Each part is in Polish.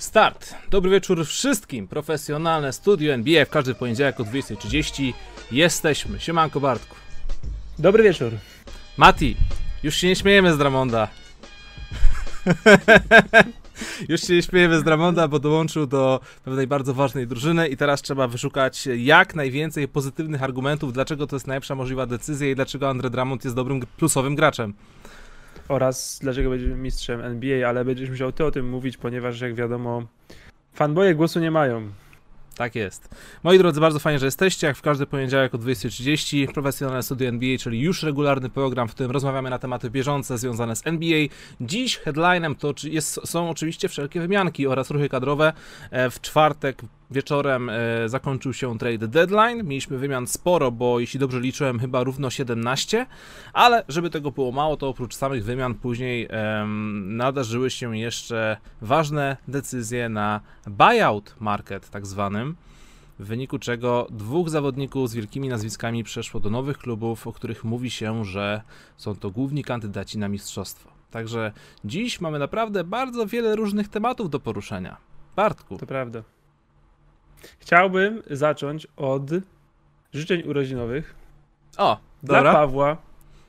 Start. Dobry wieczór wszystkim. Profesjonalne studio NBA w każdy poniedziałek o 20.30. Jesteśmy. Siemanko Bartku. Dobry wieczór. Mati, już się nie śmiejemy z Dramonda. już się nie śmiejemy z Dramonda, bo dołączył do pewnej bardzo ważnej drużyny i teraz trzeba wyszukać jak najwięcej pozytywnych argumentów, dlaczego to jest najlepsza możliwa decyzja i dlaczego Andre Drummond jest dobrym plusowym graczem. Oraz dlaczego będzie mistrzem NBA, ale będziesz musiał ty o tym mówić, ponieważ jak wiadomo, fanboye głosu nie mają. Tak jest. Moi drodzy, bardzo fajnie, że jesteście. Jak w każdy poniedziałek o 20.30 Profesjonalne Studio NBA, czyli już regularny program, w którym rozmawiamy na tematy bieżące związane z NBA. Dziś headlinem to jest, są oczywiście wszelkie wymianki oraz ruchy kadrowe. E, w czwartek wieczorem e, zakończył się trade deadline. Mieliśmy wymian sporo, bo jeśli dobrze liczyłem, chyba równo 17, ale żeby tego było mało, to oprócz samych wymian później nadarzyły się jeszcze ważne decyzje na buyout market, tak zwanym w wyniku czego dwóch zawodników z wielkimi nazwiskami przeszło do nowych klubów, o których mówi się, że są to główni kandydaci na mistrzostwo. Także dziś mamy naprawdę bardzo wiele różnych tematów do poruszenia. Bartku. To prawda. Chciałbym zacząć od życzeń urodzinowych. O, dobra. Dla Pawła,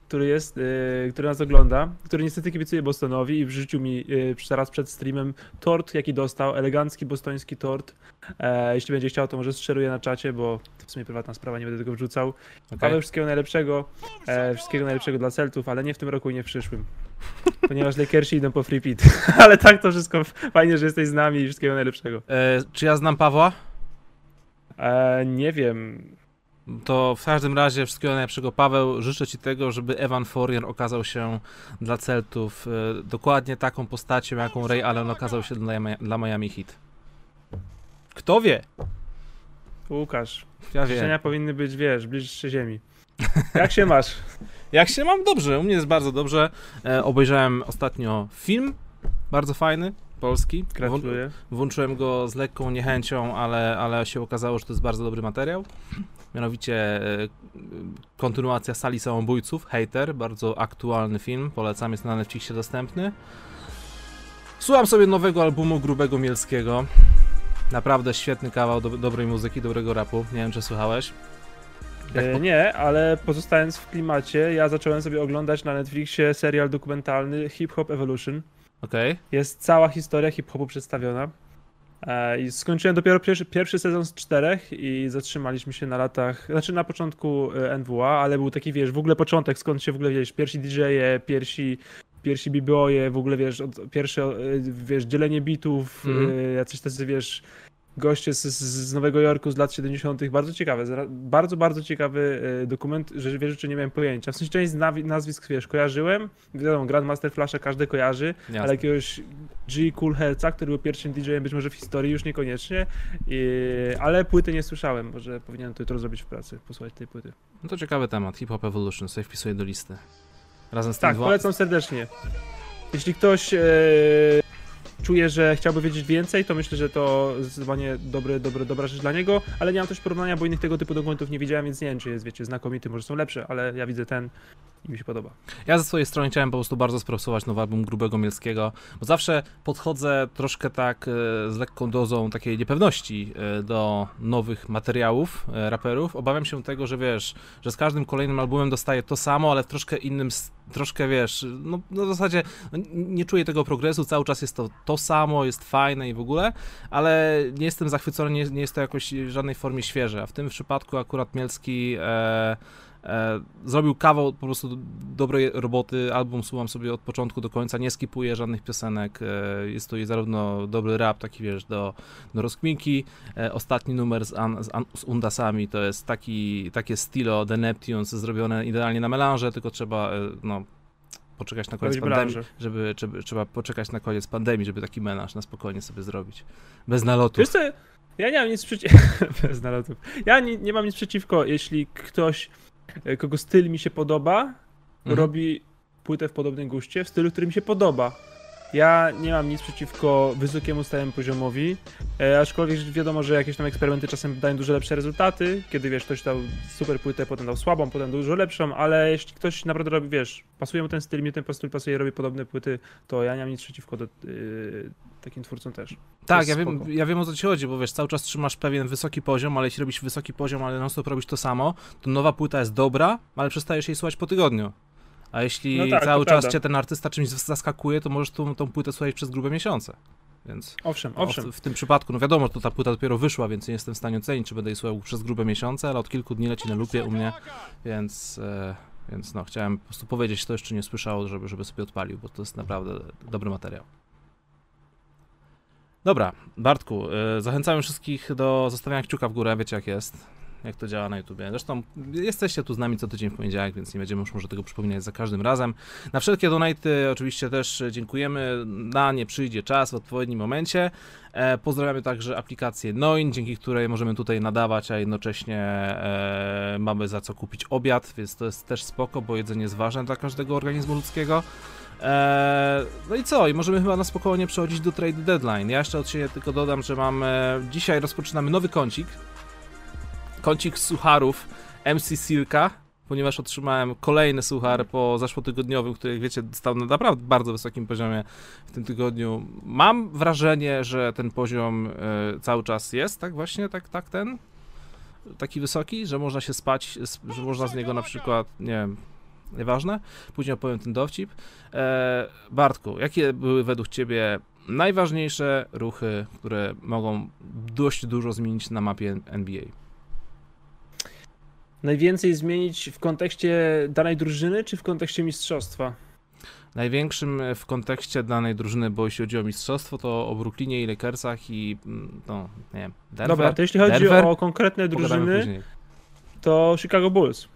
który jest, yy, który nas ogląda, który niestety kibicuje Bostonowi i wrzucił mi yy, zaraz przed streamem tort, jaki dostał, elegancki bostoński tort. E, jeśli będzie chciał, to może strzeluję na czacie, bo to w sumie prywatna sprawa, nie będę tego wrzucał. Okay. Paweł, wszystkiego najlepszego, e, wszystkiego najlepszego dla Celtów, ale nie w tym roku i nie w przyszłym. Ponieważ Lakersi idą po free pit. ale tak to wszystko, fajnie, że jesteś z nami i wszystkiego najlepszego. E, czy ja znam Pawła? E, nie wiem. To w każdym razie wszystkiego najlepszego, Paweł. Życzę Ci tego, żeby Evan Fourier okazał się dla Celtów e, dokładnie taką postacią, jaką Ray Allen okazał się dla, dla Miami Heat. Kto wie? Łukasz, ja życzenia powinny być, wiesz, bliższe ziemi. Jak się masz? Jak się mam? Dobrze, u mnie jest bardzo dobrze. E, obejrzałem ostatnio film, bardzo fajny, polski. Gratuluję. Włączyłem go z lekką niechęcią, ale, ale się okazało, że to jest bardzo dobry materiał. Mianowicie e, kontynuacja Sali Samobójców, Hater, bardzo aktualny film, polecam, jest na Netflixie dostępny. Słucham sobie nowego albumu Grubego Mielskiego. Naprawdę świetny kawał do, dobrej muzyki, dobrego rapu. Nie wiem, czy słuchałeś. E, nie, ale pozostając w klimacie, ja zacząłem sobie oglądać na Netflixie serial dokumentalny Hip Hop Evolution. Okay. Jest cała historia hip-hopu przedstawiona. E, I skończyłem dopiero pierwszy, pierwszy sezon z czterech i zatrzymaliśmy się na latach, znaczy na początku e, NWA, ale był taki, wiesz, w ogóle początek, skąd się w ogóle, wiesz, pierwsi DJ-e, pierwsi, pierwsi b-boye, w ogóle, wiesz, od, pierwsze, e, wiesz, dzielenie bitów, mm. jacyś tacy, wiesz, goście z, z Nowego Jorku z lat 70. Bardzo ciekawe, bardzo, bardzo ciekawy e, dokument, że wiesz, że nie miałem pojęcia. W sensie część nazwisk, wiesz, kojarzyłem, wiadomo, Grandmaster Flasha każdy kojarzy, Jasne. ale jakiegoś G. Cool Helca, który był pierwszym DJ-em być może w historii, już niekoniecznie, I, ale płyty nie słyszałem, może powinienem to jutro zrobić w pracy, posłuchać tej płyty. No to ciekawy temat, Hip Hop Evolution, sobie wpisuję do listy. Razem z tym Tak, polecam serdecznie. Jeśli ktoś e, czuje, że chciałby wiedzieć więcej, to myślę, że to zdecydowanie dobry, dobry, dobra rzecz dla niego, ale nie mam też porównania, bo innych tego typu dokumentów nie widziałem, więc nie wiem, czy jest, wiecie, znakomity, może są lepsze, ale ja widzę ten i mi się podoba. Ja ze swojej strony chciałem po prostu bardzo sprostować nowy album Grubego Mielskiego, bo zawsze podchodzę troszkę tak e, z lekką dozą takiej niepewności e, do nowych materiałów e, raperów. Obawiam się tego, że wiesz, że z każdym kolejnym albumem dostaję to samo, ale w troszkę innym, troszkę wiesz, no, no w zasadzie no, nie czuję tego progresu, cały czas jest to to samo, jest fajne i w ogóle, ale nie jestem zachwycony, nie, nie jest to jakoś w żadnej formie świeże, a w tym przypadku akurat Mielski e, zrobił kawał po prostu dobrej roboty, album słucham sobie od początku do końca, nie skipuję żadnych piosenek, e, jest to zarówno dobry rap, taki wiesz, do, do rozkminki, e, ostatni numer z, an, z, an, z, Undasami to jest taki, takie stilo The Neptunes zrobione idealnie na melanże, tylko trzeba, no, poczekać na koniec pandemii, żeby, żeby, trzeba poczekać na koniec pandemii, żeby taki melanż na spokojnie sobie zrobić, bez nalotów. Wiesz co, ja nie mam nic przeciwko, bez nalotów, ja nie, nie mam nic przeciwko, jeśli ktoś E, kogo styl mi się podoba, mhm. robi płytę w podobnym guście, w stylu, który mi się podoba. Ja nie mam nic przeciwko wysokiemu stałemu poziomowi, e, aczkolwiek wiadomo, że jakieś tam eksperymenty czasem dają dużo lepsze rezultaty, kiedy wiesz, ktoś dał super płytę, potem dał słabą, potem dużo lepszą, ale jeśli ktoś naprawdę robi, wiesz, pasuje mu ten styl, mi ten styl pasuje, robi podobne płyty, to ja nie mam nic przeciwko do, yy, takim twórcom też. Tak, ja wiem, ja wiem o co ci chodzi, bo wiesz, cały czas trzymasz pewien wysoki poziom, ale jeśli robisz wysoki poziom, ale non stop robisz to samo, to nowa płyta jest dobra, ale przestajesz jej słuchać po tygodniu. A jeśli no tak, cały czas prawda. cię ten artysta czymś zaskakuje, to możesz tą, tą płytę słuchać przez grube miesiące. Więc owszem, owszem. W, w, tym przypadku, no wiadomo, to ta płyta dopiero wyszła, więc nie jestem w stanie ocenić, czy będę jej słuchał przez grube miesiące, ale od kilku dni leci na lupie u mnie, więc, e, więc no, chciałem po prostu powiedzieć, kto jeszcze nie słyszał, żeby, żeby sobie odpalił, bo to jest naprawdę dobry materiał. Dobra, Bartku, e, zachęcamy wszystkich do zostawiania kciuka w górę, wiecie jak jest jak to działa na YouTubie. Zresztą jesteście tu z nami co tydzień w poniedziałek, więc nie będziemy już może tego przypominać za każdym razem. Na wszelkie donaty oczywiście też dziękujemy. Na nie przyjdzie czas w odpowiednim momencie. E, pozdrawiamy także aplikację Noin, dzięki której możemy tutaj nadawać, a jednocześnie e, mamy za co kupić obiad, więc to jest też spoko, bo jedzenie jest ważne dla każdego organizmu ludzkiego. Eee, no i co? I możemy chyba na spokojnie przechodzić do trade deadline. Ja jeszcze od siebie tylko dodam, że mamy. Dzisiaj rozpoczynamy nowy kącik kącik sucharów MC Silka, ponieważ otrzymałem kolejny suchar po zeszłotygodniowym, który, jak wiecie, stał na naprawdę bardzo wysokim poziomie w tym tygodniu. Mam wrażenie, że ten poziom y, cały czas jest, tak właśnie, tak, tak ten, taki wysoki, że można się spać, że można z niego na przykład, nie wiem, nieważne, później opowiem ten dowcip. E, Bartku, jakie były według Ciebie najważniejsze ruchy, które mogą dość dużo zmienić na mapie NBA? Najwięcej zmienić w kontekście danej drużyny, czy w kontekście mistrzostwa? Największym w kontekście danej drużyny, bo jeśli chodzi o mistrzostwo, to o Brooklynie i Lakersach i mm, no, nie wiem, Denver, Dobra, to jeśli chodzi Denver, o konkretne drużyny, to Chicago Bulls.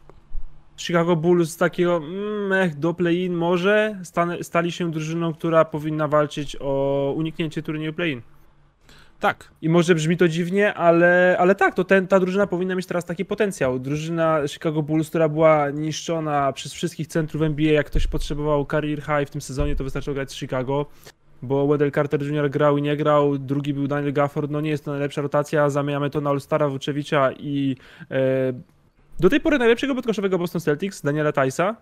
Chicago Bulls z takiego mm, mech do play-in może stali się drużyną, która powinna walczyć o uniknięcie turnieju play-in. Tak. I może brzmi to dziwnie, ale, ale tak, to ten, ta drużyna powinna mieć teraz taki potencjał. Drużyna Chicago Bulls, która była niszczona przez wszystkich centrów NBA, jak ktoś potrzebował career high w tym sezonie, to wystarczyło grać z Chicago, bo Wendell Carter Jr. grał i nie grał, drugi był Daniel Gafford, no nie jest to najlepsza rotacja, zamieniamy to na All-Stara Vucevicza i e, do tej pory najlepszego podkoszowego Boston Celtics, Daniela Tysa,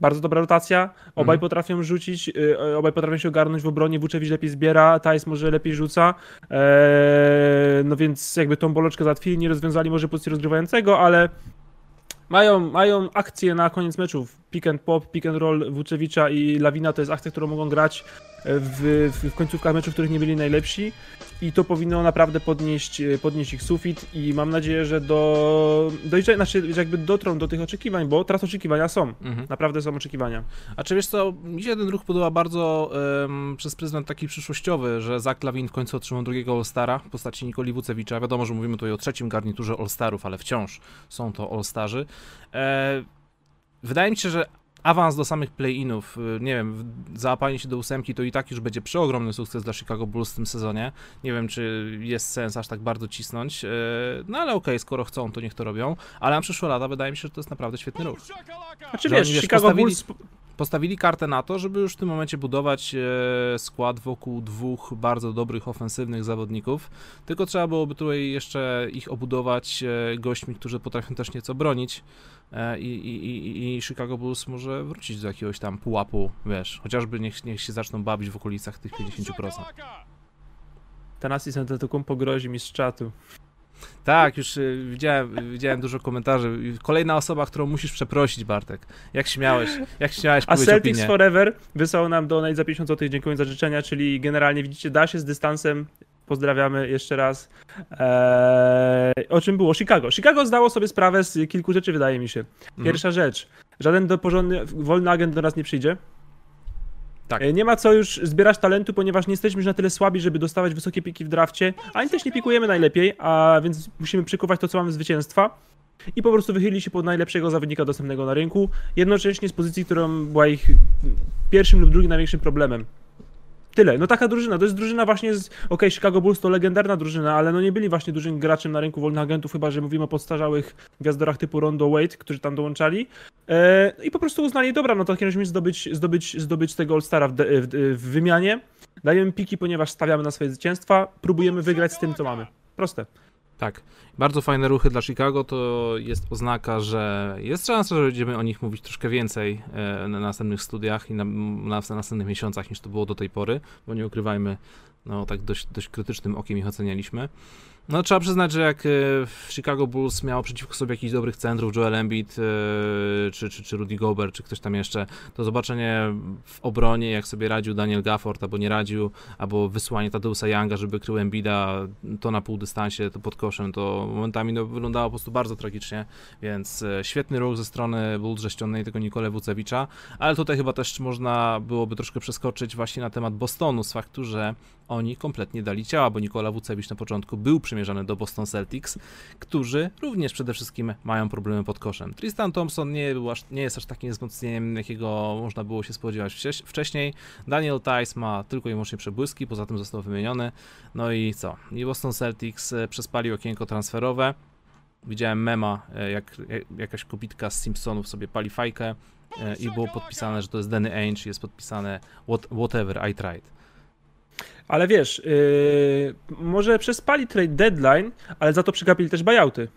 bardzo dobra rotacja. Obaj mm. potrafią rzucić, y, obaj potrafią się ogarnąć w obronie. Vucevic lepiej zbiera, Tajs może lepiej rzuca. Eee, no więc jakby tą boleczkę załatwili, nie rozwiązali może pozycji rozgrywającego, ale mają, mają akcję na koniec meczów. Pick and pop, pick and roll Vucevicza i Lawina to jest akcja, którą mogą grać w, w końcówkach meczów, w których nie byli najlepsi i to powinno naprawdę podnieść, podnieść ich sufit i mam nadzieję, że do, dojdzie, znaczy, że jakby dotrą do tych oczekiwań, bo teraz oczekiwania są, mhm. naprawdę są oczekiwania. A czy wiesz co, mi się ten ruch podoba bardzo um, przez pryzmat taki przyszłościowy, że Zach Lawin w końcu otrzymał drugiego All-Stara w postaci Nikoli Wucewicza. Wiadomo, że mówimy tutaj o trzecim garniturze All-Starów, ale wciąż są to All-Starzy. E, wydaje mi się, że awans do samych play-inów, y, nie wiem, załapanie się do ósemki to i tak już będzie przeogromny sukces dla Chicago Bulls w tym sezonie. Nie wiem, czy jest sens aż tak bardzo cisnąć, y, no ale okej, okay, skoro chcą, to niech to robią, ale na przyszłe lata wydaje mi się, że to jest naprawdę świetny ruch. Znaczy wiesz, wiesz Chicago postawili, Bulls... postawili kartę na to, żeby już w tym momencie budować e, skład wokół dwóch bardzo dobrych ofensywnych zawodników, tylko trzeba byłoby tutaj jeszcze ich obudować gośćmi, którzy potrafią też nieco bronić, i, i, i Chicago Bulls może wrócić do jakiegoś tam pułapu, wiesz, chociażby niech, niech się zaczną bawić w okolicach tych 50%. Tanasi Antetokounmpo grozi mi z czatu. Tak, już y, widziałem, widziałem dużo komentarzy. Kolejna osoba, którą musisz przeprosić, Bartek. Jak śmiałeś, jak śmiałeś A Celtics opinię. Forever wysłał nam donate za 50 zł, dziękuję za życzenia, czyli generalnie widzicie, da się z dystansem Pozdrawiamy jeszcze raz. Eee, o czym było? Chicago. Chicago zdało sobie sprawę z kilku rzeczy, wydaje mi się. Mhm. Pierwsza mhm. rzecz. Żaden do porządny, wolny agent do nas nie przyjdzie. Tak. E, nie ma co już zbierać talentu, ponieważ nie jesteśmy już na tyle słabi, żeby dostawać wysokie piki w drafcie, ani też nie pikujemy najlepiej, a więc musimy przykuwać to, co mamy zwycięstwa. I po prostu wychylili się pod najlepszego zawodnika dostępnego na rynku, jednocześnie z pozycji, którą była ich pierwszym lub drugim największym problemem. Tyle. No taka drużyna, to jest drużyna właśnie z, okej, Chicago Bulls to legendarna drużyna, ale no nie byli właśnie dużym graczem na rynku wolnych agentów, chyba że mówimy o podstarzałych gwiazdorach typu Rondo Wade, którzy tam dołączali. E, I po prostu uznali, dobra, no to w takim zdobyć, zdobyć, zdobyć tego All-Stara w, w, w wymianie. Dajemy piki, ponieważ stawiamy na swoje zwycięstwa, próbujemy wygrać z tym, co mamy. Proste. Tak. Bardzo fajne ruchy dla Chicago to jest oznaka, że jest szansa, że będziemy o nich mówić troszkę więcej e, na następnych studiach i na, na, na następnych miesiącach niż to było do tej pory, bo nie ukrywajmy, no tak dość, dość krytycznym okiem ich ocenialiśmy. No trzeba przyznać, że jak e, Chicago Bulls miało przeciwko sobie jakichś dobrych centrów, Joel Embiid, e, czy, czy, czy Rudy Gobert, czy ktoś tam jeszcze, to zobaczenie w obronie, jak sobie radził Daniel Gafford, albo nie radził, albo wysłanie Tadeusa Younga, żeby krył Embida to na pół dystansie, to pod koszem, to momentami no, wyglądało po prostu bardzo tragicznie, więc e, świetny ruch ze strony Bulls, że ściągnęli tego Nikolę Wucewicza, ale tutaj chyba też można byłoby troszkę przeskoczyć właśnie na temat Bostonu, z faktu, że oni kompletnie dali ciała, bo Nikola Wucewicz na początku był przymierzany do Boston Celtics, którzy również przede wszystkim mają problemy pod koszem. Tristan Thompson nie, był aż, nie jest aż takim wzmocnieniem, jakiego można było się spodziewać wcześniej. Daniel Tice ma tylko i wyłącznie przebłyski, poza tym został wymieniony. No i co? I Boston Celtics e, przespali okienko transferowe. Widziałem mema, e, jak jakaś kobitka z Simpsonów sobie pali fajkę e, i było podpisane, że to jest Danny Ainge, jest podpisane what, whatever I tried. Ale wiesz, yy, może przespali trade deadline, ale za to przegapili też buyouty.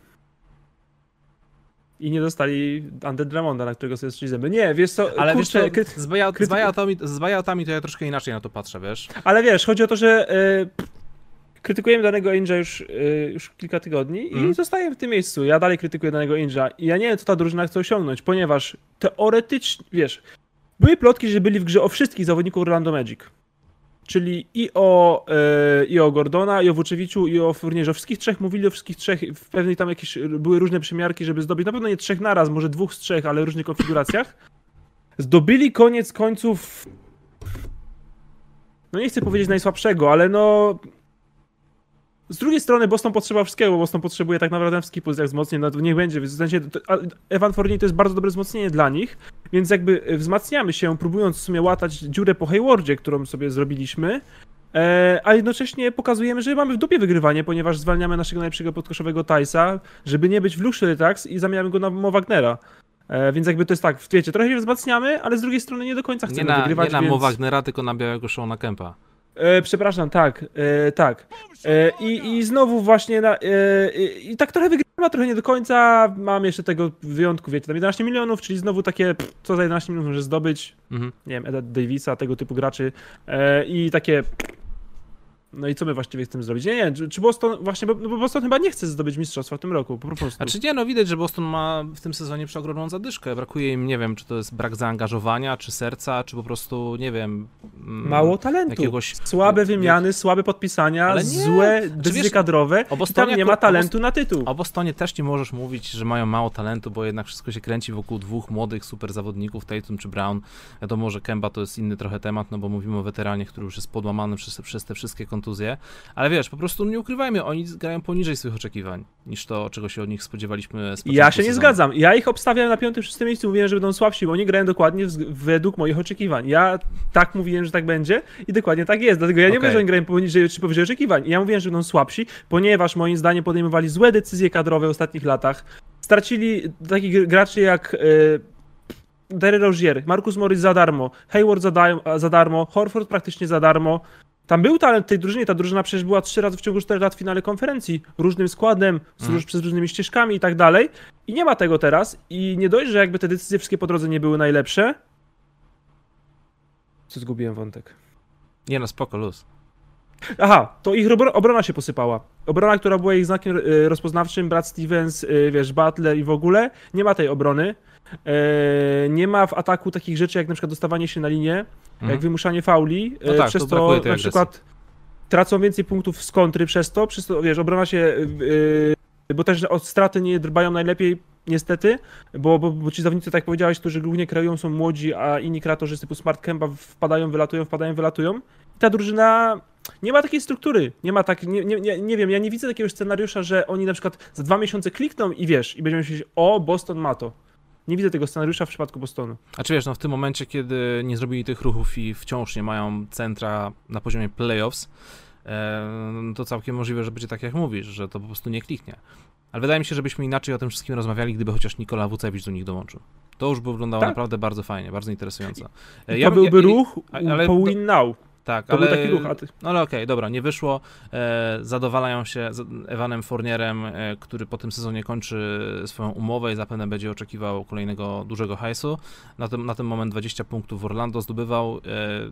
I nie dostali Under Dramonda, na którego sobie zęby. Nie, wiesz co, Ale kurczę, wiesz co, z, buyout, kryty... z, buyoutami, z buyoutami to ja troszkę inaczej na to patrzę, wiesz? Ale wiesz, chodzi o to, że yy, krytykujemy danego Inja już, yy, już kilka tygodni mm. i mhm. zostajemy w tym miejscu. Ja dalej krytykuję danego Inja i ja nie wiem, co ta drużyna chce osiągnąć, ponieważ teoretycznie, wiesz, były plotki, że byli w grze o wszystkich zawodników Orlando Magic czyli i o, e, i o Gordona, i o Wuczewiczu, i o Furnierze. O wszystkich trzech mówili, o wszystkich trzech. W pewnej tam jakieś były różne przymiarki, żeby zdobyć. Na pewno nie trzech naraz, może dwóch z trzech, ale w różnych konfiguracjach. Zdobyli koniec końców. No nie chcę powiedzieć najsłabszego, ale no z drugiej strony Boston potrzeba wszystkiego, bo Boston potrzebuje tak naprawdę wszystkich pozycjach wzmocnień, no to niech będzie, w sensie Evan Fournier to jest bardzo dobre wzmocnienie dla nich, więc jakby wzmacniamy się, próbując w sumie łatać dziurę po Haywardzie, którą sobie zrobiliśmy, e, a jednocześnie pokazujemy, że mamy w dupie wygrywanie, ponieważ zwalniamy naszego najlepszego podkoszowego Tysa, żeby nie być w Luxury Tax i zamieniamy go na Mo Wagnera. E, więc jakby to jest tak, wiecie, trochę się wzmacniamy, ale z drugiej strony nie do końca chcemy nie na, wygrywać. Nie na więc... Mo Wagnera, tylko na białego Shona Kempa. E, przepraszam, tak, e, tak. E, i, I znowu właśnie na, e, i tak trochę wygrywa, trochę nie do końca. Mam jeszcze tego wyjątku, wiecie, tam 11 milionów, czyli znowu takie, pff, co za 11 milionów może zdobyć, mhm. nie wiem, Eda Davisa, tego typu graczy e, i takie no i co my właściwie chcemy zrobić? Nie, nie, czy Boston właśnie, bo, bo Boston chyba nie chce zdobyć mistrzostwa w tym roku, po prostu. A czy nie, no widać, że Boston ma w tym sezonie przeogromną zadyszkę. Brakuje im, nie wiem, czy to jest brak zaangażowania, czy serca, czy po prostu, nie wiem... Mm, Mało talentu. Jakiegoś... Słabe wymiany, słabe podpisania, nie, złe decyzje kadrowe o Bostonie, tam nie ma talentu na tytuł. O Bostonie też nie możesz mówić, że mają mało talentu, bo jednak wszystko się kręci wokół dwóch młodych super zawodników, Tatum czy Brown. Wiadomo, że Kemba to jest inny trochę temat, no bo mówimy o weteranie, który już jest podłamany przez, przez te wszystkie kontuzje, ale wiesz, po prostu nie ukrywajmy, oni grają poniżej swoich oczekiwań, niż to, czego się od nich spodziewaliśmy. Z ja się nie zgadzam. Ja ich obstawiam na piątym, szóstym miejscu, mówiłem, że będą słabsi, bo oni grają dokładnie według moich oczekiwań. Ja tak mówiłem, że tak będzie i dokładnie tak jest. Dlatego ja nie okay. mówię, że oni grają poniżej czy powyżej oczekiwań. Ja mówiłem, że będą słabsi, ponieważ moim zdaniem podejmowali złe decyzje kadrowe w ostatnich latach. Stracili takich graczy jak... Yy, Derry Rozier, Marcus Morris za darmo, Hayward za, da za darmo, Horford praktycznie za darmo. Tam był talent tej drużynie, ta drużyna przecież była trzy razy w ciągu 4 lat w finale konferencji, różnym składem, mm. przez różnymi ścieżkami i tak dalej. I nie ma tego teraz. I nie dość, że jakby te decyzje wszystkie po drodze nie były najlepsze. Co zgubiłem wątek? Nie no, spoko, luz. Aha, to ich obrona się posypała. Obrona, która była ich znakiem y, rozpoznawczym, Brad Stevens, y, wiesz, Butler i w ogóle, nie ma tej obrony. E, nie ma w ataku takich rzeczy jak na przykład dostawanie się na linię, mhm. jak wymuszanie fauli, no e, tak, przez to, to na przykład tracą więcej punktów z kontry przez to, przez to, wiesz, obrona się, yy, bo też od straty nie dbają najlepiej, niestety, bo, bo, bo ci zawodnicy, tak jak powiedziałeś, którzy głównie kreują są młodzi, a inni kreatorzy typu Smart Kemba wpadają, wylatują, wpadają, wylatują. I ta drużyna nie ma takiej struktury, nie ma tak, nie, nie, nie wiem, ja nie widzę takiego scenariusza, że oni na przykład za dwa miesiące klikną i wiesz, i będziemy myśleć, o, Boston ma to. Nie widzę tego scenariusza w przypadku Bostonu. A czy wiesz, no w tym momencie, kiedy nie zrobili tych ruchów i wciąż nie mają centra na poziomie playoffs, e, no to całkiem możliwe, że będzie tak jak mówisz, że to po prostu nie kliknie. Ale wydaje mi się, żebyśmy inaczej o tym wszystkim rozmawiali, gdyby chociaż Nikola Wucewicz do nich dołączył. To już by wyglądało Tak. naprawdę bardzo fajnie, bardzo interesująco. To E, ja- byłby ja- ruch ale- po win now. Tak, To ale... był taki ruch, a ty... No ale okej, dobra, nie wyszło. E, zadowalają się z Evanem Fournierem, e, który po tym sezonie kończy swoją umowę i zapewne będzie oczekiwał kolejnego dużego hajsu. Na ten, na ten moment 20 punktów w Orlando zdobywał. E,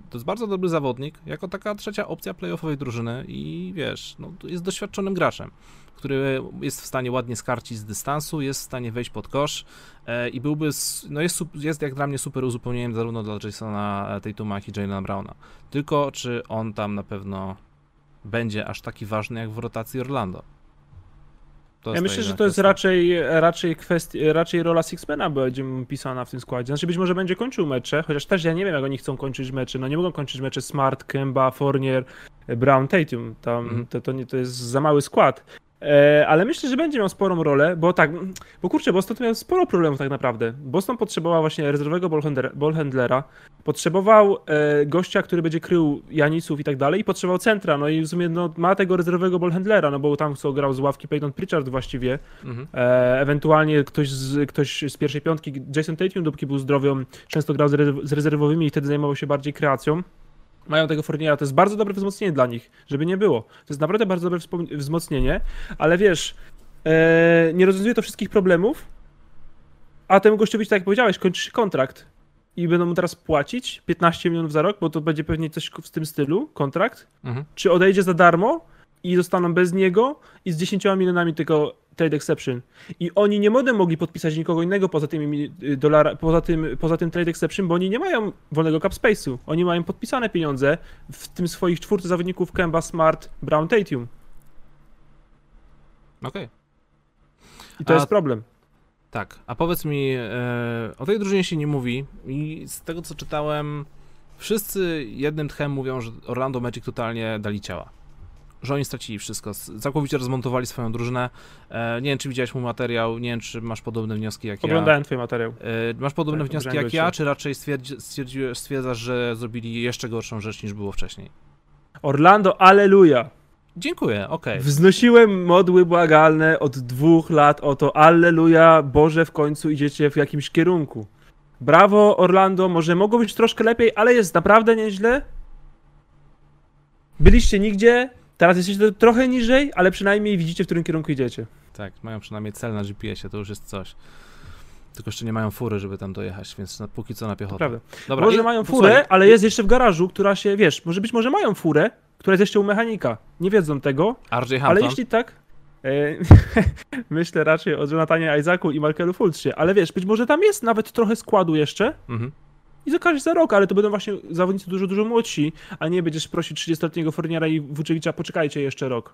to jest bardzo dobry zawodnik, jako taka trzecia opcja playoffowej drużyny i wiesz, no, jest doświadczonym graczem, który jest w stanie ładnie skarcić z dystansu, jest w stanie wejść pod kosz e, i byłby, no jest, jest jak dla mnie super uzupełnieniem zarówno dla Jasona Tatuma, jak i Jalena Browna. Tylko czy on tam na pewno będzie aż taki ważny jak w rotacji Orlando? Ja myślę, że to jest raczej, raczej, kwestia, raczej rola Sixmana będzie pisana w tym składzie. Znaczy być może będzie kończył mecze, chociaż też ja nie wiem, jak oni chcą kończyć mecze. No nie mogą kończyć mecze Smart, Kemba, Fournier, Brown, Tatum. Tam, Mhm. to, to, nie, to jest za mały skład. E, ale myślę, że będzie miał sporą rolę, bo tak, bo kurczę, Boston miał sporo problemów tak naprawdę. Boston potrzebował właśnie rezerwowego ballhandlera, potrzebował e, gościa, który będzie krył Janiców i tak dalej i potrzebował centra, no i w sumie no, ma tego rezerwowego ballhandlera, no bo tam co grał z ławki Peyton Pritchard właściwie, Mhm. E, ewentualnie ktoś z, ktoś z pierwszej piątki, Jason Tatum, dopóki był zdrowy, często grał z rezerwowymi i wtedy zajmował się bardziej kreacją. Mają tego Fourniera, to jest bardzo dobre wzmocnienie dla nich, żeby nie było. To jest naprawdę bardzo dobre wzmocnienie, ale wiesz, e, nie rozwiązuje to wszystkich problemów, a temu gościowi, tak jak powiedziałeś, kończy się kontrakt i będą mu teraz płacić 15 milionów za rok, bo to będzie pewnie coś w tym stylu, kontrakt, Mhm. czy odejdzie za darmo i zostaną bez niego i z 10 milionami tylko trade exception. I oni nie będą mogli podpisać nikogo innego poza tym, y, dolara, poza tym, poza tym trade exception, bo oni nie mają wolnego cap space'u. Oni mają podpisane pieniądze w tym swoich czwórce zawodników Kemba, Smart, Brown, Tatum. Okej. I to A- jest problem. Tak, a powiedz mi, e, o tej drużynie się nie mówi i z tego co czytałem, wszyscy jednym tchem mówią, że Orlando Magic totalnie dali ciała. Że oni stracili wszystko, całkowicie rozmontowali swoją drużynę. E, nie wiem, czy widziałeś mój materiał, nie wiem, czy masz podobne wnioski jak ja. Oglądałem twój materiał. E, masz podobne Tak, wnioski jak ja, czy raczej stwierdzi, stwierdzasz, że zrobili jeszcze gorszą rzecz niż było wcześniej? Orlando, aleluja! Dziękuję, okej. Wznosiłem modły błagalne od dwóch lat o to, alleluja, Boże, w końcu idziecie w jakimś kierunku. Brawo, Orlando, może mogło być troszkę lepiej, ale jest naprawdę nieźle. Byliście nigdzie, teraz jesteście trochę niżej, ale przynajmniej widzicie, w którym kierunku idziecie. Tak, mają przynajmniej cel na GPS-ie, to już jest coś. Tylko jeszcze nie mają fury, żeby tam dojechać, więc na, póki co na piechotę. Prawda. Dobra, może i- mają furę, ale jest jeszcze w garażu, która się, wiesz, może być może mają furę, która jest jeszcze u mechanika. Nie wiedzą tego, RJ ale jeśli tak, e, myślę raczej o Jonathanie Isaacu i Markelu Fultzie, ale wiesz, być może tam jest nawet trochę składu jeszcze mhm. I zakażesz za rok, ale to będą właśnie zawodnicy dużo, dużo młodsi, a nie będziesz prosić 30-letniego Forniera i Vucevicza, poczekajcie jeszcze rok.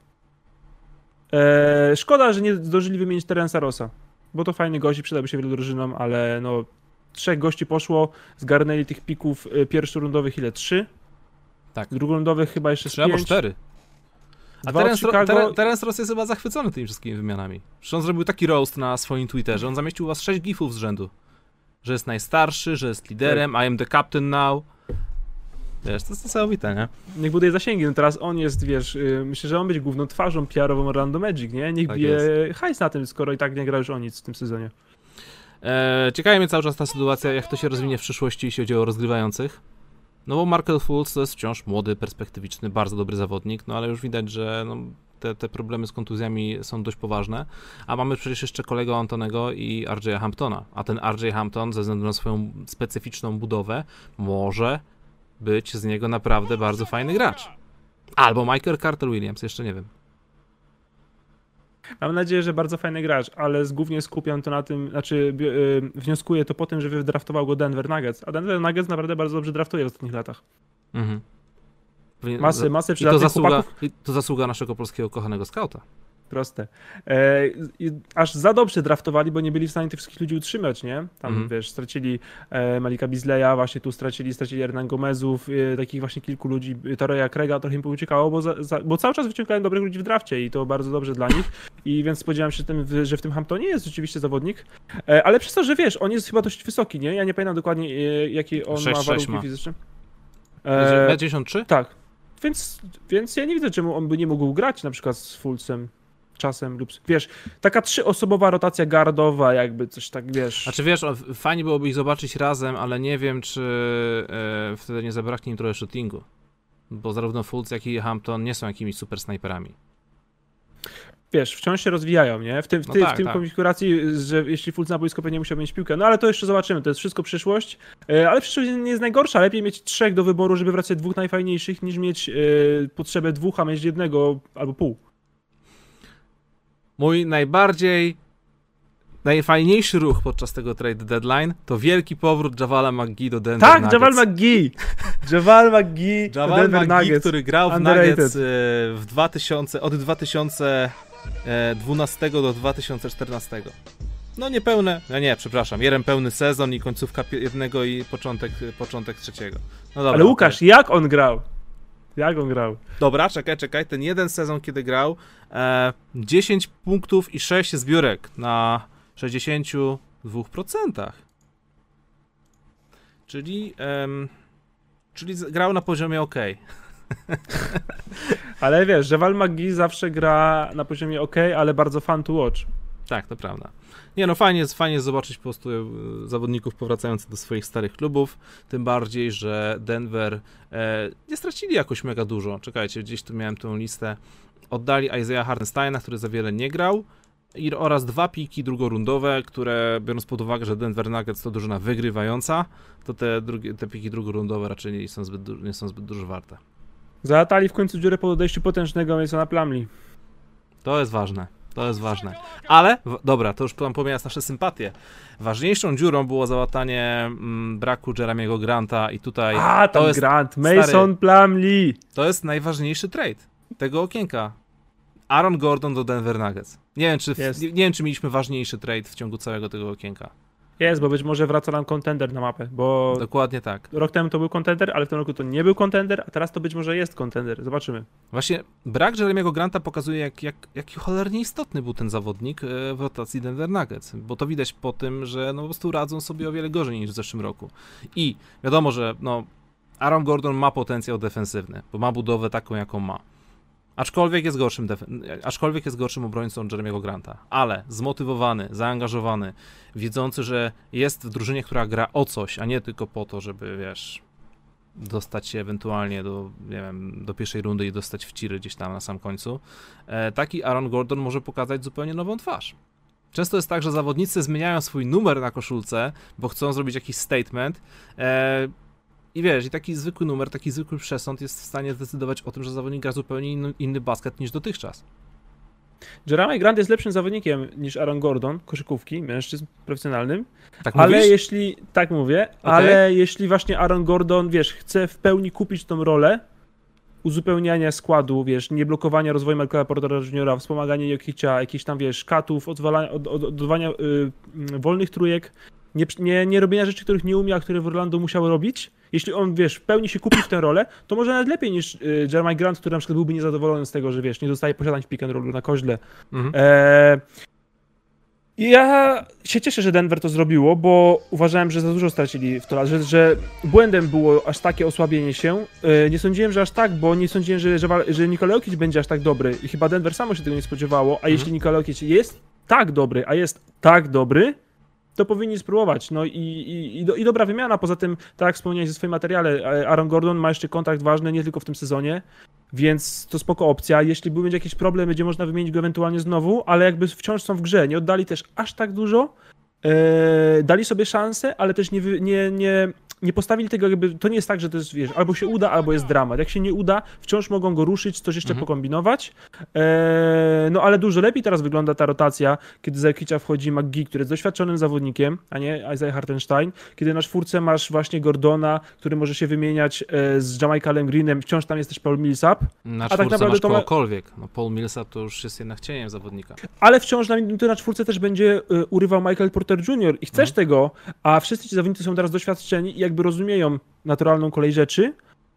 E, szkoda, że nie zdążyli wymienić Terensa Rossa, bo to fajny gość i przydałby się wielu drużynom, ale no trzech gości poszło, zgarnęli tych pików y, pierwszorundowych ile? Trzy? Tak. Drugorundowych chyba jeszcze Trzy albo cztery. A Terence, Chicago- Ter- Terence Ross jest chyba zachwycony tymi wszystkimi wymianami. Przecież on zrobił taki roast na swoim Twitterze, on zamieścił u was sześć gifów z rzędu. Że jest najstarszy, że jest liderem, I am the captain now. Wiesz, to jest niesamowite, nie? Niech buduje zasięgi, no teraz on jest, wiesz, y, myślę, że on będzie główną twarzą PR-ową Orlando Magic, nie? Niech Tak bije hajs na tym, skoro i tak nie gra już o nic w tym sezonie. E, ciekawi mnie cały czas ta sytuacja, jak to się rozwinie w przyszłości, jeśli chodzi o rozgrywających. No bo Markel Fultz to jest wciąż młody, perspektywiczny, bardzo dobry zawodnik, no ale już widać, że no, te, te problemy z kontuzjami są dość poważne. A mamy przecież jeszcze kolegę Antonego i RJ Hamptona. A ten RJ Hampton, ze względu na swoją specyficzną budowę, może być z niego naprawdę bardzo fajny gracz. Albo Michael Carter Williams, jeszcze nie wiem. Mam nadzieję, że bardzo fajny gracz, ale głównie skupiam to na tym, znaczy bi- y, wnioskuję to po tym, że wydraftował go Denver Nuggets, a Denver Nuggets naprawdę bardzo dobrze draftuje w ostatnich latach. Mhm. Masy, masy I to zasługa, chłopaków. to zasługa naszego polskiego kochanego skauta. Proste. E, aż za dobrze draftowali, bo nie byli w stanie tych wszystkich ludzi utrzymać, nie? Tam, Mhm. wiesz, stracili e, Malika Bizleya, właśnie tu stracili, stracili Hernan Gomezów, e, takich właśnie kilku ludzi, e, Toreya Craiga trochę im pouciekało, bo, za, za, bo cały czas wyciągają dobrych ludzi w drafcie i to bardzo dobrze dla nich. I więc spodziewałem się, tym, że w tym Hamptonie jest rzeczywiście zawodnik, e, ale przez to, że wiesz, on jest chyba dość wysoki, nie? Ja nie pamiętam dokładnie, e, jakie on Sześć, ma sześć warunki ma. fizyczne. E, 53? tak. Więc, więc ja nie widzę, czemu on by nie mógł grać na przykład z Fulcem czasem lub, wiesz, taka trzyosobowa rotacja gardowa, jakby coś tak, wiesz. Znaczy wiesz, o, fajnie byłoby ich zobaczyć razem, ale nie wiem, czy e, wtedy nie zabraknie im trochę shootingu. Bo zarówno Fultz, jak i Hampton nie są jakimiś super snajperami. Wiesz, wciąż się rozwijają, nie? W tym, w No ty, tak, w tym tak. konfiguracji, że jeśli Fulc na boisko pewnie musiał mieć piłkę, no ale to jeszcze zobaczymy, to jest wszystko przyszłość, E, ale przyszłość nie jest najgorsza, lepiej mieć trzech do wyboru, żeby wracać dwóch najfajniejszych, niż mieć e, potrzebę dwóch, a mieć jednego albo pół. Mój najbardziej, najfajniejszy ruch podczas tego trade deadline to wielki powrót Javala McGee do Denver Tak, Nuggets. Javal McGee! Javal McGee, Javal Denver McGee, Nuggets. który grał w Underrated. Nuggets e, w 2000, od 2012 do 2014. No niepełne, no nie, przepraszam, jeden pełny sezon i końcówka jednego i początek, początek trzeciego. No dobra, Ale Łukasz, okej. jak on grał? Jak on grał? Dobra, czekaj, czekaj, ten jeden sezon, kiedy grał, e, 10 punktów i 6 zbiórek na 62%. Czyli, em, czyli grał na poziomie ok. Ale wiesz, Javal McGee zawsze gra na poziomie ok, ale bardzo fun to watch. Tak, to prawda. Nie no, fajnie fajnie zobaczyć po prostu e, zawodników powracających do swoich starych klubów, tym bardziej, że Denver e, nie stracili jakoś mega dużo. Czekajcie, gdzieś tu miałem tą listę. Oddali Isaiah Hartensteina, który za wiele nie grał, i, oraz dwa piki drugorundowe, które biorąc pod uwagę, że Denver Nuggets to drużyna wygrywająca, to te, drugie, te piki drugorundowe raczej nie są zbyt, nie są zbyt dużo warte. Załatali w końcu dziurę po odejściu potężnego Masona Plumlee. To jest ważne. To jest ważne. Ale, w, dobra, to już tam pomijając nasze sympatie. Ważniejszą dziurą było załatanie mm, braku Jeremiego Granta i tutaj A, to jest, Grant, Mason Plumlee. to jest najważniejszy trade tego okienka. Aaron Gordon do Denver Nuggets. Nie wiem, czy, w, nie, nie wiem, czy mieliśmy ważniejszy trade w ciągu całego tego okienka. Jest, bo być może wraca nam kontender na mapę, bo Dokładnie tak. rok temu to był kontender, ale w tym roku to nie był kontender, a teraz to być może jest kontender. Zobaczymy. Właśnie brak Jeremiego Granta pokazuje, jak, jak, jaki cholernie istotny był ten zawodnik e, w rotacji Denver Nuggets, bo to widać po tym, że no po prostu radzą sobie o wiele gorzej niż w zeszłym roku. I wiadomo, że no, Aaron Gordon ma potencjał defensywny, bo ma budowę taką, jaką ma. Aczkolwiek jest gorszym, aczkolwiek jest gorszym obrońcą Jeremiego Granta, ale zmotywowany, zaangażowany, wiedzący, że jest w drużynie, która gra o coś, a nie tylko po to, żeby, wiesz, dostać się ewentualnie do, nie wiem, do pierwszej rundy i dostać w ciry gdzieś tam na sam końcu, e, taki Aaron Gordon może pokazać zupełnie nową twarz. Często jest tak, że zawodnicy zmieniają swój numer na koszulce, bo chcą zrobić jakiś statement e, i wiesz, i taki zwykły numer, taki zwykły przesąd jest w stanie zdecydować o tym, że zawodnik gra zupełnie inny, inny basket niż dotychczas. Jeremy Grant jest lepszym zawodnikiem niż Aaron Gordon, koszykówki, mężczyzn profesjonalnym, Tak ale mówisz? jeśli, tak mówię, ale jeśli właśnie Aaron Gordon, wiesz, chce w pełni kupić tą rolę, uzupełniania składu, wiesz, nie blokowania rozwoju Michaela Portera Juniora, wspomaganie Jokicia, jakichś tam, wiesz, katów, odwalania, od, od, oddawania y, mm, wolnych trójek, nie, nie, nie robienia rzeczy, których nie umie, a które w Orlando musiał robić, jeśli on, wiesz, w pełni się kupi w tę rolę, to może nawet lepiej niż y, Jeremy Grant, który na przykład byłby niezadowolony z tego, że, wiesz, nie dostaje posiadań w pick and rollu na koźle, Mhm. Eee, ja się cieszę, że Denver to zrobiło, bo uważałem, że za dużo stracili w to, że, że błędem było aż takie osłabienie się. Eee, nie sądziłem, że aż tak, bo nie sądziłem, że, że, że Nikola Jokic będzie aż tak dobry i chyba Denver samo się tego nie spodziewało, a jeśli Nikola Jokic jest tak dobry, a jest tak dobry, to powinni spróbować. No i, i, i, do, i dobra wymiana. Poza tym, tak jak wspomniałeś w swoim materiale, e, Aaron Gordon ma jeszcze kontrakt ważny nie tylko w tym sezonie, więc to spoko opcja. Jeśli będzie jakiś problem, będzie można wymienić go ewentualnie znowu, ale jakby wciąż są w grze. Nie oddali też aż tak dużo. E, dali sobie szansę, ale też nie, nie, nie, nie postawili tego jakby, to nie jest tak, że to jest, wiesz, albo się uda, albo jest dramat. Jak się nie uda, wciąż mogą go ruszyć, coś jeszcze mhm. pokombinować. Eee, no ale dużo lepiej teraz wygląda ta rotacja, kiedy za Jokicia wchodzi McGee, który jest doświadczonym zawodnikiem, a nie Isaiah Hartenstein, kiedy na czwórce masz właśnie Gordona, który może się wymieniać e, z Jamaicalem Greenem, wciąż tam jest też Paul Millsap. Na czwórce a tak naprawdę masz to ma... kogokolwiek. No, Paul Millsap to już jest jednak cieniem zawodnika. Ale wciąż na, to na czwórce też będzie y, urywał Michael Porter Jr. i chcesz mhm. tego, a wszyscy ci zawodnicy są teraz doświadczeni i jakby rozumieją naturalną kolej rzeczy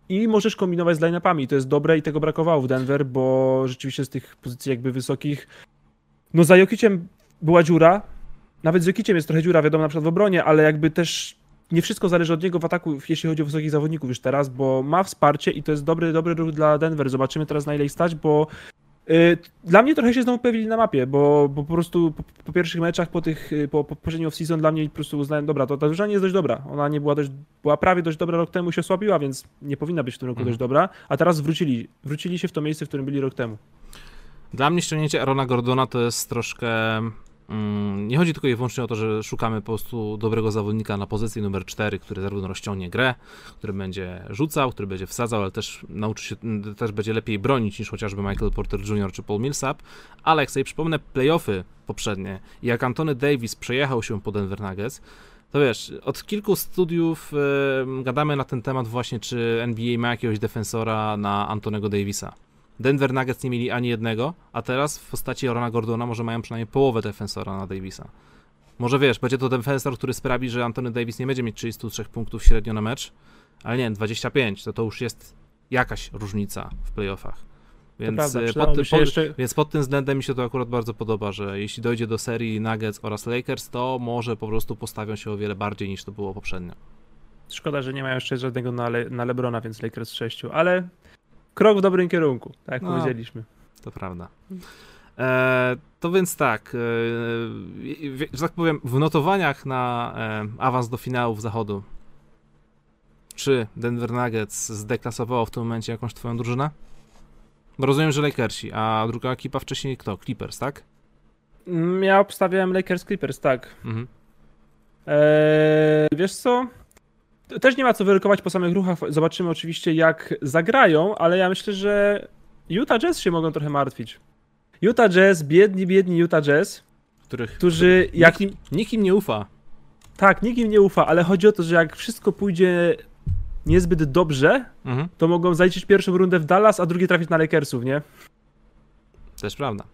i możesz kombinować z line-upami. To jest dobre i tego brakowało w Denver, bo rzeczywiście z tych pozycji jakby wysokich no za Jokiciem była dziura, nawet z Jokiciem jest trochę dziura, wiadomo, na przykład w obronie, ale jakby też nie wszystko zależy od niego w ataku, jeśli chodzi o wysokich zawodników już teraz, bo ma wsparcie i to jest dobry, dobry ruch dla Denver. Zobaczymy teraz na ile ich stać, bo dla mnie trochę się znowu pojawili na mapie, bo, bo po prostu po, po, pierwszych meczach, po tych, y, po, po poprzednim off-season dla mnie po prostu uznałem, dobra, to ta drużyna nie jest dość dobra. Ona nie była dość, była prawie dość dobra rok temu, się osłabiła, więc nie powinna być w tym roku mhm. dość dobra, a teraz wrócili, wrócili się w to miejsce, w którym byli rok temu. Dla mnie ściągnięcie Arona Gordona to jest troszkę nie chodzi tylko i wyłącznie o to, że szukamy po prostu dobrego zawodnika na pozycji numer 4, który zarówno rozciągnie grę, który będzie rzucał, który będzie wsadzał, ale też nauczy się, też będzie lepiej bronić niż chociażby Michael Porter Jr. czy Paul Millsap. Ale jak sobie przypomnę playoffy poprzednie jak Antony Davis przejechał się po Denver Nuggets, to wiesz, od kilku studiów yy, gadamy na ten temat właśnie, czy NBA ma jakiegoś defensora na Antonego Davisa. Denver Nuggets nie mieli ani jednego, a teraz w postaci Orona Gordona może mają przynajmniej połowę defensora na Davisa. Może wiesz, będzie to defensor, który sprawi, że Antony Davis nie będzie mieć 33 punktów średnio na mecz, ale nie, 25, to to już jest jakaś różnica w playoffach. Więc, prawda, e, pod, pod, jeszcze... więc pod tym względem mi się to akurat bardzo podoba, że jeśli dojdzie do serii Nuggets oraz Lakers, to może po prostu postawią się o wiele bardziej niż to było poprzednio. Szkoda, że nie mają jeszcze żadnego na, Le na Lebrona, więc Lakers 6, ale krok w dobrym kierunku, tak jak no, powiedzieliśmy. To prawda. E, to więc tak, e, że tak powiem, w notowaniach na e, awans do finałów zachodu, czy Denver Nuggets zdeklasowało w tym momencie jakąś twoją drużynę? Bo rozumiem, że Lakersi, a druga ekipa wcześniej kto? Clippers, tak? Ja obstawiałem Lakers Clippers, tak. Mhm. Eee, wiesz co? Też nie ma co wyrokować po samych ruchach. Zobaczymy oczywiście, jak zagrają, ale ja myślę, że Utah Jazz się mogą trochę martwić. Utah Jazz, biedni, biedni Utah Jazz, których, którzy których jak... Nikim, nikim nie ufa. Tak, nikim nie ufa, ale chodzi o to, że jak wszystko pójdzie niezbyt dobrze, mhm. to mogą zaliczyć pierwszą rundę w Dallas, a drugie trafić na Lakersów, nie? Też prawda.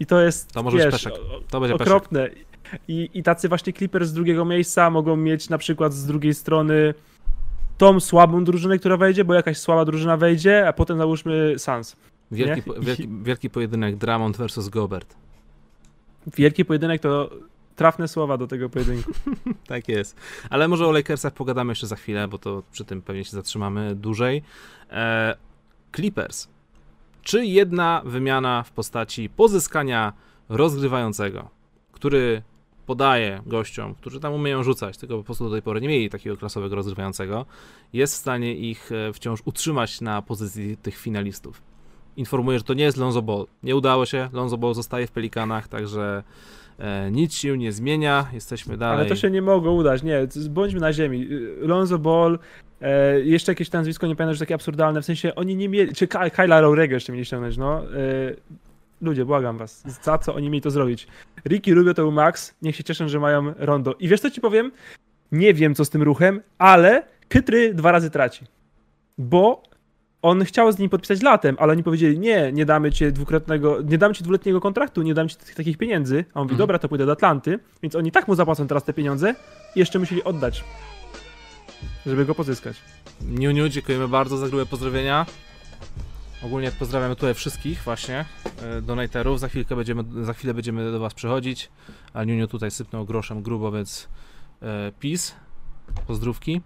I to jest, to może wiesz, peszek. To będzie okropne. Peszek. I, I tacy właśnie Clippers z drugiego miejsca mogą mieć na przykład z drugiej strony tą słabą drużynę, która wejdzie, bo jakaś słaba drużyna wejdzie, a potem załóżmy Suns. Wielki, po, wielki, wielki pojedynek Dramont versus Gobert. Wielki pojedynek to trafne słowa do tego pojedynku. tak jest. Ale może o Lakersach pogadamy jeszcze za chwilę, bo to przy tym pewnie się zatrzymamy dłużej. E, Clippers. Czy jedna wymiana w postaci pozyskania rozgrywającego, który podaje gościom, którzy tam umieją rzucać, tylko po prostu do tej pory nie mieli takiego klasowego rozgrywającego, jest w stanie ich e, wciąż utrzymać na pozycji tych finalistów. Informuję, że to nie jest Lonzo Ball. Nie udało się, Lonzo Ball zostaje w Pelikanach, także e, nic się nie zmienia, jesteśmy dalej. Ale to się nie mogło udać, nie, bądźmy na ziemi. Lonzo Ball, e, jeszcze jakieś nazwisko, nie pamiętam, że takie absurdalne, w sensie oni nie mieli, czy Kyla Rowrego jeszcze mieli ściągnąć, no. E, Ludzie, błagam was, za co oni mieli to zrobić? Ricky Rubio to był Max, niech się cieszą, że mają rondo. I wiesz co ci powiem? Nie wiem co z tym ruchem, ale Kytry dwa razy traci. Bo on chciał z nim podpisać latem, ale oni powiedzieli, nie, nie damy ci dwukrotnego, nie damy ci dwuletniego kontraktu, nie damy ci tych, takich pieniędzy. A on mówi, mhm. dobra, to pójdę do Atlanty, więc oni tak mu zapłacą teraz te pieniądze i jeszcze musieli oddać, żeby go pozyskać. Niu, niu, dziękujemy bardzo za grube pozdrowienia. Ogólnie pozdrawiamy tutaj wszystkich właśnie e, donaterów. Za chwilkę będziemy, za chwilę będziemy do was przychodzić. A Niunio tutaj sypnął groszem grubo, więc e, peace. Pozdrówki.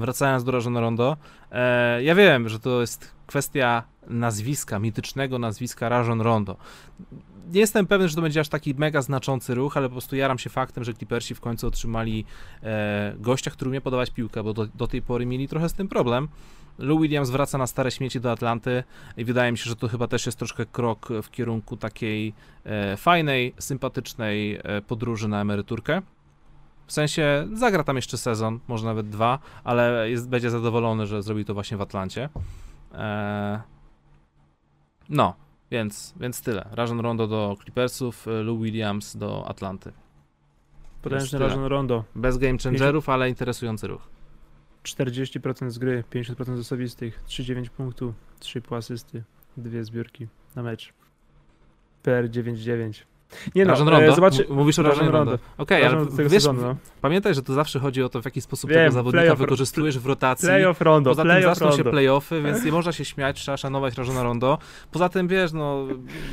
Wracając do Rażona Rondo. E, ja wiem, że to jest kwestia nazwiska, mitycznego nazwiska Rajon Rondo. Nie jestem pewien, że to będzie aż taki mega znaczący ruch, ale po prostu jaram się faktem, że Clippersi w końcu otrzymali e, gościa, który umie podawać piłkę, bo do, do tej pory mieli trochę z tym problem. Lou Williams wraca na stare śmieci do Atlanty i wydaje mi się, że to chyba też jest troszkę krok w kierunku takiej e, fajnej, sympatycznej e, podróży na emeryturkę. W sensie zagra tam jeszcze sezon, może nawet dwa, ale jest, będzie zadowolony, że zrobił to właśnie w Atlancie. Eee, no, więc, więc tyle. Rajon Rondo do Clippersów, Lou Williams do Atlanty. Potężny. Rajon Rondo. Bez game changerów, ale interesujący ruch. 40% z gry, 50% z osobistych, 3,9 punktów, 3,5 asysty, dwie zbiórki na mecz. PR 9,9. Nie no, Rajon Rondo? e, zobaczy... Mówisz o Rajon Rondo. Okej, ale z tego wiesz, sezonu, no. pamiętaj, że to zawsze chodzi o to, w jaki sposób Wiem, tego zawodnika wykorzystujesz w rotacji. Playoff Rondo, Poza tym playoff zaczną się Rondo. playoffy, więc nie można się śmiać, trzeba szanować Rajona Rondo. Poza tym, wiesz, no,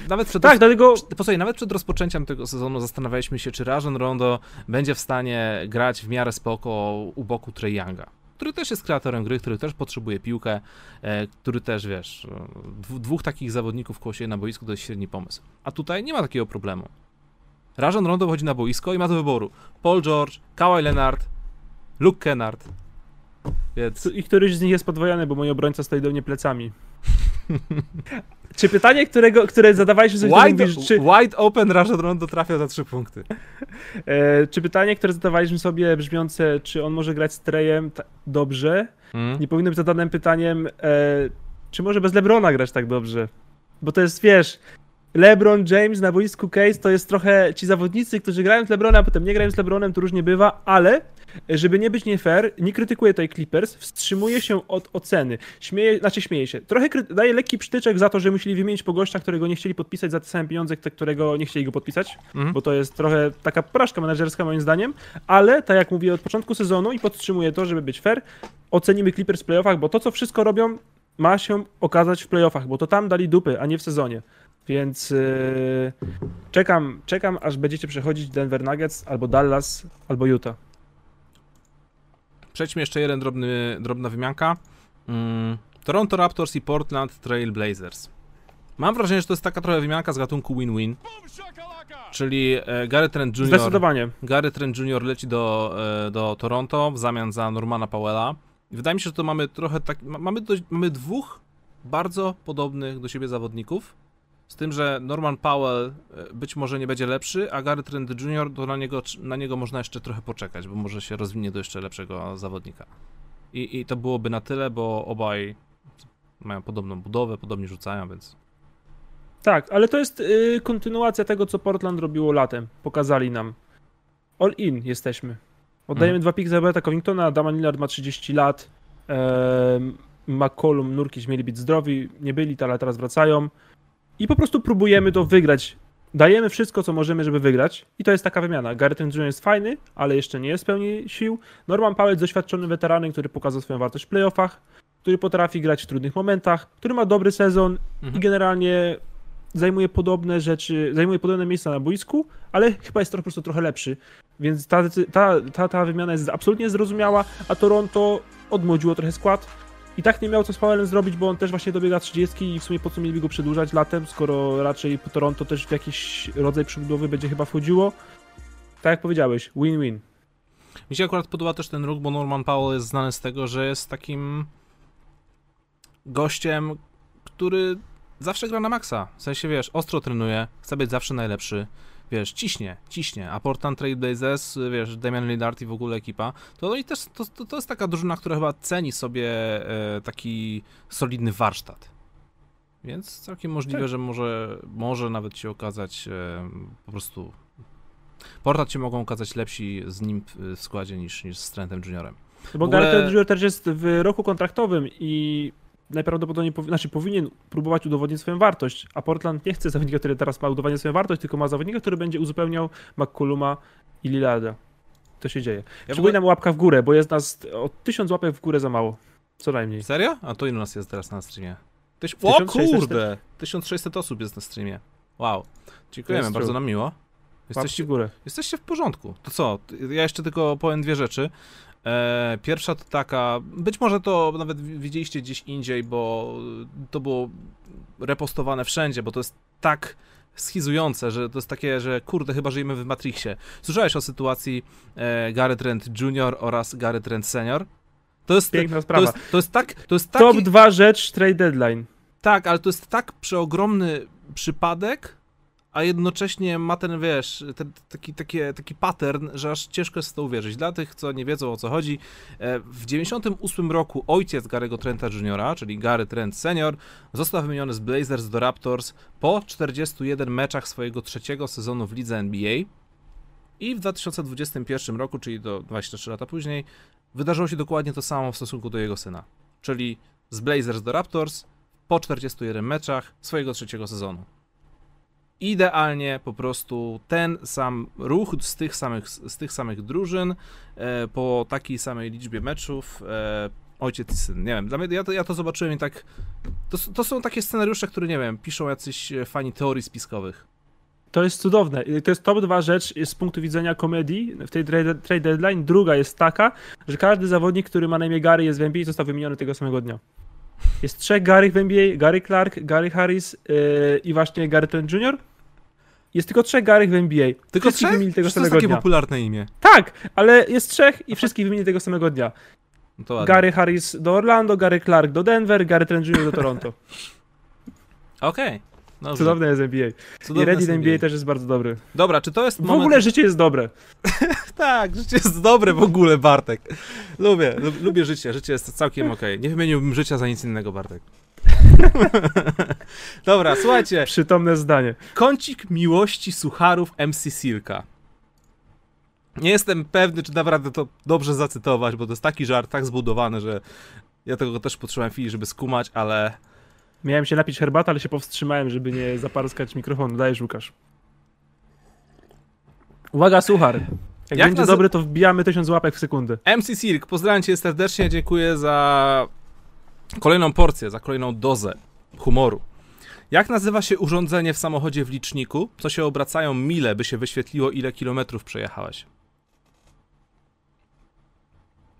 nawet przed, Tak, dlatego Posłuchaj, nawet przed rozpoczęciem tego sezonu zastanawialiśmy się, czy Rajon Rondo będzie w stanie grać w miarę spoko u boku Trae Younga, który też jest kreatorem gry, który też potrzebuje piłkę, e, który też, wiesz, e, dwóch takich zawodników koło na boisku to jest średni pomysł. A tutaj nie ma takiego problemu. Rajon Rondo wchodzi na boisko i ma do wyboru Paul George, Kawhi Leonard, Luke Kennard. Więc... i któryś z nich jest podwojony, bo mój obrońca stoi do mnie plecami. Czy pytanie, którego, które zadawaliśmy sobie wtedy, Wide, mówisz, czy, wide open Rajon Rondo trafia za trzy punkty. e, czy pytanie, które zadawaliśmy sobie brzmiące, czy on może grać z Trejem dobrze, Mm. nie powinno być zadanym pytaniem, e, czy może bez Lebrona grać tak dobrze? Bo to jest, wiesz, LeBron James na boisku Case to jest trochę ci zawodnicy, którzy grają z LeBronem, a potem nie grają z LeBronem, to różnie bywa, ale żeby nie być nie fair, nie krytykuję tej Clippers, wstrzymuje się od oceny. Śmieje, znaczy śmieje się. Trochę kry- daje lekki przytyczek za to, że musieli wymienić po gościa, którego nie chcieli podpisać za te same pieniądze, którego nie chcieli go podpisać, Mhm. bo to jest trochę taka porażka menedżerska moim zdaniem, ale tak jak mówię od początku sezonu i podtrzymuję to, żeby być fair, ocenimy Clippers w playoffach, bo to, co wszystko robią, ma się okazać w playoffach, bo to tam dali dupy, a nie w sezonie. Więc yy, czekam, czekam, aż będziecie przechodzić Denver Nuggets, albo Dallas, albo Utah. Przejdźmy jeszcze jeden drobny, drobna wymianka. Mm, Toronto Raptors i Portland Trail Blazers. Mam wrażenie, że to jest taka trochę wymianka z gatunku win-win, czyli e, Gary Trent Jr. Zdecydowanie. Gary Trent Jr. leci do, e, do Toronto w zamian za Normana Powella. Wydaje mi się, że to mamy trochę tak. ma- Mamy, mamy dwóch bardzo podobnych do siebie zawodników. Z tym, że Norman Powell e, być może nie będzie lepszy, a Gary Trent Jr. to na niego, na niego można jeszcze trochę poczekać, bo może się rozwinie do jeszcze lepszego zawodnika. I, I to byłoby na tyle, bo obaj mają podobną budowę, podobnie rzucają, więc. Tak, ale to jest yy, kontynuacja tego, co Portland robiło latem. Pokazali nam. All in jesteśmy. Oddajemy Mhm. dwa piki za Roberta Covingtona, Damian Lillard ma 30 lat, em, McCollum, Nurkic mieli być zdrowi, nie byli, ale teraz wracają. I po prostu próbujemy to wygrać. Dajemy wszystko, co możemy, żeby wygrać. I to jest taka wymiana. Trent Jr. jest fajny, ale jeszcze nie jest w pełni sił. Norman Powell doświadczony weteranem, który pokazał swoją wartość w playoffach, który potrafi grać w trudnych momentach, który ma dobry sezon i Mhm. generalnie zajmuje podobne rzeczy, zajmuje podobne miejsca na boisku, ale chyba jest po prostu trochę lepszy. Więc ta, ta, ta, ta wymiana jest absolutnie zrozumiała, a Toronto odmłodziło trochę skład. I tak nie miał co z Powellem zrobić, bo on też właśnie dobiega 30 i w sumie po co mieliby go przedłużać latem, skoro raczej Toronto też w jakiś rodzaj przebudowy będzie chyba wchodziło. Tak jak powiedziałeś, win-win. Mi się akurat podoba też ten ruch, bo Norman Powell jest znany z tego, że jest takim gościem, który zawsze gra na maksa. W sensie, wiesz, ostro trenuje, chce być zawsze najlepszy. Wiesz, ciśnie, ciśnie. A Portland Trail Blazers, wiesz, Damian Lillard i w ogóle ekipa, to oni też, to, to, to jest taka drużyna, która chyba ceni sobie e, taki solidny warsztat. Więc całkiem możliwe, Tak. że może, może nawet się okazać e, po prostu Portland się mogą okazać lepsi z nim w w składzie niż, niż z Trentem Juniorem. Bo ogóle- Jr. też jest w roku kontraktowym i najprawdopodobniej powi- znaczy powinien próbować udowodnić swoją wartość, a Portland nie chce zawodnika, który teraz ma udowodnić swoją wartość, tylko ma zawodnika, który będzie uzupełniał McColluma i Lillarda. To się dzieje. Ja Przypominam łapka w górę, bo jest nas o tysiąc łapek w górę za mało. Co najmniej. Serio? A to ilu nas jest teraz na streamie? Tyś... O 1600. kurde! 1600 osób jest na streamie. Wow. Dziękujemy, bardzo true. nam miło. Jesteście, w górę. jesteście w porządku. To co? Ja jeszcze tylko powiem dwie rzeczy. E, pierwsza to taka, być może to nawet wi- widzieliście gdzieś indziej, bo to było repostowane wszędzie, bo to jest tak schizujące, że to jest takie, że kurde, chyba żyjemy w Matrixie. Słyszałeś o sytuacji e, Gary Trent Jr. oraz Gary Trent Senior? To jest, Piękna to sprawa. jest, to jest tak, to jest taki, Top 2 rzecz trade deadline. tak, ale to jest tak przeogromny przypadek, a jednocześnie ma ten, wiesz, ten, taki, taki pattern, że aż ciężko jest w to uwierzyć. Dla tych, co nie wiedzą o co chodzi, e, w 98 roku ojciec Gary'ego Trenta Jr., czyli Gary Trent Senior, został wymieniony z Blazers do Raptors po 41 meczach swojego trzeciego sezonu w lidze NBA. I w 2021 roku, czyli do 23 lata później, wydarzyło się dokładnie to samo w stosunku do jego syna. Czyli z Blazers do Raptors po 41 meczach swojego trzeciego sezonu idealnie po prostu ten sam ruch z tych samych, z tych samych drużyn e, po takiej samej liczbie meczów. E, ojciec i syn. Nie wiem, dla mnie, ja, to, ja to zobaczyłem i tak. To, to są takie scenariusze, które nie wiem, piszą jacyś fani teorii spiskowych. To jest cudowne. To jest top dwa rzecz z punktu widzenia komedii w tej trade deadline. Druga jest taka, że każdy zawodnik, który ma na imię Gary jest w NBA został wymieniony tego samego dnia. Jest trzech Gary w NBA, Gary Clark, Gary Harris yy, i właśnie Gary Trent Jr. Jest tylko trzech Gary w NBA. Tylko trzech? wymienili tego samego to jest takie dnia. popularne imię. Tak, ale jest trzech i wszystkich wymienili tego samego dnia. No Gary Harris do Orlando, Gary Clark do Denver, Gary Trent Jr. do Toronto. Okej. Okay. Cudowne jest NBA. Cudowne I Reddit NBA. NBA też jest bardzo dobry. Dobra, czy to jest moment... W ogóle życie jest dobre. tak, życie jest dobre w ogóle, Bartek. Lubię, lubię życie, życie jest całkiem okej. Okay. Nie wymieniłbym życia za nic innego, Bartek. Dobra, słuchajcie. Przytomne zdanie. Kącik miłości sucharów MC Silka. Nie jestem pewny, czy naprawdę to dobrze zacytować, bo to jest taki żart, tak zbudowany, że ja tego też potrzebowałem chwili, żeby skumać, ale... Miałem się napić herbatę, ale się powstrzymałem, żeby nie zaparskać mikrofonu. Dajesz, Łukasz. Uwaga, suchar. Jak, Jak będzie dobry, to wbijamy tysiąc łapek w sekundę. MC Silk, pozdrawiam cię serdecznie, dziękuję za kolejną porcję, za kolejną dozę humoru. Jak nazywa się urządzenie w samochodzie w liczniku, co się obracają mile, by się wyświetliło, ile kilometrów przejechałeś?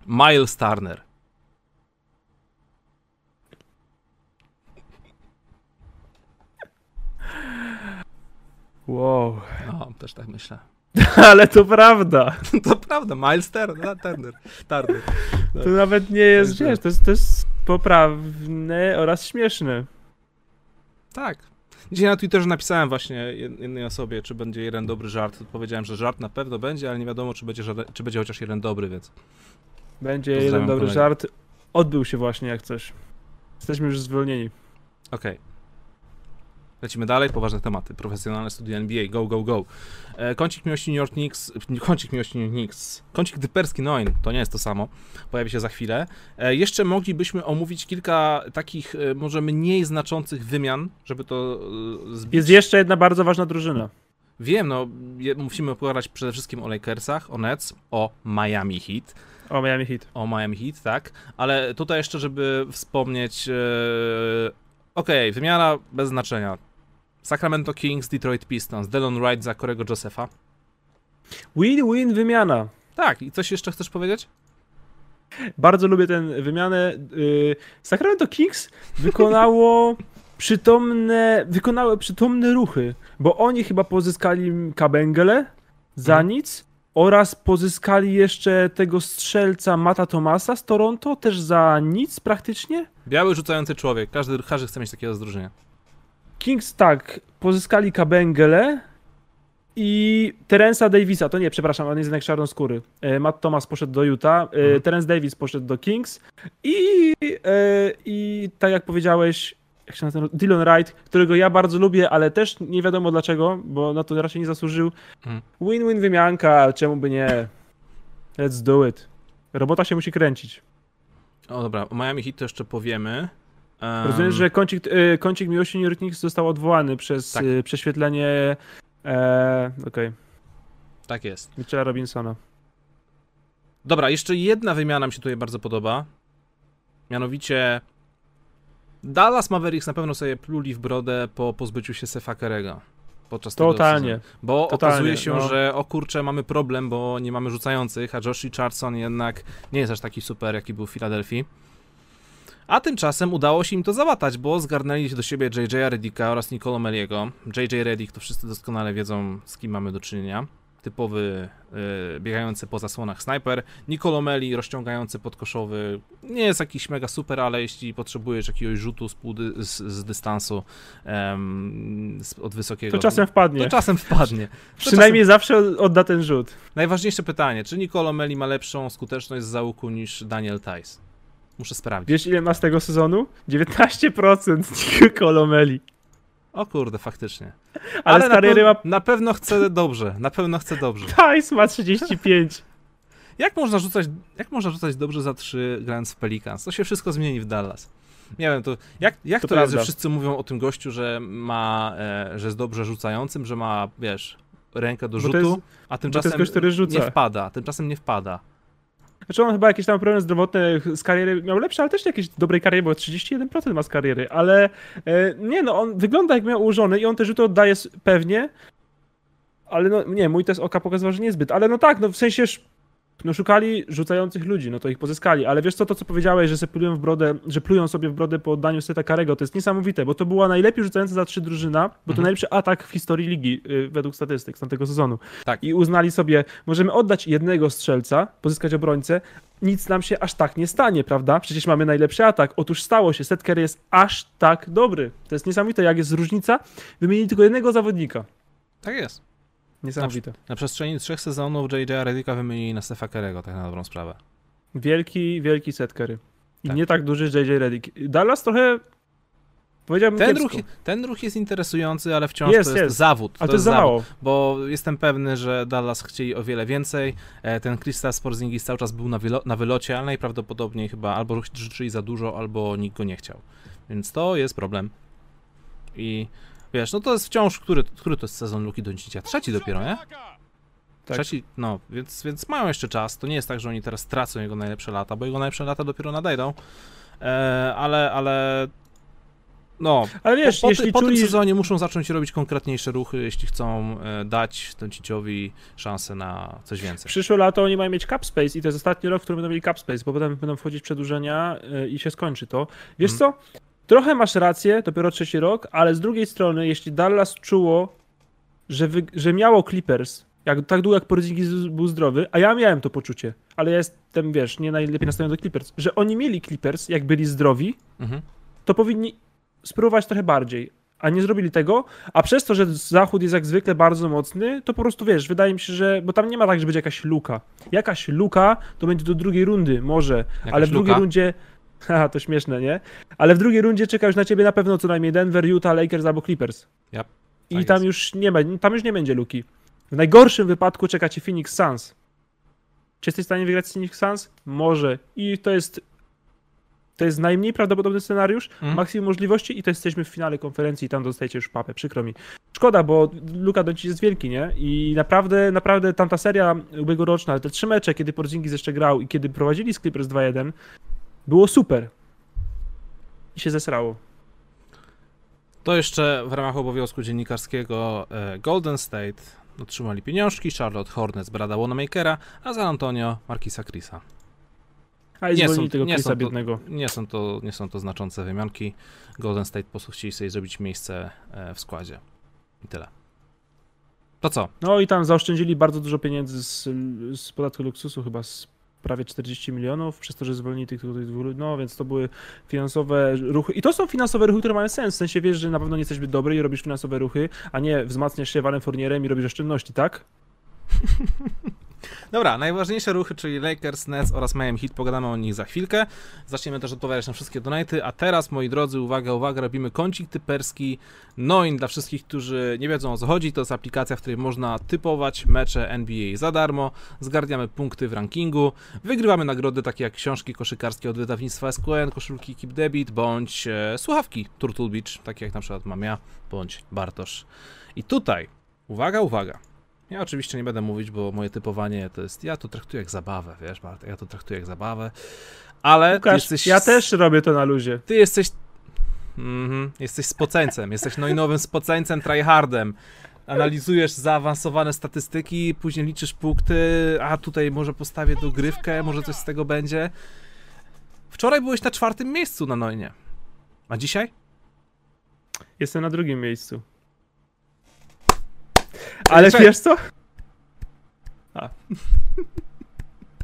Miles Turner. Wow. No, też tak myślę. Ale to prawda. to prawda, Miles Turner. Turner. Turner. No. To nawet nie jest, wiesz, to jest, to jest poprawne oraz śmieszne. Tak. Dzisiaj na Twitterze napisałem właśnie jednej osobie, czy będzie jeden dobry żart. Powiedziałem, że żart na pewno będzie, ale nie wiadomo, czy będzie, żaden, czy będzie chociaż jeden dobry, więc. Będzie jeden dobry kolegę. żart. Odbył się właśnie jak coś. Jesteśmy już zwolnieni. Okej. Okay. Lecimy dalej, poważne tematy. Profesjonalne studia NBA, go, go, go. E, kącik miłości New York Knicks, kącik miłości New York Knicks, kącik dyperski Noin, to nie jest to samo, pojawi się za chwilę. E, jeszcze moglibyśmy omówić kilka takich e, może mniej znaczących wymian, żeby to e, zbić. Jest jeszcze jedna bardzo ważna drużyna. Wiem, no je, musimy opowiadać przede wszystkim o Lakersach, o Nets, o Miami Heat. O Miami Heat. O Miami Heat, tak. Ale tutaj jeszcze, żeby wspomnieć... E, Okej, okay, wymiana bez znaczenia. Sacramento Kings, Detroit Pistons, Delon Wright za Korego Josepha. Win-win wymiana. Tak, i coś jeszcze chcesz powiedzieć? Bardzo lubię tę wymianę. Y, Sacramento Kings wykonało przytomne, wykonały przytomne ruchy, bo oni chyba pozyskali Kabengele za hmm. nic oraz pozyskali jeszcze tego strzelca Mata Tomasa z Toronto też za nic praktycznie. Biały rzucający człowiek, każdy, każdy chce mieć takiego zdróżenia. Kings tak, pozyskali Kabengele i Terensa Davisa, to nie, przepraszam, on jest jednak czarnoskóry. E, Matt Thomas poszedł do Utah, e, mhm. Terence Davis poszedł do Kings i, e, i tak jak powiedziałeś, jak się nazywa, Dylan Wright, którego ja bardzo lubię, ale też nie wiadomo dlaczego, bo na to raczej nie zasłużył. Mhm. Win-win wymianka, czemu by nie? Let's do it. Robota się musi kręcić. O dobra, o Miami Heat to jeszcze powiemy. Um... Rozumiem, że kącik, y, kącik miłości New York Knicks został odwołany przez tak. y, prześwietlenie. E, Okej. Okay. Tak jest. Mitchella Robinsona. Dobra, jeszcze jedna wymiana mi się tutaj bardzo podoba. Mianowicie Dallas Mavericks na pewno sobie pluli w brodę po pozbyciu się Sefa Kerego podczas Totalnie. tego sezonu. Bo Totalnie, okazuje się, no. że o kurczę, mamy problem, bo nie mamy rzucających, a Josh Richardson jednak nie jest aż taki super, jaki był w Filadelfii. A tymczasem udało się im to załatać, bo zgarnęli do siebie JJ Redicka oraz Nicolo Meliego. JJ Redick to wszyscy doskonale wiedzą, z kim mamy do czynienia. typowy y, biegający po zasłonach snajper. Nicolo Meli rozciągający podkoszowy. Nie jest jakiś mega super, ale jeśli potrzebujesz jakiegoś rzutu z, półdy, z, z dystansu em, z, od wysokiego... To czasem wpadnie. To czasem wpadnie. To Przynajmniej zawsze odda ten rzut. czasem... Najważniejsze pytanie, czy Nicolo Meli ma lepszą skuteczność z załuku niż Daniel Tice? Muszę sprawdzić. Wiesz ile ma z tego sezonu? 19% Kolomeli. O kurde, faktycznie. Ale, z na, ma... na pewno chce dobrze, na pewno chce dobrze. Tice ma 35. Jak można rzucać, jak można rzucać dobrze za 3 grając w Pelicans? To się wszystko zmieni w Dallas. Nie wiem, to jak, jak to, To jest, że wszyscy mówią o tym gościu, że ma, e, że jest dobrze rzucającym, że ma, wiesz, rękę do rzutu, jest- a tymczasem gość, nie wpada, tymczasem nie wpada. Znaczy on chyba jakieś tam problemy zdrowotne z kariery miał lepsze, ale też jakiejś dobrej kariery, bo 31% ma z kariery, ale e, nie no, on wygląda jak miał ułożony i on te rzuty oddaje pewnie, ale no nie, mój test oka pokazywał, że niezbyt, ale no tak, no w sensie no szukali rzucających ludzi, no to ich pozyskali, ale wiesz co, to co powiedziałeś, że se plują w brodę, że plują sobie w brodę po oddaniu Seta Karego, to jest niesamowite, bo to była najlepiej rzucająca za trzy drużyna, bo to Mhm. najlepszy atak w historii ligi y, według statystyk z tamtego sezonu. Tak. I uznali sobie, możemy oddać jednego strzelca, pozyskać obrońcę, nic nam się aż tak nie stanie, prawda? Przecież mamy najlepszy atak. Otóż stało się, Curry jest aż tak dobry. To jest niesamowite, jak jest różnica. Wymienili tylko jednego zawodnika. Tak jest. Niesamowite. Na przestrzeni trzech sezonów J.J. Redicka wymienili na Stefa Kerego, tak na dobrą sprawę. Wielki, wielki Curry. I Tak. nie tak duży JJ Redick. Dallas trochę, powiedziałbym Ten ruch, ten ruch jest interesujący, ale wciąż Jest, to jest, jest. zawód. Ale to jest za zawód. mało. bo jestem pewny, że Dallas chcieli o wiele więcej. E, Ten Kristaps Porzingis cały czas był na, wylo- na wylocie, ale najprawdopodobniej chyba albo życzyli za dużo, albo nikt go nie chciał. Więc to jest problem. I wiesz, no to jest wciąż, który, który to jest sezon Luki Doncicia? Trzeci dopiero, nie? Tak. Trzeci, no, więc, więc mają jeszcze czas. To nie jest tak, że oni teraz tracą jego najlepsze lata, bo jego najlepsze lata dopiero nadejdą. E, ale, ale no, Ale wiesz, po, po, jeśli po tym czuli, sezonie muszą zacząć robić konkretniejsze ruchy, jeśli chcą e, dać Donciciowi szansę na coś więcej. przyszłe lato oni mają mieć cap space i to jest ostatni rok, w którym będą mieli cap space, bo potem będą wchodzić przedłużenia y, i się skończy to. Wiesz Mhm. co? Trochę masz rację, dopiero trzeci rok, ale z drugiej strony, jeśli Dallas czuło, że, wy, że miało Clippers, jak, tak długo jak Porzingis był zdrowy, a ja miałem to poczucie, ale ja jestem, wiesz, nie najlepiej nastawiony do Clippers, że oni mieli Clippers, jak byli zdrowi, Mhm. to powinni spróbować trochę bardziej. A nie zrobili tego, a przez to, że zachód jest jak zwykle bardzo mocny, to po prostu wiesz, wydaje mi się, że. Bo tam nie ma tak, że będzie jakaś luka. Jakaś luka to będzie do drugiej rundy, może, Jakaś ale w drugiej luka? rundzie. Haha, to śmieszne, nie? Ale w drugiej rundzie czeka już na ciebie na pewno co najmniej Denver, Utah, Lakers albo Clippers. Yep, I tak tam jest. już nie ma, tam już nie będzie luki. W najgorszym wypadku czeka cię Phoenix Suns. Czy jesteś w stanie wygrać z Phoenix Suns? Może. I to jest. To jest najmniej prawdopodobny scenariusz, Mhm. maksimum możliwości i to jesteśmy w finale konferencji i tam dostajecie już papę, przykro mi. Szkoda, bo Luka Doncic jest wielki, nie? I naprawdę, naprawdę tamta seria ubiegłoroczna, te trzy mecze, kiedy Porzingis jeszcze grał i kiedy prowadzili z Clippers 2-1, było super. I się zesrało. To jeszcze w ramach obowiązku dziennikarskiego e, Golden State otrzymali pieniążki, Charlotte Hornets Brada Wonamakera, a San Antonio Markisa Chrisa. A i Nie są- tego nie Chrisa są to- biednego. Nie są to, nie są to znaczące wymianki. Golden State po prostu chcieli sobie zrobić miejsce e, w składzie. I tyle. To co? No i tam zaoszczędzili bardzo dużo pieniędzy z, z podatku luksusu, chyba z prawie 40 milionów, przez to, że zwolnili tych, dwóch ludzi. No więc to były finansowe ruchy. I to są finansowe ruchy, które mają sens. W sensie wiesz, że na pewno nie jesteś zbyt dobry i robisz finansowe ruchy, a nie wzmacniasz się Walem Fournierem i robisz oszczędności, tak? Dobra, najważniejsze ruchy, czyli Lakers, Nets oraz Miami Heat, pogadamy o nich za chwilkę. Zaczniemy też odpowiadać na wszystkie donaty, a teraz, moi drodzy, uwaga, uwaga, robimy kącik typerski Noin dla wszystkich, którzy nie wiedzą o co chodzi. To jest aplikacja, w której można typować mecze NBA za darmo, zgarniamy punkty w rankingu, wygrywamy nagrody takie jak książki koszykarskie od wydawnictwa SQN, koszulki Keep Debit, bądź e, słuchawki Turtle Beach, takie jak na przykład mam ja, bądź Bartosz. I tutaj, uwaga, uwaga, ja oczywiście nie będę mówić, bo moje typowanie to jest. Ja to traktuję jak zabawę, wiesz, Bartek, ja to traktuję jak zabawę. Ale Łukasz, jesteś. ja też robię to na luzie. Ty jesteś. Mhm, jesteś spoceńcem, jesteś nowym spoceńcem, tryhardem. Analizujesz zaawansowane statystyki, później liczysz punkty, a tutaj może postawię dogrywkę, może coś z tego będzie. Wczoraj byłeś na czwartym miejscu na Noinie. A dzisiaj? Jestem na drugim miejscu. Ale Czekaj. wiesz co? A.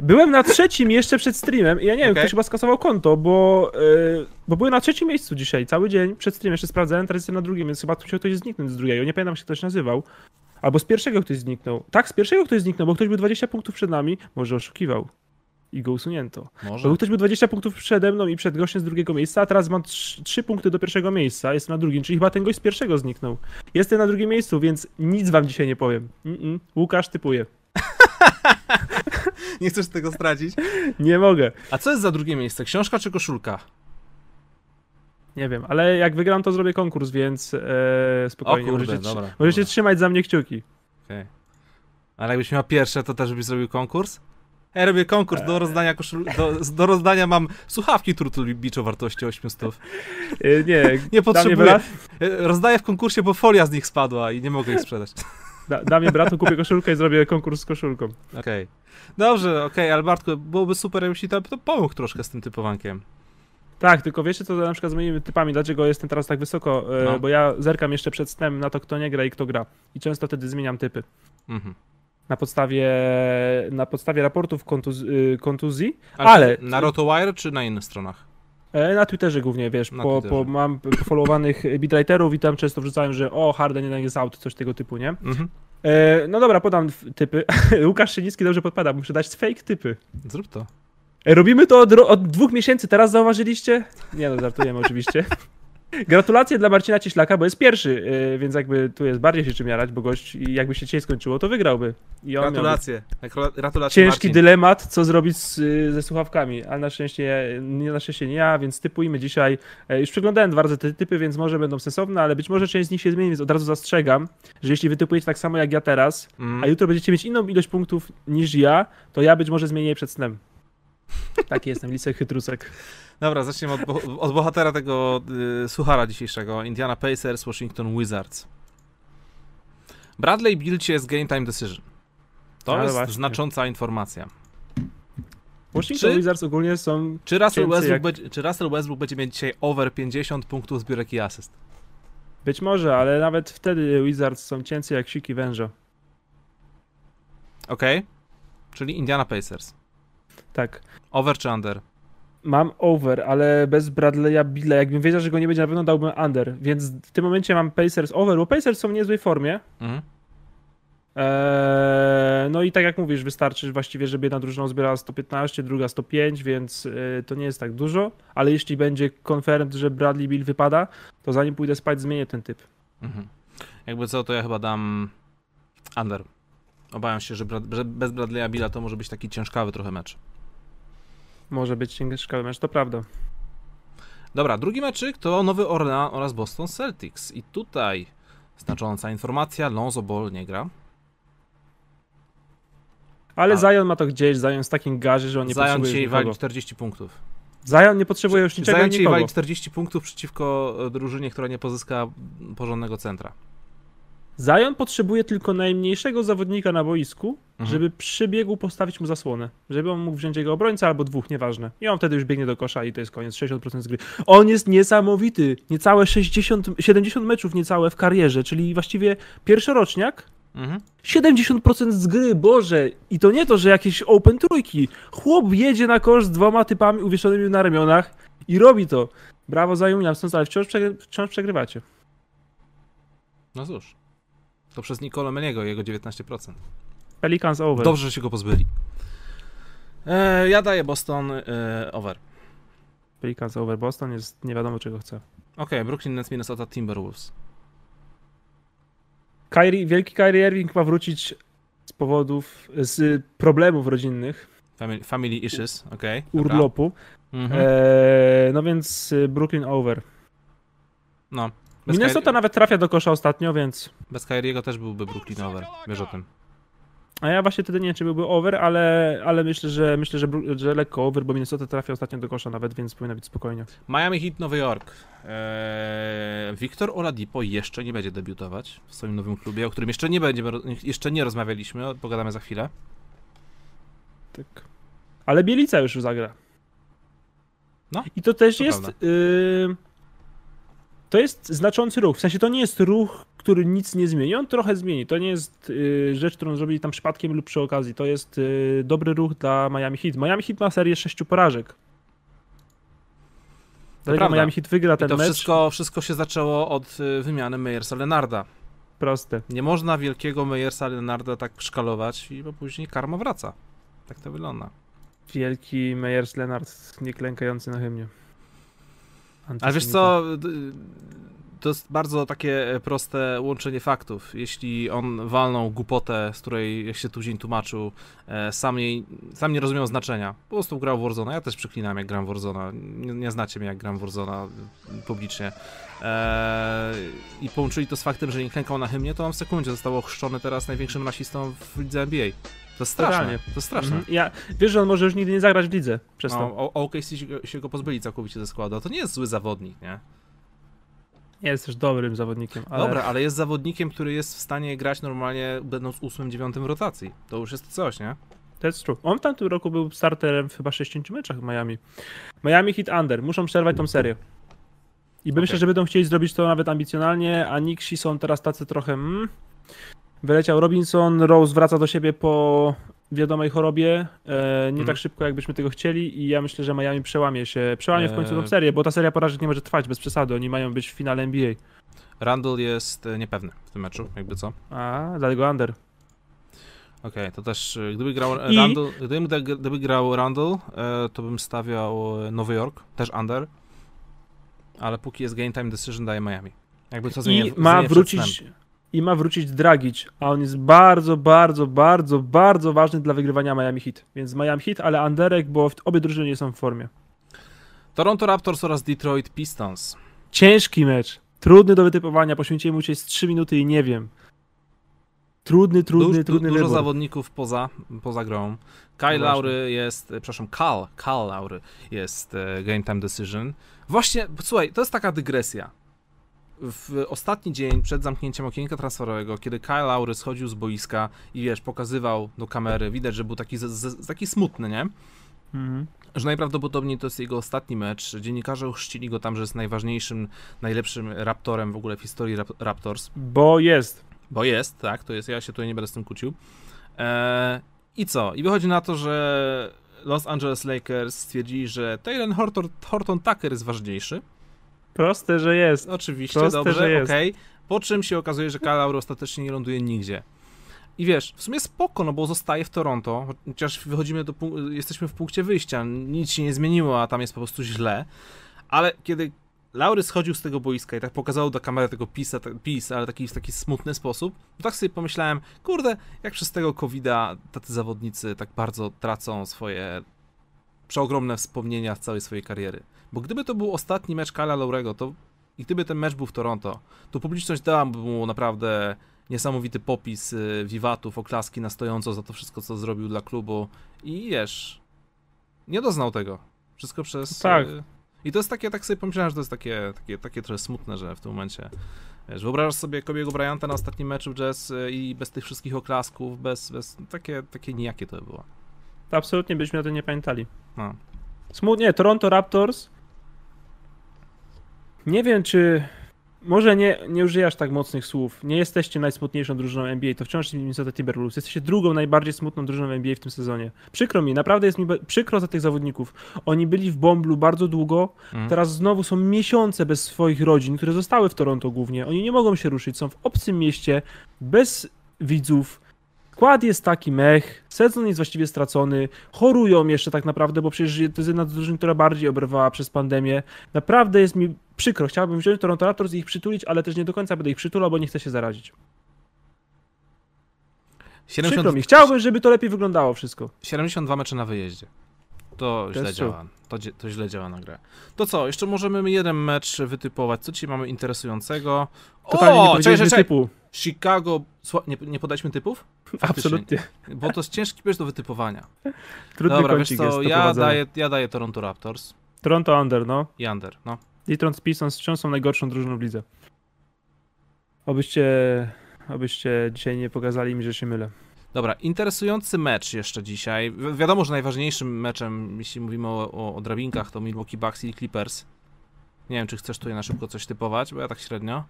Byłem na trzecim jeszcze przed streamem i ja nie wiem, Okej. ktoś chyba skasował konto, bo, yy, bo byłem na trzecim miejscu dzisiaj, cały dzień, przed streamem jeszcze sprawdzałem, teraz jestem na drugim, więc chyba musiał ktoś zniknąć z drugiego, nie pamiętam jak się ktoś nazywał. Albo z pierwszego ktoś zniknął. Tak, z pierwszego ktoś zniknął, bo ktoś był 20 punktów przed nami, może oszukiwał. I go usunięto. Może. Bo ktoś był 20 punktów przede mną i przed gościem z drugiego miejsca, a teraz mam 3, punkty do pierwszego miejsca, jestem na drugim, czyli chyba ten gość z pierwszego zniknął. Jestem na drugim miejscu, więc nic wam dzisiaj nie powiem. Mm-mm. Łukasz typuje. Nie chcesz tego stracić? Nie mogę. A co jest za drugie miejsce? Książka czy koszulka? Nie wiem, ale jak wygram, to zrobię konkurs, więc e, spokojnie. O kurde, możecie, dobra, możecie dobra. trzymać za mnie kciuki. Okej. Ale jakbyś miał pierwsze, to też byś zrobił konkurs? Ja robię konkurs do rozdania koszul... do, do rozdania mam słuchawki Turtle Beach o wartości 800. E, nie, Nie potrzebuję. E, Rozdaję w konkursie, bo folia z nich spadła i nie mogę ich sprzedać. da, da mnie bratu, kupię koszulkę i zrobię konkurs z koszulką. Okej. Dobrze, okej, ale Bartku, byłoby super, ci to, to pomógł troszkę z tym typowankiem. Tak, tylko wiecie co na przykład z moimi typami, dlaczego jestem teraz tak wysoko, e, No. bo ja zerkam jeszcze przed snem na to, kto nie gra i kto gra. I często wtedy zmieniam typy. Mhm. Na podstawie, na podstawie raportów kontuz, y, kontuzji, Ale... Ale- Na RotoWire czy na innych stronach? e, na Twitterze głównie, wiesz, po, Twitterze. po, mam followowanych bitwriterów i tam często wrzucałem, że o, Harden jednak jest out, coś tego typu, nie? Mhm. E, no dobra, podam typy. Łukasz Szynicki dobrze podpada, muszę dać fake typy. Zrób to. E, robimy to od, od dwóch miesięcy, teraz zauważyliście? Nie no, żartujemy oczywiście. Gratulacje dla Marcina Cieślaka, bo jest pierwszy, e, więc jakby tu jest bardziej się czym jarać, bo gość, jakby się dzisiaj skończyło, to wygrałby. Gratulacje. Gratula- Gratulacje ciężki Marcin. dylemat, co zrobić z, ze słuchawkami, ale na szczęście, nie, na szczęście nie ja, więc typujmy dzisiaj. E, Już przeglądałem dwa razy te typy, więc może będą sensowne, ale być może część z nich się zmieni, więc od razu zastrzegam, że jeśli wy typujecie tak samo jak ja teraz, Mm. a jutro będziecie mieć inną ilość punktów niż ja, to ja być może zmienię je przed snem. Taki jestem, Lisek Chytrucek. Dobra, zacznijmy od, bo- od bohatera tego y, suchara dzisiejszego. Indiana Pacers, Washington Wizards. Bradley Bill jest game time decision. To Ale jest właśnie. znacząca informacja. Washington Czy- Wizards ogólnie są... Czy Russell, Westbrook jak- będzie, czy Russell Westbrook będzie mieć dzisiaj over 50 punktów zbiórek i asyst? Być może, ale nawet wtedy Wizards są cięcy jak siki węża. Okej? Czyli Indiana Pacers. Tak. Over czy under? Mam over, ale bez Bradley'a Billa. Jakbym wiedział, że go nie będzie na pewno dałbym under. Więc w tym momencie mam Pacers over, bo Pacers są w niezłej formie. Mhm. Eee, no i tak jak mówisz, wystarczy właściwie, żeby jedna drużyna zbierała 115, druga 105, więc e, to nie jest tak dużo. Ale jeśli będzie confirmed, że Bradley Bill wypada, to zanim pójdę spać, zmienię ten typ. Mhm. Jakby co, to ja chyba dam under. Obawiam się, że, Brad, że bez Bradley'a Billa to może być taki ciężkawy trochę mecz. Może być ciężkawy mecz, to prawda. Dobra, drugi meczyk to Nowy Orlean oraz Boston Celtics. I tutaj znacząca informacja, Lonzo Ball nie gra. Ale A- Zion ma to gdzieś, Zion jest w takim gazie, że on nie Zion potrzebuje dzisiaj wali nikogo. 40 punktów. Zion nie potrzebuje już niczego Zion dzisiaj wali 40 punktów przeciwko e, drużynie, która nie pozyska porządnego centra. Zion potrzebuje tylko najmniejszego zawodnika na boisku, Mhm. żeby przybiegł postawić mu zasłonę. Żeby on mógł wziąć jego obrońcę albo dwóch, nieważne. I on wtedy już biegnie do kosza i to jest koniec, 60% z gry. On jest niesamowity. Niecałe 60, 70 meczów niecałe w karierze, czyli właściwie pierwszoroczniak. Mhm. 70% z gry, Boże! I to nie to, że jakieś open trójki. Chłop jedzie na kosz z dwoma typami uwieszonymi na ramionach i robi to. Brawo za Williamson, ale wciąż, przegry- wciąż przegrywacie. No cóż. To przez Nicolo Meniego, jego 19%. Pelicans over. Dobrze, że się go pozbyli. E, ja daję Boston e, over. Pelicans over. Boston jest nie wiadomo czego chce. Okej, Brooklyn Nets, Minnesota Timberwolves. Kyrie, wielki Kyrie Irving ma wrócić z powodów, z problemów rodzinnych, Family, family issues, okej. dobra. urlopu. Mhm. Eee, no więc Brooklyn over. No. Bez, Minnesota Kyrie- nawet trafia do kosza ostatnio, więc. bez Kyriego też byłby Brooklyn over. Wiesz o tym. A ja właśnie wtedy nie wiem, czy byłby over, ale, ale myślę, że myślę, że, że lekko over, bo Minnesota trafia ostatnio do kosza nawet, więc powinno być spokojnie. Miami Heat, Nowy Jork. Eee, Wiktor Oladipo jeszcze nie będzie debiutować w swoim nowym klubie, o którym jeszcze nie będziemy, jeszcze nie rozmawialiśmy, pogadamy za chwilę. Tak. Ale Bielica już zagra. No, I to też to jest. To jest znaczący ruch. W sensie to nie jest ruch, który nic nie zmieni. On trochę zmieni. To nie jest y, rzecz, którą zrobili tam przypadkiem lub przy okazji. To jest y, dobry ruch dla Miami Heat. Miami Heat ma serię sześciu porażek. Dlatego Miami Heat wygra ten I to mecz. Wszystko, wszystko się zaczęło od y, wymiany Meyersa Lenarda. Proste. Nie można wielkiego Meyersa Lenarda tak szkalować, bo później karma wraca. Tak to wygląda. Wielki Meyers Leonard, nie klękający na hymnie. Ale wiesz co, to jest bardzo takie proste łączenie faktów. Jeśli on walnął głupotę, z której, jak się tu dzień tłumaczył, e, sam, jej, sam nie rozumiał znaczenia. Po prostu grał Warzona. Ja też przeklinałem, jak gram Warzona. Nie, nie znacie mnie, jak gram Warzona publicznie. Eee, I połączyli to z faktem, że nie klękał na hymnie, to on w sekundzie został ochrzczony teraz największym rasistą w lidze NBA. To straszne. Totalnie. To straszne. Mhm. Ja, wiesz, że on może już nigdy nie zagrać w lidze przez no, to. O, OKC się, się go pozbyli całkowicie ze składu. To nie jest zły zawodnik, nie? Jest też dobrym zawodnikiem. Ale... Dobra, ale jest zawodnikiem, który jest w stanie grać normalnie, będąc 8-9 w rotacji. To już jest coś, nie? To jest true. On w tamtym roku był starterem w chyba 60 meczach w Miami. Miami hit under. Muszą przerwać tą serię. I okay. myślę, że będą chcieli zrobić to nawet ambicjonalnie, a Nixi są teraz tacy trochę... Mm, wyleciał Robinson, Rose wraca do siebie po wiadomej chorobie, e, nie mm. tak szybko jakbyśmy tego chcieli i ja myślę, że Miami przełamie się, przełamie w końcu tą e, serię, bo ta seria porażek nie może trwać bez przesady, oni mają być w finale NBA. Randall jest e, niepewny w tym meczu, jakby co. A, dlatego under. Okej, okay, to też gdyby grał I... Randall, gdyby, gdyby grał Randall, to bym stawiał Nowy Jork, też under. Ale póki jest game time decision daje Miami. Jakby co zmienia, I ma wrócić i ma wrócić Dragic, a on jest bardzo, bardzo, bardzo, bardzo ważny dla wygrywania Miami Heat. Więc Miami Heat, ale Anderek, bo obie drużyny nie są w formie. Toronto Raptors oraz Detroit Pistons. Ciężki mecz. Trudny do wytypowania. Poświęciłem mu się z 3 minuty i nie wiem. Trudny, trudny, du, trudny Dużo wybór. zawodników poza, poza grą. Kyle no Laury jest, przepraszam, Cal, Cal Laury jest e, game time decision. Właśnie, słuchaj, to jest taka dygresja w ostatni dzień przed zamknięciem okienka transferowego, kiedy Kyle Lowry schodził z boiska i wiesz, pokazywał do kamery, widać, że był taki, z, z, taki smutny, nie? Mhm. Że najprawdopodobniej to jest jego ostatni mecz. Dziennikarze uchrzcili go tam, że jest najważniejszym, najlepszym raptorem w ogóle w historii rap Raptors. Bo jest. Bo jest, tak, to jest, ja się tutaj nie będę z tym kłócił. Eee, I co? I wychodzi na to, że Los Angeles Lakers stwierdzili, że Taylor Horton, Horton Tucker jest ważniejszy Proste, że jest. Oczywiście, Proste, dobrze, okej. Okay. Po czym się okazuje, że Kyle ostatecznie nie ląduje nigdzie. I wiesz, w sumie spoko, no bo zostaje w Toronto, chociaż wychodzimy do, jesteśmy w punkcie wyjścia, nic się nie zmieniło, a tam jest po prostu źle. Ale kiedy Laury schodził z tego boiska i tak pokazał do kamery tego pisa, pis, ale taki, w taki smutny sposób, to tak sobie pomyślałem, kurde, jak przez tego covida tacy zawodnicy tak bardzo tracą swoje przeogromne wspomnienia z całej swojej kariery. Bo gdyby to był ostatni mecz Kala Laurego, to i gdyby ten mecz był w Toronto, to publiczność dałaby mu naprawdę niesamowity popis y, wiwatów, oklaski na stojąco za to wszystko, co zrobił dla klubu i wiesz, nie doznał tego. Wszystko przez... Tak. Y, I to jest takie, tak sobie pomyślałem, że to jest takie, takie, takie trochę smutne, że w tym momencie Wiesz, wyobrażasz sobie Kobiego Bryanta na ostatnim meczu w Jazz y, i bez tych wszystkich oklasków, bez, bez takie, takie nijakie to by było. Absolutnie byśmy o tym nie pamiętali. No. Smutnie, Toronto Raptors nie wiem, czy. Może nie, nie użyjasz tak mocnych słów. Nie jesteście najsmutniejszą drużyną NBA, to wciąż Minnesota Timberwolves. Jesteście drugą najbardziej smutną drużyną NBA w tym sezonie. Przykro mi, naprawdę jest mi przykro za tych zawodników. Oni byli w Bomblu bardzo długo, mm. teraz znowu są miesiące bez swoich rodzin, które zostały w Toronto głównie. Oni nie mogą się ruszyć, są w obcym mieście, bez widzów, Skład jest taki mech, sezon jest właściwie stracony, chorują jeszcze tak naprawdę, bo przecież to jest jedna z drużyn, która bardziej obrywała przez pandemię. Naprawdę jest mi przykro, chciałbym wziąć Toronto Raptors i ich przytulić, ale też nie do końca będę ich przytulał, bo nie chcę się zarazić. 70... Przykro mi, chciałbym, żeby to lepiej wyglądało wszystko. 72 mecze na wyjeździe. To, źle działa. To, to, źle działa na grę. To co, jeszcze możemy jeden mecz wytypować. Co dzisiaj mamy interesującego? Totalnie o, nie czekaj, czekaj. typu. Chicago. Nie, nie podaliśmy typów? Faktycznie. Absolutnie. Bo to jest ciężki mecz do wytypowania. Trudny Dobra, wiesz co, ja daję, ja daję Toronto Raptors. Toronto Under, no. I Under, no. Detroit Pistons wciąż są najgorszą drużyną w lidze. Obyście, obyście dzisiaj nie pokazali mi, że się mylę. Dobra, interesujący mecz jeszcze dzisiaj. Wi wiadomo, że najważniejszym meczem, jeśli mówimy o, o, o drabinkach, to Milwaukee Bucks i Clippers. Nie wiem, czy chcesz tutaj na szybko coś typować, bo ja tak średnio.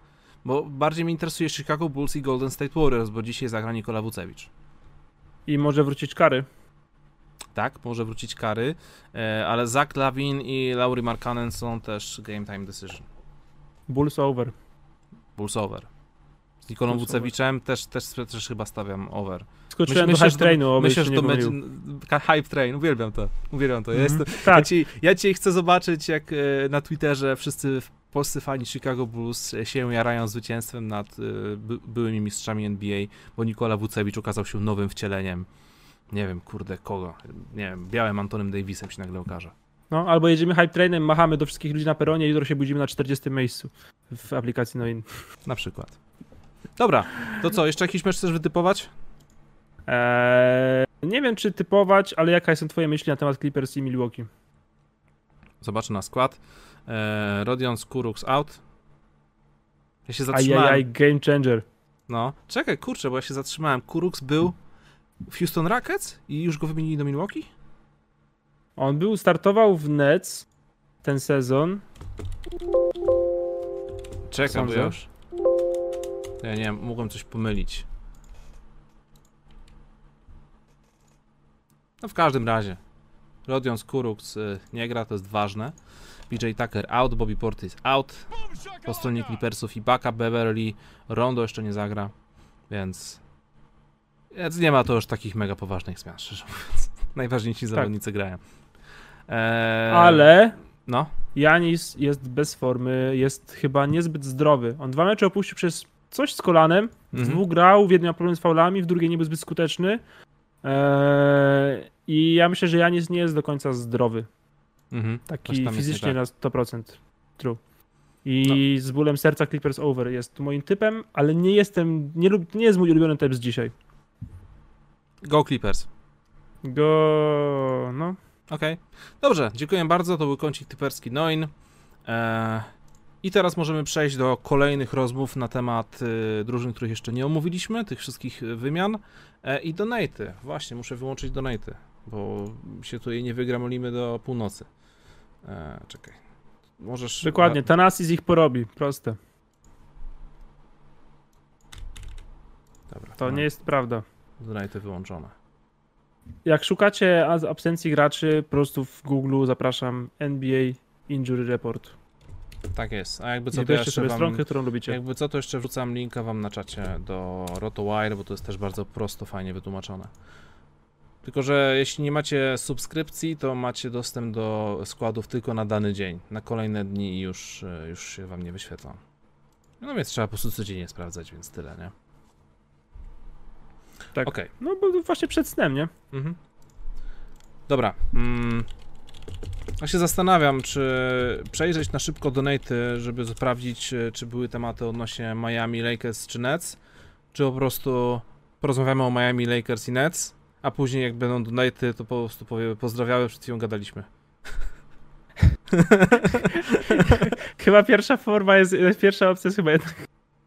Bo bardziej mnie interesuje Chicago Bulls i Golden State Warriors, bo dzisiaj zagra Nikola Wucewicz. I może wrócić kary. Tak, może wrócić kary, e, ale Zach Lavin i Laurie Markkanen są też game time decision. Bulls over. Bulls over. Z Nikolą Wucewiczem też, też, też chyba stawiam over. Skoczyłem Myślę, do że hype to- trainu, Myślę, że to będzie hype train, uwielbiam to, uwielbiam to. Ja, Mhm. jestem, ja, Tak, ci, ja dzisiaj chcę zobaczyć, jak e, na Twitterze wszyscy polscy fani Chicago Bulls się jarają zwycięstwem nad e, by, byłymi mistrzami NBA, bo Nikola Wucewicz okazał się nowym wcieleniem. Nie wiem, kurde, kogo. Nie wiem, białym Antonem Davisem się nagle okaże. no, albo jedziemy hype trainem, machamy do wszystkich ludzi na peronie i jutro się budzimy na 40 miejscu w aplikacji Noin. Na przykład. Dobra, to co, jeszcze jakiś mecz chcesz wytypować? Eee, nie wiem, czy typować, ale jaka są twoje myśli na temat Clippers i Milwaukee? Zobaczę na skład. E, Rodion Skuruks out. Ja się zatrzymałem. Ajajaj, game changer. No, czekaj, kurczę, bo ja się zatrzymałem. Kuruks był w Houston Rockets i już go wymienili do Milwaukee? On był, startował w Nets ten sezon. Czekaj, bo Sądzę. ja już... Ja nie wiem, mogłem coś pomylić. No w każdym razie. Rodion Skuruks y, nie gra, to jest ważne. PJ Tucker out, Bobby Portis out. Po stronie Clippersów i Baka Beverly. Rondo jeszcze nie zagra, więc... Więc nie ma to już takich mega poważnych zmian, szczerze mówiąc. Najważniejsi zawodnicy grają. Eee, Ale No, Janis jest bez formy, jest chyba niezbyt zdrowy. On dwa mecze opuścił przez coś z kolanem. W Mhm. dwóch grał, w jednym miał problem z faulami, w drugiej nie był zbyt skuteczny. Eee, I ja myślę, że Janis nie jest do końca zdrowy. Mhm. Taki fizycznie nie na 100%. True. I z bólem serca Clippers over jest moim typem, ale nie jestem, nie, lub, nie jest mój ulubiony typ z dzisiaj. Go Clippers. Go, no. Okej. Dobrze, dziękuję bardzo. To był kącik typerski Noin. Eee, I teraz możemy przejść do kolejnych rozmów na temat y, drużyn, których jeszcze nie omówiliśmy, tych wszystkich y, wymian. E, I donaty. Właśnie, muszę wyłączyć donaty, bo się tutaj nie wygramolimy do północy. E, czekaj. Możesz. Dokładnie, Tanasis ich porobi, proste. Dobra, To nie jest prawda. Donaty wyłączone. Jak szukacie absencji graczy, po prostu w Google zapraszam NBA Injury Report. Tak jest. A jakby co to jeszcze sobie wam, stronkę, którą lubicie. Jakby co, to jeszcze wrzucam linka wam na czacie do RotoWire, bo to jest też bardzo prosto, fajnie wytłumaczone. Tylko, że jeśli nie macie subskrypcji, to macie dostęp do składów tylko na dany dzień. Na kolejne dni już, e, już się wam nie wyświetla. No więc trzeba po prostu codziennie sprawdzać, więc tyle, nie? Tak. Okej. No bo właśnie przed snem, nie? Mhm. Dobra. Mm. Ja się zastanawiam, czy przejrzeć na szybko donaty, żeby sprawdzić, e, czy były tematy odnośnie Miami Lakers czy Nets, czy po prostu porozmawiamy o Miami Lakers i Nets, a później jak będą donaty, to po prostu powiemy pozdrawiamy, przed chwilą gadaliśmy. Chyba pierwsza forma jest, pierwsza opcja jest chyba jednak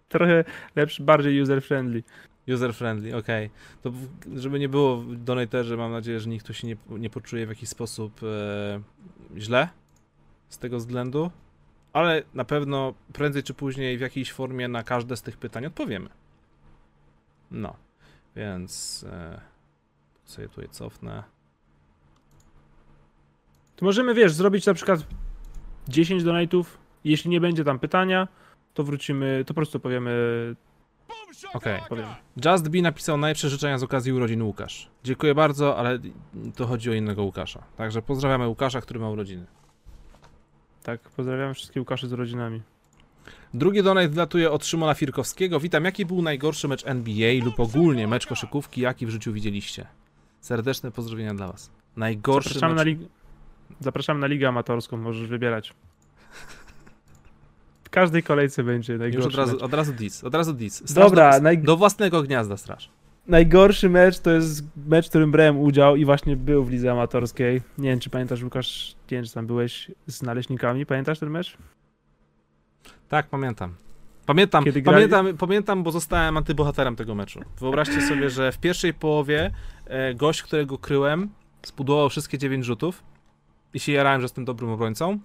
trochę lepszy, bardziej user-friendly. User friendly, okej. To w- żeby nie było w donaterze, mam nadzieję, że nikt tu się nie, nie poczuje w jakiś sposób e, źle z tego względu, ale na pewno prędzej czy później w jakiejś formie na każde z tych pytań odpowiemy. No, więc e, sobie tutaj cofnę. To możemy, wiesz, zrobić na przykład 10 donate'ów. Jeśli nie będzie tam pytania, to wrócimy, to po prostu powiemy, Okej. powiemy. Just B napisał najlepsze życzenia z okazji urodzin Łukasz. Dziękuję bardzo, ale to chodzi o innego Łukasza. Także pozdrawiamy Łukasza, który ma urodziny. Tak, pozdrawiam wszystkich Łukaszy z rodzinami. Drugi donate datuje od Szymona Firkowskiego. Witam, jaki był najgorszy mecz NBA lub ogólnie mecz koszykówki, jaki w życiu widzieliście? Serdeczne pozdrowienia dla was. Najgorszy Zapraszamy mecz... na, lig... Zapraszamy na ligę amatorską, możesz wybierać. W każdej kolejce będzie Już najgorszy od razu, mecz. od razu dis, od razu dis. Straż Dobra, do, naj... do własnego gniazda straż. najgorszy mecz to jest mecz, w którym brałem udział i właśnie był w lidze amatorskiej. Nie wiem, czy pamiętasz, Łukasz, nie wiem, czy tam byłeś z naleśnikami. Pamiętasz ten mecz? Tak, pamiętam. Pamiętam, grali- pamiętam, pamiętam, bo zostałem antybohaterem tego meczu. Wyobraźcie sobie, że w pierwszej połowie e, gość, którego kryłem, spudował wszystkie 9 rzutów i się jarałem, że jestem dobrym obrońcą,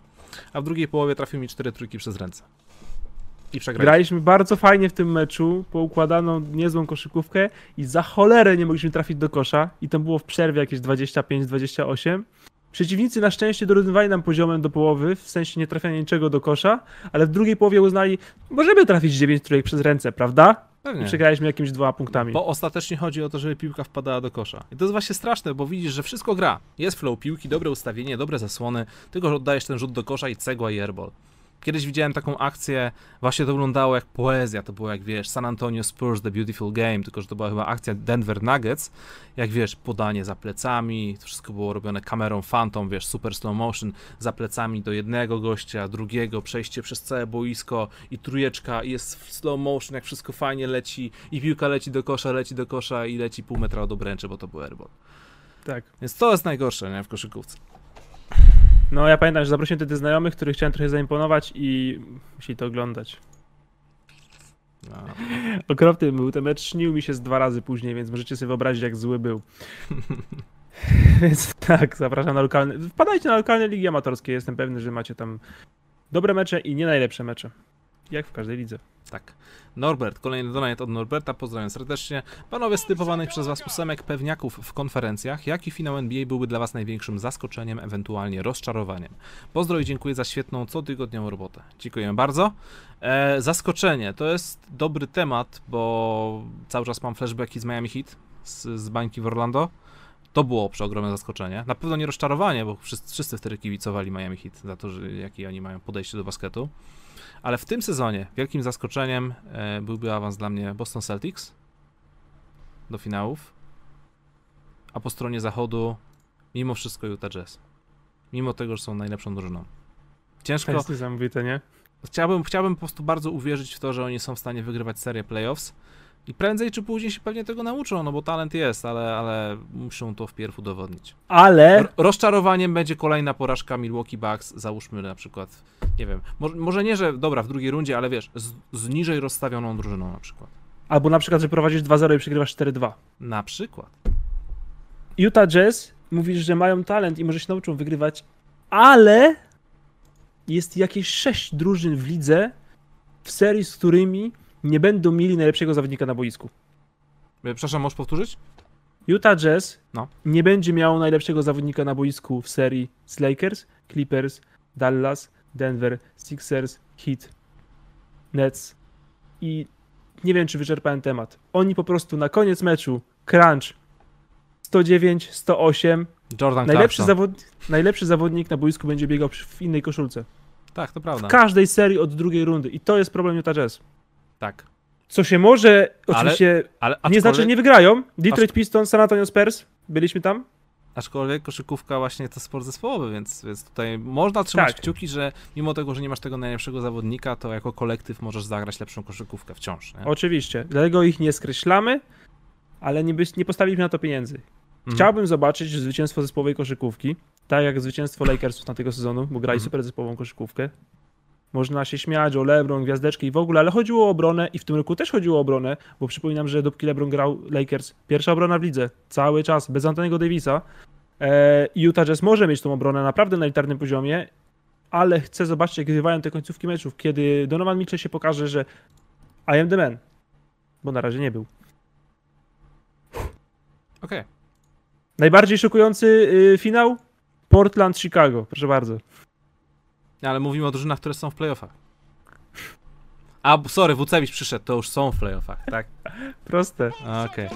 a w drugiej połowie trafił mi cztery trójki przez ręce. I przegraliśmy. Graliśmy bardzo fajnie w tym meczu, poukładano niezłą koszykówkę i za cholerę nie mogliśmy trafić do kosza i to było w przerwie jakieś 25-28. Przeciwnicy na szczęście dorównywali nam poziomem do połowy, w sensie nie trafiania niczego do kosza, ale w drugiej połowie uznali, możemy trafić 9 trójek przez ręce, prawda? I Pewnie. przegraliśmy jakimiś dwoma punktami. Bo ostatecznie chodzi o to, żeby piłka wpadała do kosza. I to jest właśnie straszne, bo widzisz, że wszystko gra. Jest flow piłki, dobre ustawienie, dobre zasłony, tylko że oddajesz ten rzut do kosza i cegła i airball. Kiedyś widziałem taką akcję, właśnie to wyglądało jak poezja, to było jak wiesz, San Antonio Spurs, The Beautiful Game, tylko że to była chyba akcja Denver Nuggets, jak wiesz, podanie za plecami, to wszystko było robione kamerą Phantom, wiesz, super slow motion, za plecami do jednego gościa, drugiego, przejście przez całe boisko i trójeczka i jest w slow motion, jak wszystko fajnie leci i piłka leci do kosza, leci do kosza i leci pół metra od obręczy, bo to był airball. Tak. Więc to jest najgorsze, nie, w koszykówce. No ja pamiętam, że zaprosiłem wtedy znajomych, których chciałem trochę zaimponować i musieli to oglądać. No. Okropny był ten mecz, śnił mi się z dwa razy później, więc możecie sobie wyobrazić, jak zły był. więc tak, zapraszam na lokalne. Wpadajcie na lokalne ligi amatorskie, jestem pewny, że macie tam dobre mecze i nie najlepsze mecze. Jak w każdej lidze. Tak. Norbert, kolejny donate od Norberta, pozdrawiam serdecznie. Panowie z typowanych przez was ósemek pewniaków w konferencjach, jaki finał NBA byłby dla was największym zaskoczeniem, ewentualnie rozczarowaniem? Pozdro i dziękuję za świetną, cotygodniową robotę. Dziękuję bardzo. E, zaskoczenie, to jest dobry temat, bo cały czas mam flashbacki z Miami Heat, z, z bańki w Orlando. To było przeogromne zaskoczenie. Na pewno nie rozczarowanie, bo wszyscy, wszyscy wtedy kibicowali Miami Heat za to, że jakie oni mają podejście do basketu. Ale w tym sezonie wielkim zaskoczeniem e, byłby awans dla mnie Boston Celtics do finałów, a po stronie zachodu mimo wszystko Utah Jazz. Mimo tego, że są najlepszą drużyną. To Ciężko. jest niesamowite, nie? Chciałbym, chciałbym po prostu bardzo uwierzyć w to, że oni są w stanie wygrywać serię playoffs. I prędzej czy później się pewnie tego nauczą, no bo talent jest, ale, ale muszą to wpierw udowodnić. Ale R- rozczarowaniem będzie kolejna porażka Milwaukee Bucks, załóżmy na przykład, nie wiem, może, może nie, że dobra, w drugiej rundzie, ale wiesz, z, z niżej rozstawioną drużyną na przykład. albo na przykład, że prowadzisz 2-0 i przegrywasz 4-2. Na przykład. Utah Jazz mówisz, że mają talent i może się nauczą wygrywać, ale jest jakieś sześć drużyn w lidze w serii, z którymi nie będą mieli najlepszego zawodnika na boisku. E, Przepraszam, możesz powtórzyć? Utah Jazz No. nie będzie miał najlepszego zawodnika na boisku w serii z Lakers, Clippers, Dallas, Denver, Sixers, Heat, Nets i nie wiem, czy wyczerpałem temat. Oni po prostu na koniec meczu crunch 109, 108 Jordan Najlepszy, zawod... Najlepszy zawodnik na boisku będzie biegał w innej koszulce. Tak, to prawda. W każdej serii od drugiej rundy. I to jest problem Utah Jazz. Tak. Co się może, Ale- oczywiście, Ale nie aczkolwiek, znaczy, że nie wygrają. Detroit Pistons, San Antonio Spurs, byliśmy tam. Aczkolwiek koszykówka właśnie to sport zespołowy, więc, więc tutaj można trzymać Tak. kciuki, że mimo tego, że nie masz tego najlepszego zawodnika, to jako kolektyw możesz zagrać lepszą koszykówkę wciąż. Nie? Oczywiście. Dlatego ich nie skreślamy, ale nie, nie postawiliśmy na to pieniędzy. Mhm. Chciałbym zobaczyć zwycięstwo zespołowej koszykówki, tak jak zwycięstwo Lakersów na tego sezonu, bo grali Mhm. super zespołową koszykówkę. Można się śmiać o LeBron, gwiazdeczki i w ogóle, ale chodziło o obronę i w tym roku też chodziło o obronę, bo przypominam, że dopóki LeBron grał Lakers, pierwsza obrona w lidze, cały czas, bez Antoniego Davisa. E, i Utah Jazz może mieć tą obronę naprawdę na elitarnym poziomie, ale chcę zobaczyć, jak grywają te końcówki meczów, kiedy Donovan Mitchell się pokaże, że I am the man, bo na razie nie był. Okej. Najbardziej szokujący y, finał? Portland-Chicago, proszę bardzo. Ale mówimy o drużynach, które są w playoffach. A, sorry, Wucewicz przyszedł, to już są w playoffach, tak? Proste. Okej.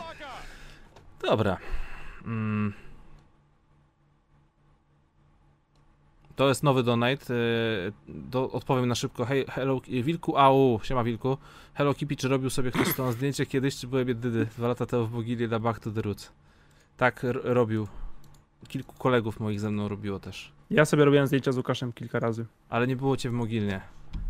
Dobra. Mm. To jest nowy donate. y, Do, odpowiem na szybko. Hej, hello, Wilku, au, siema Wilku. Hello Kipi, czy robił sobie ktoś to zdjęcie kiedyś, czy byłem jedyny dwa lata temu w Mogili dla Back to the Roots? Tak, robił. Kilku kolegów moich ze mną robiło też. Ja sobie robiłem zdjęcia z Łukaszem kilka razy. Ale nie było cię w Mogilnie.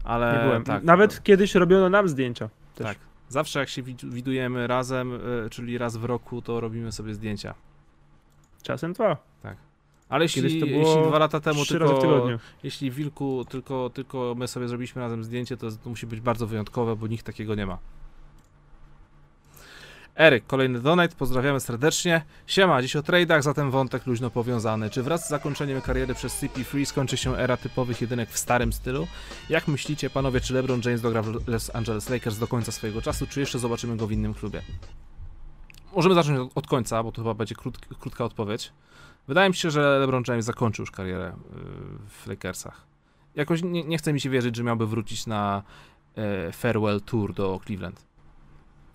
Ale Nie byłem. tak. Nawet kiedyś robiono nam zdjęcia. Też. Tak. Zawsze jak się wid- widujemy razem, y, czyli raz w roku, to robimy sobie zdjęcia. Czasem dwa. Ale Kiedyś jeśli, to jeśli dwa lata temu Trzy razy w tylko, tygodniu. jeśli Wilku tylko, tylko my sobie zrobiliśmy razem zdjęcie, to, to musi być bardzo wyjątkowe, bo nikt takiego nie ma. Eryk, kolejny donate, pozdrawiamy serdecznie. Siema, dziś o tradeach, zatem wątek luźno powiązany. Czy wraz z zakończeniem kariery przez CP3 skończy się era typowych jedynek w starym stylu? Jak myślicie, panowie, czy LeBron James dogra w Los Angeles Lakers do końca swojego czasu, czy jeszcze zobaczymy go w innym klubie? Możemy zacząć od, końca, bo to chyba będzie krót, krótka odpowiedź. Wydaje mi się, że LeBron James zakończył już karierę yy, w Lakersach. Jakoś nie, nie chce mi się wierzyć, że miałby wrócić na e, farewell tour do Cleveland.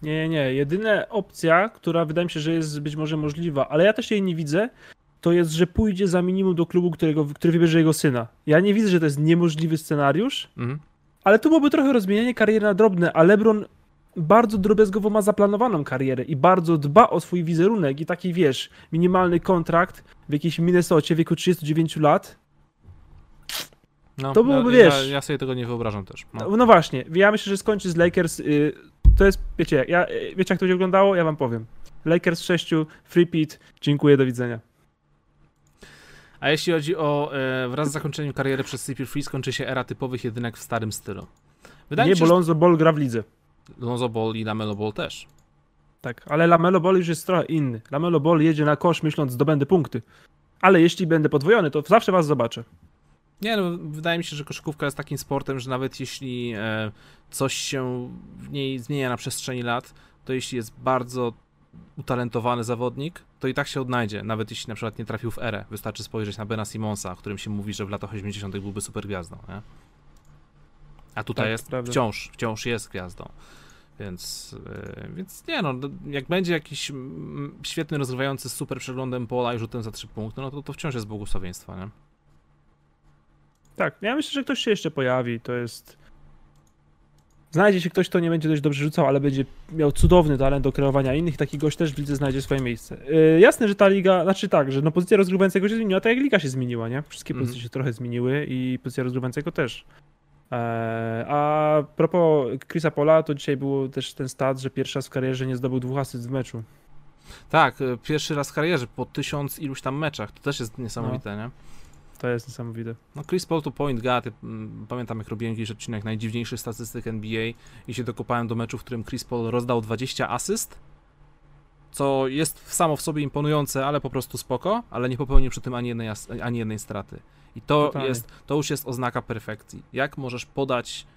Nie, nie, nie. Jedyna opcja, która wydaje mi się, że jest być może możliwa, ale ja też jej nie widzę, to jest, że pójdzie za minimum do klubu, którego, który wybierze jego syna. Ja nie widzę, że to jest niemożliwy scenariusz, Mhm. ale tu byłoby trochę rozmienianie kariery na drobne, a LeBron bardzo drobiazgowo ma zaplanowaną karierę i bardzo dba o swój wizerunek i taki, wiesz, minimalny kontrakt w jakiejś Minnesocie w wieku 39 lat. No, To byłoby, ja, wiesz- Ja, ja sobie tego nie wyobrażam też. No. No, no właśnie, ja myślę, że skończy z Lakers. Y, to jest, wiecie, ja, y, wiecie jak to się oglądało? Ja wam powiem. Lakers w 6, free pit, dziękuję, do widzenia. A jeśli chodzi o e, wraz z zakończeniem kariery przez CP3 skończy się era typowych jedynek w starym stylu. Wydaje nie, się, bo że Lonzo Ball gra w lidze. Lonzo Ball i Lamelo Ball też. Tak, ale Lamelo Ball już jest trochę inny. Lamelo Ball jedzie na kosz myśląc, zdobędę punkty. Ale jeśli będę podwojony, to zawsze was zobaczę. Nie, no, wydaje mi się, że koszykówka jest takim sportem, że nawet jeśli e, coś się w niej zmienia na przestrzeni lat, to jeśli jest bardzo utalentowany zawodnik, to i tak się odnajdzie, nawet jeśli na przykład nie trafił w erę. Wystarczy spojrzeć na Bena Simonsa, o którym się mówi, że w latach 80. byłby super gwiazdą, nie? A tutaj Tak, jest prawda. wciąż, wciąż jest gwiazdą. Więc, e, więc nie no, jak będzie jakiś świetny, rozgrywający super przeglądem pola i rzutem za trzy punkty, no to to wciąż jest błogosławieństwo, nie? Tak, ja myślę, że ktoś się jeszcze pojawi. To jest. Znajdzie się ktoś, kto nie będzie dość dobrze rzucał, ale będzie miał cudowny talent do kreowania innych. Taki gość też w lidze znajdzie swoje miejsce. Yy, jasne, że ta liga, znaczy tak, że no pozycja rozgrywającego się zmieniła, tak jak liga się zmieniła, nie? Wszystkie Mhm. pozycje się trochę zmieniły i pozycja rozgrywającego też. Eee, a propos Chrisa Pola, to dzisiaj był też ten stat, że pierwszy raz w karierze nie zdobył dwóch asyst w meczu. Tak, e, pierwszy raz w karierze po tysiąc iluś tam meczach. To też jest niesamowite, nie? To jest niesamowite. No Chris Paul to point guard. Ja, mm, Pamiętam jak robiłem jakiś odcinek najdziwniejszych statystyk NBA i się dokopałem do meczu, w którym Chris Paul rozdał 20 asyst, co jest samo w sobie imponujące, ale po prostu spoko, ale nie popełnił przy tym ani jednej, ani jednej straty. I to, Totalnie. jest, to już jest oznaka perfekcji. Jak możesz podać,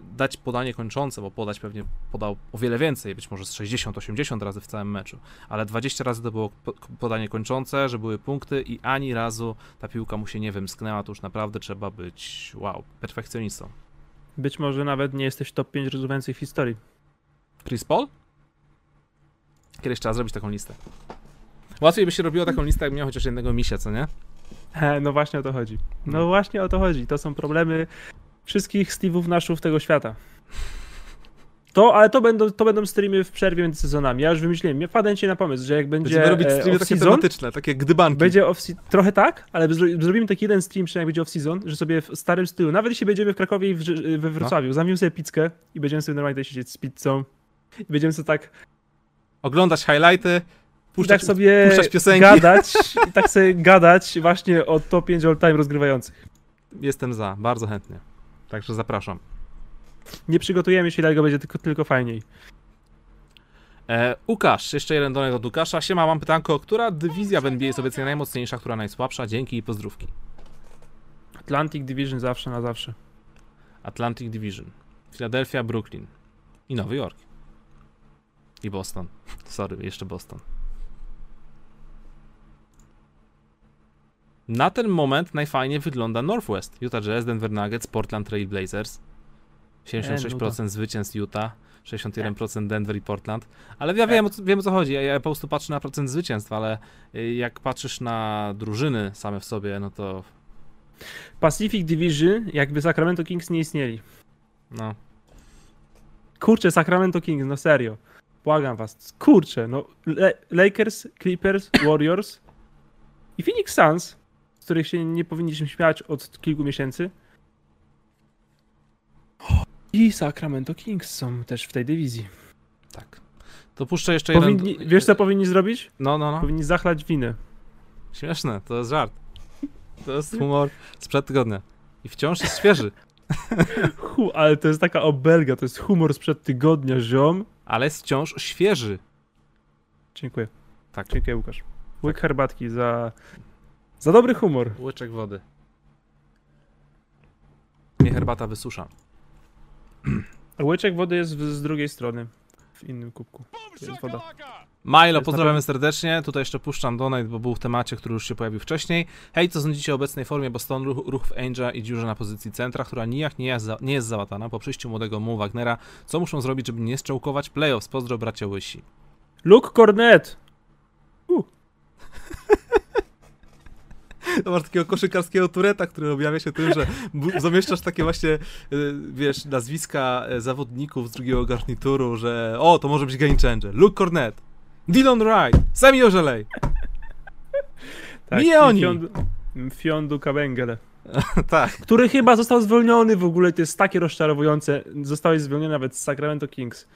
dać podanie kończące, bo podać pewnie podał o wiele więcej, być może z 60-80 razy w całym meczu, ale 20 razy to było po- podanie kończące, że były punkty i ani razu ta piłka mu się nie wymsknęła, to już naprawdę trzeba być, wow, perfekcjonistą. Być może nawet nie jesteś top 5 rozgrywających w historii. Chris Paul? Kiedyś trzeba zrobić taką listę. Łatwiej by się robiło taką listę, jak miał chociaż jednego misia, co nie? No właśnie o to chodzi. No Hmm. właśnie o to chodzi. To są problemy wszystkich Steve'ów naszów tego świata. To, ale to będą, to będą streamy w przerwie między sezonami. Ja już wymyśliłem. Ja wpadłem ci na pomysł, że jak będzie Będziemy robić e, streamy takie tematyczne, takie gdybanki. będzie off trochę tak, ale zro- zrobimy taki jeden stream, przynajmniej jak będzie off-season, że sobie w starym stylu, nawet jeśli będziemy w Krakowie i w, we Wrocławiu, zamówimy sobie pizzkę i będziemy sobie normalnie siedzieć z pizzą i będziemy sobie tak Oglądać highlighty, puszczać, tak sobie puszczać piosenki. gadać, i tak sobie gadać właśnie o top 5 all-time rozgrywających. Jestem za, bardzo chętnie. Także zapraszam. Nie przygotujemy się, dlatego będzie tylko, tylko fajniej. E, Łukasz, jeszcze jeden donek od Łukasza. Siema, mam pytanko, która dywizja w NBA jest obecnie najmocniejsza, która najsłabsza? Dzięki i pozdrówki. Atlantic Division zawsze na zawsze. Atlantic Division, Philadelphia, Brooklyn i Nowy Jork. I Boston. Sorry, jeszcze Boston. Na ten moment najfajniej wygląda Northwest. Utah Jazz, Denver Nuggets, Portland Trail Blazers. 76% zwycięstw Utah, 61% Denver i Portland. Ale ja wiem, o co- wiem o co chodzi. Ja, ja po prostu patrzę na procent zwycięstw, ale y, jak patrzysz na drużyny same w sobie, no to Pacific Division, jakby Sacramento Kings nie istnieli. no, Kurczę, Sacramento Kings, no serio. Błagam was. Kurczę, no. Le Lakers, Clippers, Warriors i Phoenix Suns, których się nie powinniśmy śmiać od kilku miesięcy. I Sacramento Kings są też w tej dywizji. tak. To puszczę jeszcze jeden... Powinni, wiesz co powinni zrobić? No, no, no. Powinni zachlać winę. Śmieszne, to jest żart. To jest humor sprzed tygodnia. I wciąż jest świeży. Hu, ale to jest taka obelga, to jest humor sprzed tygodnia, ziom. Ale jest wciąż świeży. Dziękuję. Tak. Dziękuję, Łukasz. Łyk herbatki za, za dobry humor. Łyczek wody. Mnie herbata wysusza. Łyczek wody jest w, z drugiej strony, w innym kubku. To jest woda. Milo, pozdrawiamy serdecznie. Tutaj jeszcze puszczam donate, bo był w temacie, który już się pojawił wcześniej. Hej, co sądzicie o obecnej formie Boston ruch, ruch w Angel i dziurze na pozycji centra, która nijak nie jest, za, nie jest załatana po przyjściu młodego Mu Wagnera. Co muszą zrobić, żeby nie strzałkować playoffs? Pozdro bracia Łysi. Luke Cornet! To masz takiego koszykarskiego tureta, który objawia się tym, że zamieszczasz takie właśnie, y, wiesz, nazwiska e, zawodników z drugiego garnituru, że o, to może być game changer. Luke Cornet, Dylan Wright, Sami Ożelej. Nie i oni. Fiondu, Fiondu Kabengele. tak. Który chyba został zwolniony w ogóle, to jest takie rozczarowujące. Zostałeś zwolniony nawet z Sacramento Kings.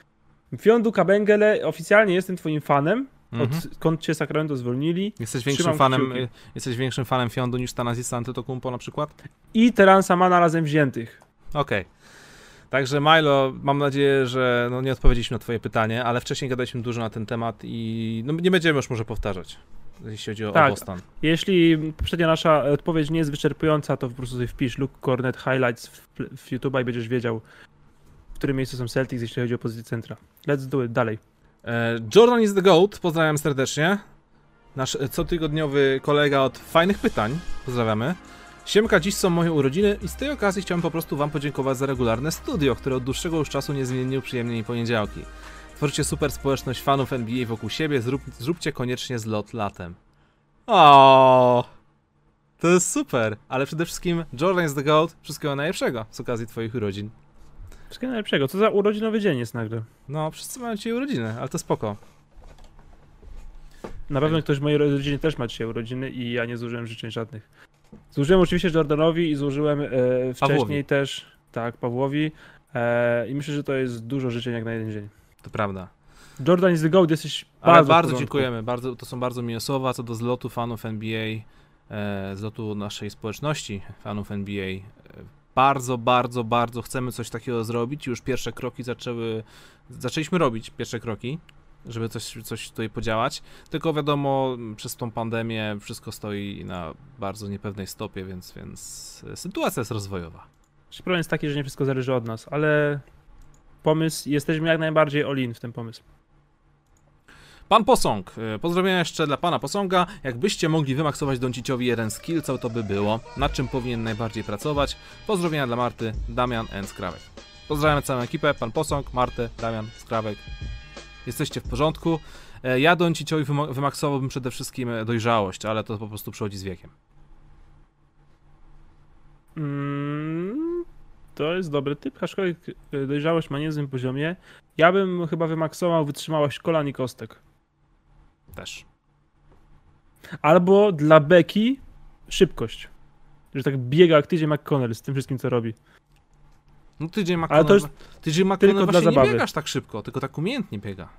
Fiondu Kabengele, oficjalnie jestem twoim fanem, Mhm. odkąd cię Sacramento zwolnili. Jesteś większym fanem, kciuki. y, jesteś większym fanem Fiondu niż Tanazisa Antetokounmpo na przykład? I Teransa Mana razem wziętych. Okej. Także Milo, mam nadzieję, że no, nie odpowiedzieliśmy na twoje pytanie, ale wcześniej gadaliśmy dużo na ten temat i no, nie będziemy już może powtarzać, jeśli chodzi o, Tak. Boston. Jeśli poprzednia nasza odpowiedź nie jest wyczerpująca, to po prostu sobie wpisz Luke Cornet Highlights w, w YouTube'a i będziesz wiedział, w którym miejscu są Celtics, jeśli chodzi o pozycję centra. Let's do it, dalej. E, Jordan is the GOAT, pozdrawiam serdecznie. Nasz e, cotygodniowy kolega od fajnych pytań, pozdrawiamy. Siemka, dziś są moje urodziny i z tej okazji chciałem po prostu wam podziękować za regularne studio, które od dłuższego już czasu niezmiennie uprzyjemnia mi poniedziałki. Tworzycie super społeczność fanów NBA wokół siebie, zrób, zróbcie koniecznie zlot latem. O, To jest super, ale przede wszystkim Jordan is the GOAT, wszystkiego najlepszego z okazji twoich urodzin. Wszystkiego najlepszego. Co za urodzinowy dzień jest nagle. No, wszyscy mają dzisiaj urodziny, ale to spoko. Na pewno ktoś w mojej rodzinie też ma dzisiaj urodziny i ja nie zużyłem życzeń żadnych. Złożyłem oczywiście Jordanowi i złożyłem e, wcześniej Pawłowi. też, tak, Pawłowi. E, I myślę, że to jest dużo życzeń jak na jeden dzień. To prawda. Jordan is the GOAT, jesteś Ale bardzo, bardzo, dziękujemy, bardzo, to są bardzo miłe słowa co do zlotu fanów NBA, e, zlotu naszej społeczności fanów NBA. Bardzo, bardzo, bardzo chcemy coś takiego zrobić. Już pierwsze kroki zaczęły, zaczęliśmy robić pierwsze kroki, żeby coś, coś tutaj podziałać. Tylko wiadomo, przez tą pandemię wszystko stoi na bardzo niepewnej stopie, więc, więc e, sytuacja jest rozwojowa. Znaczy, Problem jest taki, że nie wszystko zależy od nas, ale pomysł, jesteśmy jak najbardziej all-in w ten pomysł. Pan Posąg, e, pozdrowienia jeszcze dla pana Posąga. Jakbyście mogli wymaksować Donciciowi jeden skill, co to by było? Nad czym powinien najbardziej pracować? Pozdrowienia dla Marty, Damian and Skrawek. Pozdrawiam całą ekipę, pan Posąg, Martę, Damian, Skrawek. Jesteście w porządku. E, Ja Donciciowi wyma- wymaksowałbym przede wszystkim e, dojrzałość, ale to po prostu przychodzi z wiekiem. Mm, to jest dobry typ, aczkolwiek dojrzałość ma niezłym poziomie. Ja bym chyba wymaksował wytrzymałość kolan i kostek. Też. Albo dla Beki szybkość. Że tak biega jak TJ McConnell z tym wszystkim, co robi. No tydzień Ale McConnell, to jest tydzień tylko McConnell dla właśnie nie zabawy. biegasz tak szybko, tylko tak umiejętnie biega.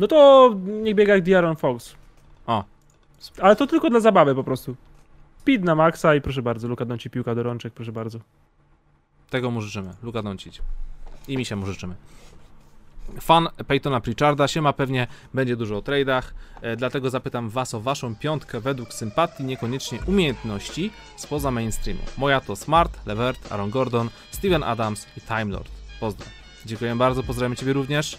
No to niech biega jak Diaron Fox. O. Ale to tylko dla zabawy po prostu. Speed na maksa i proszę bardzo, Luka Donci piłka do rączek, proszę bardzo. Tego mu życzymy. Luka Doncic. I mi się mu życzymy. Fan Peytona Pritcharda siema pewnie będzie dużo o tradeach, e, dlatego zapytam was o waszą piątkę według sympatii, niekoniecznie umiejętności spoza mainstreamu. Moja to Smart, Levert, Aaron Gordon, Steven Adams i Time Lord. Pozdro. Dziękuję bardzo, pozdrawiam ciebie również.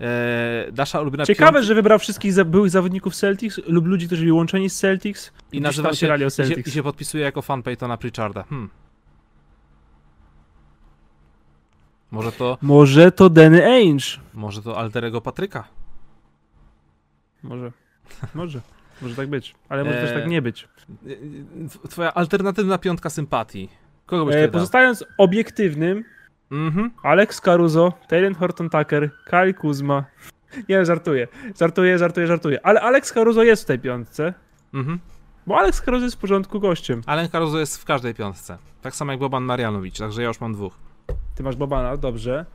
Eee, nasza ulubiona Ciekawe, że wybrał wszystkich za byłych zawodników Celtics lub ludzi, którzy byli łączeni z Celtics. i nazywa się, o i się, i się podpisuje jako fan Peytona Pritcharda. Hmm. Może to, Może to Danny Ainge. może to alterego Patryka. Może. Może. Może tak być. Ale może też Eee, tak nie być. Twoja alternatywna piątka sympatii. Kogo byś E, tutaj dał? pozostając obiektywnym, Mhm. Alex Caruso, Taylor Horton Tucker, Kyle Kuzma. Nie, żartuję. Żartuję, żartuję, żartuję. Ale Alex Caruso jest w tej piątce, Mhm. bo Alex Caruso jest w porządku gościem. Allen Caruso jest w każdej piątce. Tak samo jak Boban Marjanowicz, także ja już mam dwóch. Ty masz Bobana, dobrze.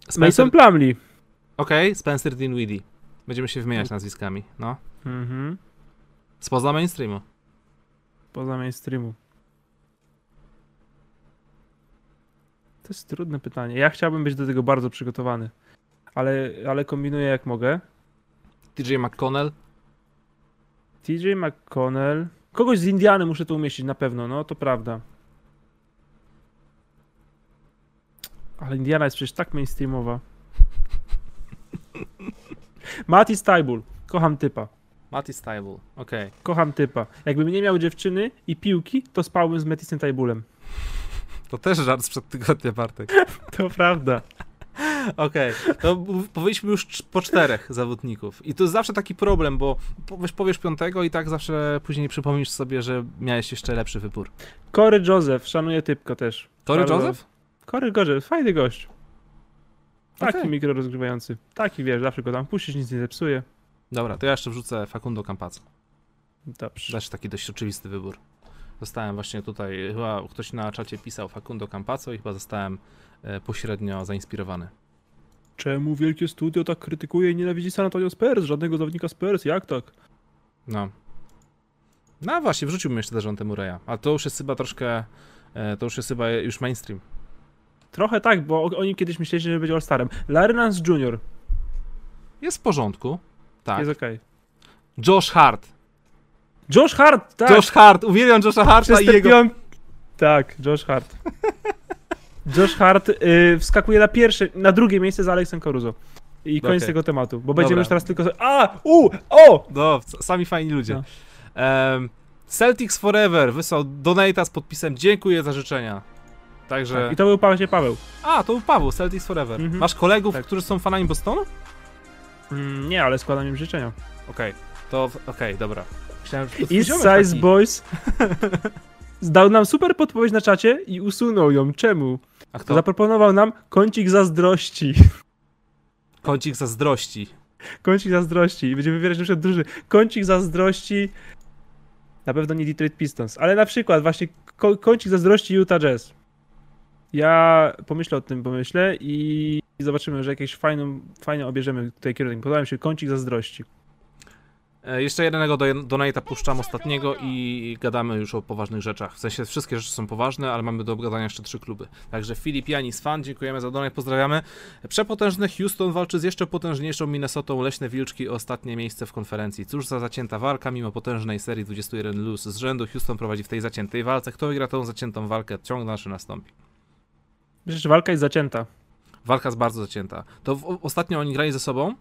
Spencer... Mason Plumlee. Okej, Spencer Dinwiddie. Będziemy się wymieniać nazwiskami, no. Mhm. Spoza mainstreamu. Poza mainstreamu. To jest trudne pytanie. Ja chciałbym być do tego bardzo przygotowany. ale, ale kombinuję jak mogę. TJ McConnell. TJ McConnell. Kogoś z Indiany muszę tu umieścić na pewno, no to prawda. Ale Indiana jest przecież tak mainstreamowa. Mati Stybul. Kocham typa. Matty Stable. Okej. Kocham typa. Jakbym nie miał dziewczyny i piłki, to spałbym z Matisem Tybulem. To też żart sprzed tygodnia, Bartek. To prawda. Okej, to b- powiedzieliśmy już po czterech zawodników. I to jest zawsze taki problem, bo powiesz, powiesz piątego i tak zawsze później przypomnisz sobie, że miałeś jeszcze lepszy wybór. Corey Joseph, szanuję typka też. Bardzo- Joseph? Corey Joseph, fajny gość. Taki Okej. mikro rozgrywający. Taki wiesz, zawsze go tam puścisz, nic nie zepsuje. Dobra, to ja jeszcze wrzucę Facundo Campazzo. Dobrze. Też taki dość oczywisty wybór. Zostałem właśnie tutaj, chyba ktoś na czacie pisał Facundo Campazzo i chyba zostałem e, pośrednio zainspirowany. Czemu wielkie studio tak krytykuje i nienawidzi San Antonio Spurs? Żadnego zawodnika Spurs, jak tak? No. No właśnie, wrzuciłbym jeszcze też Montemureya, a to już jest chyba troszkę, e, to już jest chyba już mainstream. Trochę tak, bo oni kiedyś myśleli, że będzie All-Starem. Larry Nance Jr. Jest w porządku. Tak. jest okej. Josh Hart. Josh Hart, tak! Josh Hart, uwielbiam Josha Harta i jego... piąt... Tak, Josh Hart. Josh Hart y, wskakuje na pierwsze, na drugie miejsce za Alexem Caruso. I koniec Okej. tego tematu, bo będziemy Dobra. już teraz tylko... A! U! O! No, sami fajni ludzie. No. Em, Celtics Forever wysłał donata z podpisem dziękuję za życzenia. Także... Tak, I to był właśnie Paweł. A, to był Paweł, Celtics Forever. Mhm. Masz kolegów, Tak. którzy są fanami Bostonu? Mm, nie, ale składam im życzenia. Okej, to... Okej, dobra. Myślałem, że to twój East Size taki. Boys zdał nam super podpowiedź na czacie i usunął ją. Czemu? A kto? Zaproponował nam kącik zazdrości. Kącik zazdrości. Kącik zazdrości. I będziemy wybierać na przykład duży kącik zazdrości. Na pewno nie Detroit Pistons, ale na przykład właśnie kącik zazdrości Utah Jazz. Ja pomyślę o tym, pomyślę i zobaczymy, że jakieś fajną, fajnie obierzemy tutaj kierunek. Podoba mi się kącik zazdrości. E, Jeszcze jednego do, puszczam ostatniego i gadamy już o poważnych rzeczach. W sensie wszystkie rzeczy są poważne, ale mamy do obgadania jeszcze trzy kluby. Także Filip Janis, fan, dziękujemy za donate, pozdrawiamy. Przepotężny Houston walczy z jeszcze potężniejszą Minnesotą Leśne Wilczki ostatnie miejsce w konferencji. Cóż za zacięta walka, mimo potężnej serii 21 luz z rzędu. Houston prowadzi w tej zaciętej walce. Kto wygra tą zaciętą walkę? Ciąg naszy nastąpi. Myślę, że walka jest zacięta. Walka jest bardzo zacięta. To w, ostatnio oni grali ze sobą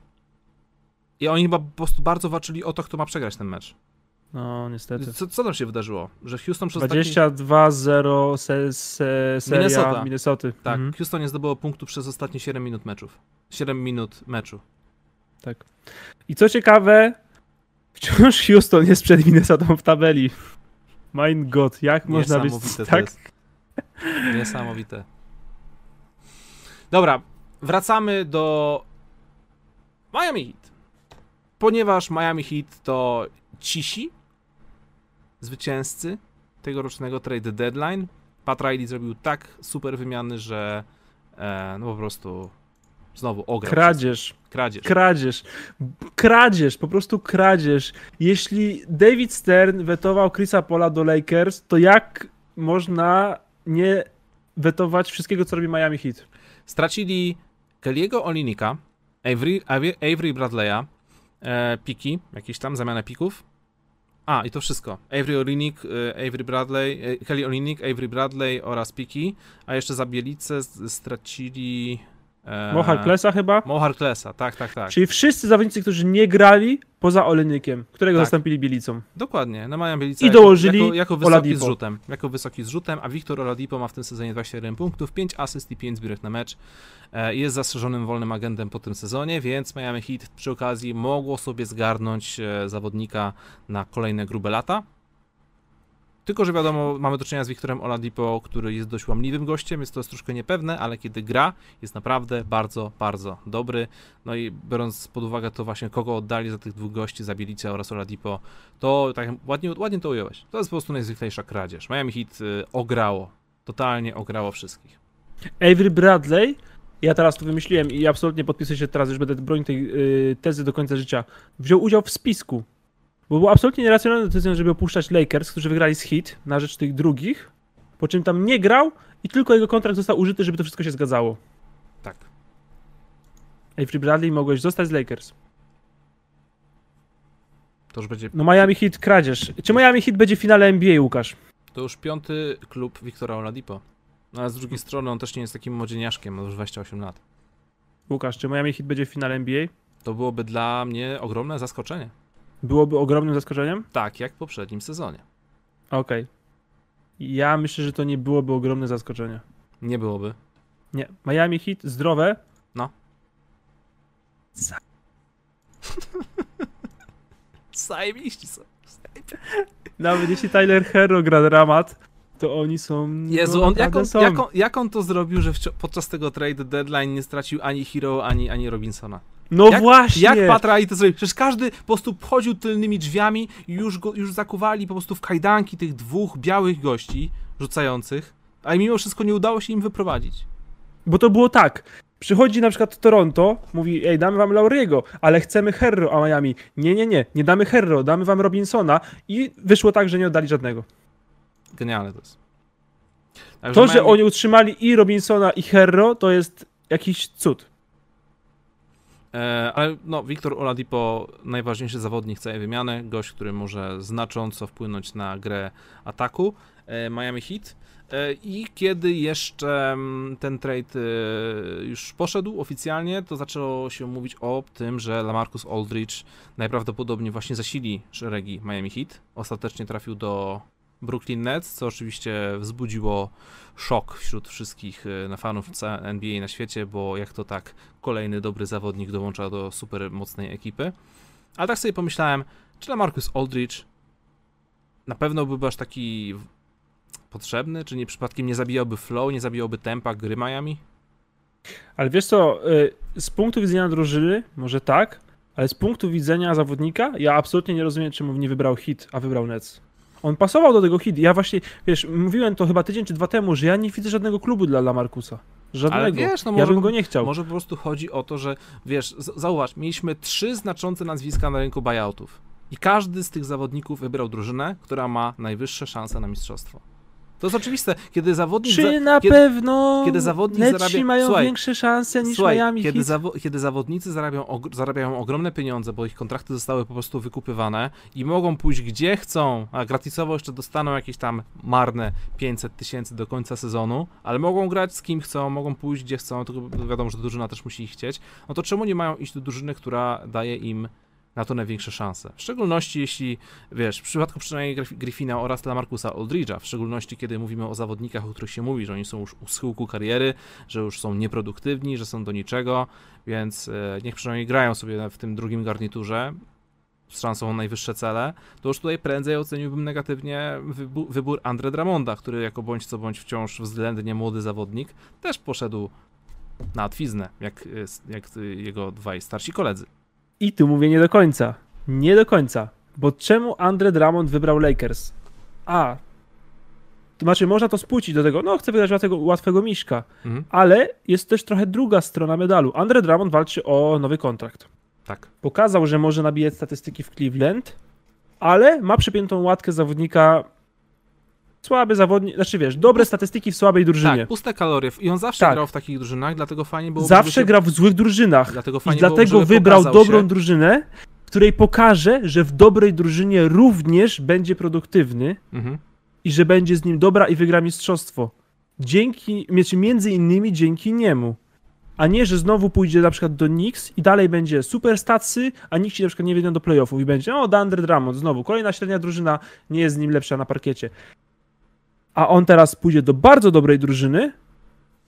i oni chyba po prostu bardzo walczyli o to, kto ma przegrać ten mecz. No, niestety. Co, co tam się wydarzyło? Że Houston przez taki... 22-0 se, se, seria Minnesota. Minnesoty. Tak, Mhm. Houston nie zdobyło punktu przez ostatnie 7 minut meczów. 7 minut meczu. I co ciekawe, wciąż Houston jest przed Minnesotą w tabeli. Mein God, jak można być tak? Niesamowite. Dobra, wracamy do Miami Heat. Ponieważ Miami Heat to cisi zwycięzcy tegorocznego trade deadline. Pat Riley zrobił tak super wymiany, że e, no po prostu znowu ograł. Kradzież, wszystko. Kradzież. kradzież, kradzież, po prostu kradzież. Jeśli David Stern wetował Chrisa Pola do Lakers, to jak można nie wetować wszystkiego, co robi Miami Heat? Stracili Kelly'ego Olinika, Avery, Avery, Bradley'a, e, piki, jakieś tam, zamianę pików. A, i to wszystko. Avery Olinik, e, Avery Bradley, e, Kelly Olinik, Avery Bradley oraz piki, a jeszcze za Bielicę stracili... E, Mo Harklessa chyba? Mo Harklessa, tak, tak, tak. Czyli wszyscy zawodnicy, którzy nie grali poza Olejnikiem, którego Tak. zastąpili Bielicą. Dokładnie, no mają Bielicę I jako, dołożyli jako, jako wysoki Oladipo. zrzutem. Jako wysoki zrzutem, a Wiktor Oladipo ma w tym sezonie 27 punktów, 5 asyst i 5 zbiórek na mecz. E, Jest zastrzeżonym wolnym agentem po tym sezonie, więc Miami Heat przy okazji mogło sobie zgarnąć e, zawodnika na kolejne grube lata. Tylko, że wiadomo, mamy do czynienia z Wiktorem Oladipo, który jest dość łamliwym gościem, jest to jest troszkę niepewne, ale kiedy gra, jest naprawdę bardzo, bardzo dobry. No i biorąc pod uwagę to właśnie, kogo oddali za tych dwóch gości, za Bielicę oraz Oladipo, to tak ładnie, ładnie to ująłeś. To jest po prostu najzwyklejsza kradzież. Miami Heat y, ograło, totalnie ograło wszystkich. Avery Bradley, ja teraz to wymyśliłem i absolutnie podpisuję się teraz, już będę bronił tej y, tezy do końca życia, wziął udział w spisku. Bo było absolutnie nieracjonalną decyzją, żeby opuszczać Lakers, którzy wygrali z Heat na rzecz tych drugich, po czym tam nie grał i tylko jego kontrakt został użyty, żeby to wszystko się zgadzało. Tak. Avery Bradley mogłeś zostać z Lakers. To już będzie, No Miami Heat kradzież. Czy Miami Heat będzie w finale NBA, Łukasz? to już piąty klub Wiktora Oladipo. No ale z drugiej strony on też nie jest takim młodzieniaszkiem, ma już 28 lat. Łukasz, czy Miami Heat będzie w finale NBA? To byłoby dla mnie ogromne zaskoczenie. Byłoby ogromnym zaskoczeniem? Tak jak w poprzednim sezonie. Okej. Ja myślę, że to nie byłoby ogromne zaskoczenie. Nie byłoby. Nie. Miami Heat zdrowe. No. Za- Zajebiści są. Nawet jeśli Tyler Hero gra dramat, to oni są. Jezu, no, on, jak, on, są. jak, on, jak on to zrobił, że podczas tego trade deadline nie stracił ani Hero, ani, ani Robinsona? No jak, właśnie! Jak Patrali to zrobił? Przecież każdy po prostu wchodził tylnymi drzwiami i już, go, już zakuwali po prostu w kajdanki tych dwóch białych gości rzucających, a mimo wszystko nie udało się im wyprowadzić. Bo to było tak. Przychodzi na przykład Toronto, mówi, ej, damy wam Lauriego, ale chcemy Herro, a Miami, nie, nie, nie, nie damy Herro, damy wam Robinsona i wyszło tak, że nie oddali żadnego. Genialne to jest. Także To, że Miami- oni utrzymali i Robinsona i Herro, to jest jakiś cud. E, ale no, Wiktor Oladipo, najważniejszy zawodnik całej wymiany, gość, który może znacząco wpłynąć na grę ataku e, Miami Heat. E, I kiedy jeszcze mm, ten trade już poszedł oficjalnie, to zaczęło się mówić o tym, że Lamarcus Aldridge najprawdopodobniej właśnie zasili szeregi Miami Heat. Ostatecznie trafił do Brooklyn Nets, co oczywiście wzbudziło szok wśród wszystkich na fanów NBA na świecie, bo jak to tak kolejny dobry zawodnik dołącza do super mocnej ekipy. Ale tak sobie pomyślałem, czy Lamarcus Aldridge na pewno byłby aż taki potrzebny, czy nie przypadkiem nie zabijałby flow, nie zabijałby tempa gry Miami? Ale wiesz co, y, z punktu widzenia drużyny, może tak, ale z punktu widzenia zawodnika, ja absolutnie nie rozumiem, czemu nie wybrał hit, a wybrał Nets. On pasował do tego hit. Ja właśnie, wiesz, mówiłem to chyba tydzień czy dwa temu, że ja nie widzę żadnego klubu dla Lamarcusa. Żadnego. Ale wiesz, no ja może bym po- go nie chciał. Może po prostu chodzi o to, że wiesz, zauważ, mieliśmy trzy znaczące nazwiska na rynku buyoutów i każdy z tych zawodników wybrał drużynę, która ma najwyższe szanse na mistrzostwo. To jest oczywiste, kiedy zawodnik... Czy na kiedy- pewno kiedy zawodnik Netsi zarabia- mają Słuchaj, większe szanse niż Słuchaj, Miami kiedy, zawo- kiedy zawodnicy zarabiają, og- zarabiają ogromne pieniądze, bo ich kontrakty zostały po prostu wykupywane i mogą pójść gdzie chcą, a gratisowo jeszcze dostaną jakieś tam marne 500 tysięcy do końca sezonu, ale mogą grać z kim chcą, mogą pójść gdzie chcą, tylko wiadomo, że drużyna też musi ich chcieć, no to czemu nie mają iść do drużyny, która daje im na to największe szanse. W szczególności jeśli, wiesz, w przypadku przynajmniej Griff- Griffina oraz Lamarcusa Aldridge'a, w szczególności kiedy mówimy o zawodnikach, o których się mówi, że oni są już u schyłku kariery, że już są nieproduktywni, że są do niczego, więc e, niech przynajmniej grają sobie w tym drugim garniturze z szansą o najwyższe cele, to już tutaj prędzej oceniłbym negatywnie wybór Andre Dramonda, który jako bądź co bądź wciąż względnie młody zawodnik, też poszedł na twiznę, jak, e, jak e, jego dwaj starsi koledzy. I tu mówię nie do końca. Nie do końca. Bo czemu Andre Drummond wybrał Lakers? A. To znaczy, można to spłucić do tego, no chcę wydać łatwego, łatwego miszka, Mhm. ale jest też trochę druga strona medalu. Andre Drummond walczy o nowy kontrakt. Tak. Pokazał, że może nabijać statystyki w Cleveland, ale ma przypiętą łatkę zawodnika słaby zawodnik, znaczy wiesz, dobre statystyki w słabej drużynie. Tak, puste kalorie. I on zawsze Tak. grał w takich drużynach, dlatego fajnie było. Zawsze się, gra w złych drużynach. Dlatego I fajnie dlatego było, wybrał dobrą się. drużynę, której pokaże, że w dobrej drużynie również będzie produktywny Mhm. i że będzie z nim dobra i wygra mistrzostwo. Dzięki, znaczy między innymi dzięki niemu. A nie, że znowu pójdzie na przykład do Knicks i dalej będzie super statsy, a nikt na przykład nie wyjdą do playoffów i będzie, o, Dandre Drummond znowu, kolejna średnia drużyna nie jest z nim lepsza na parkiecie. A on teraz pójdzie do bardzo dobrej drużyny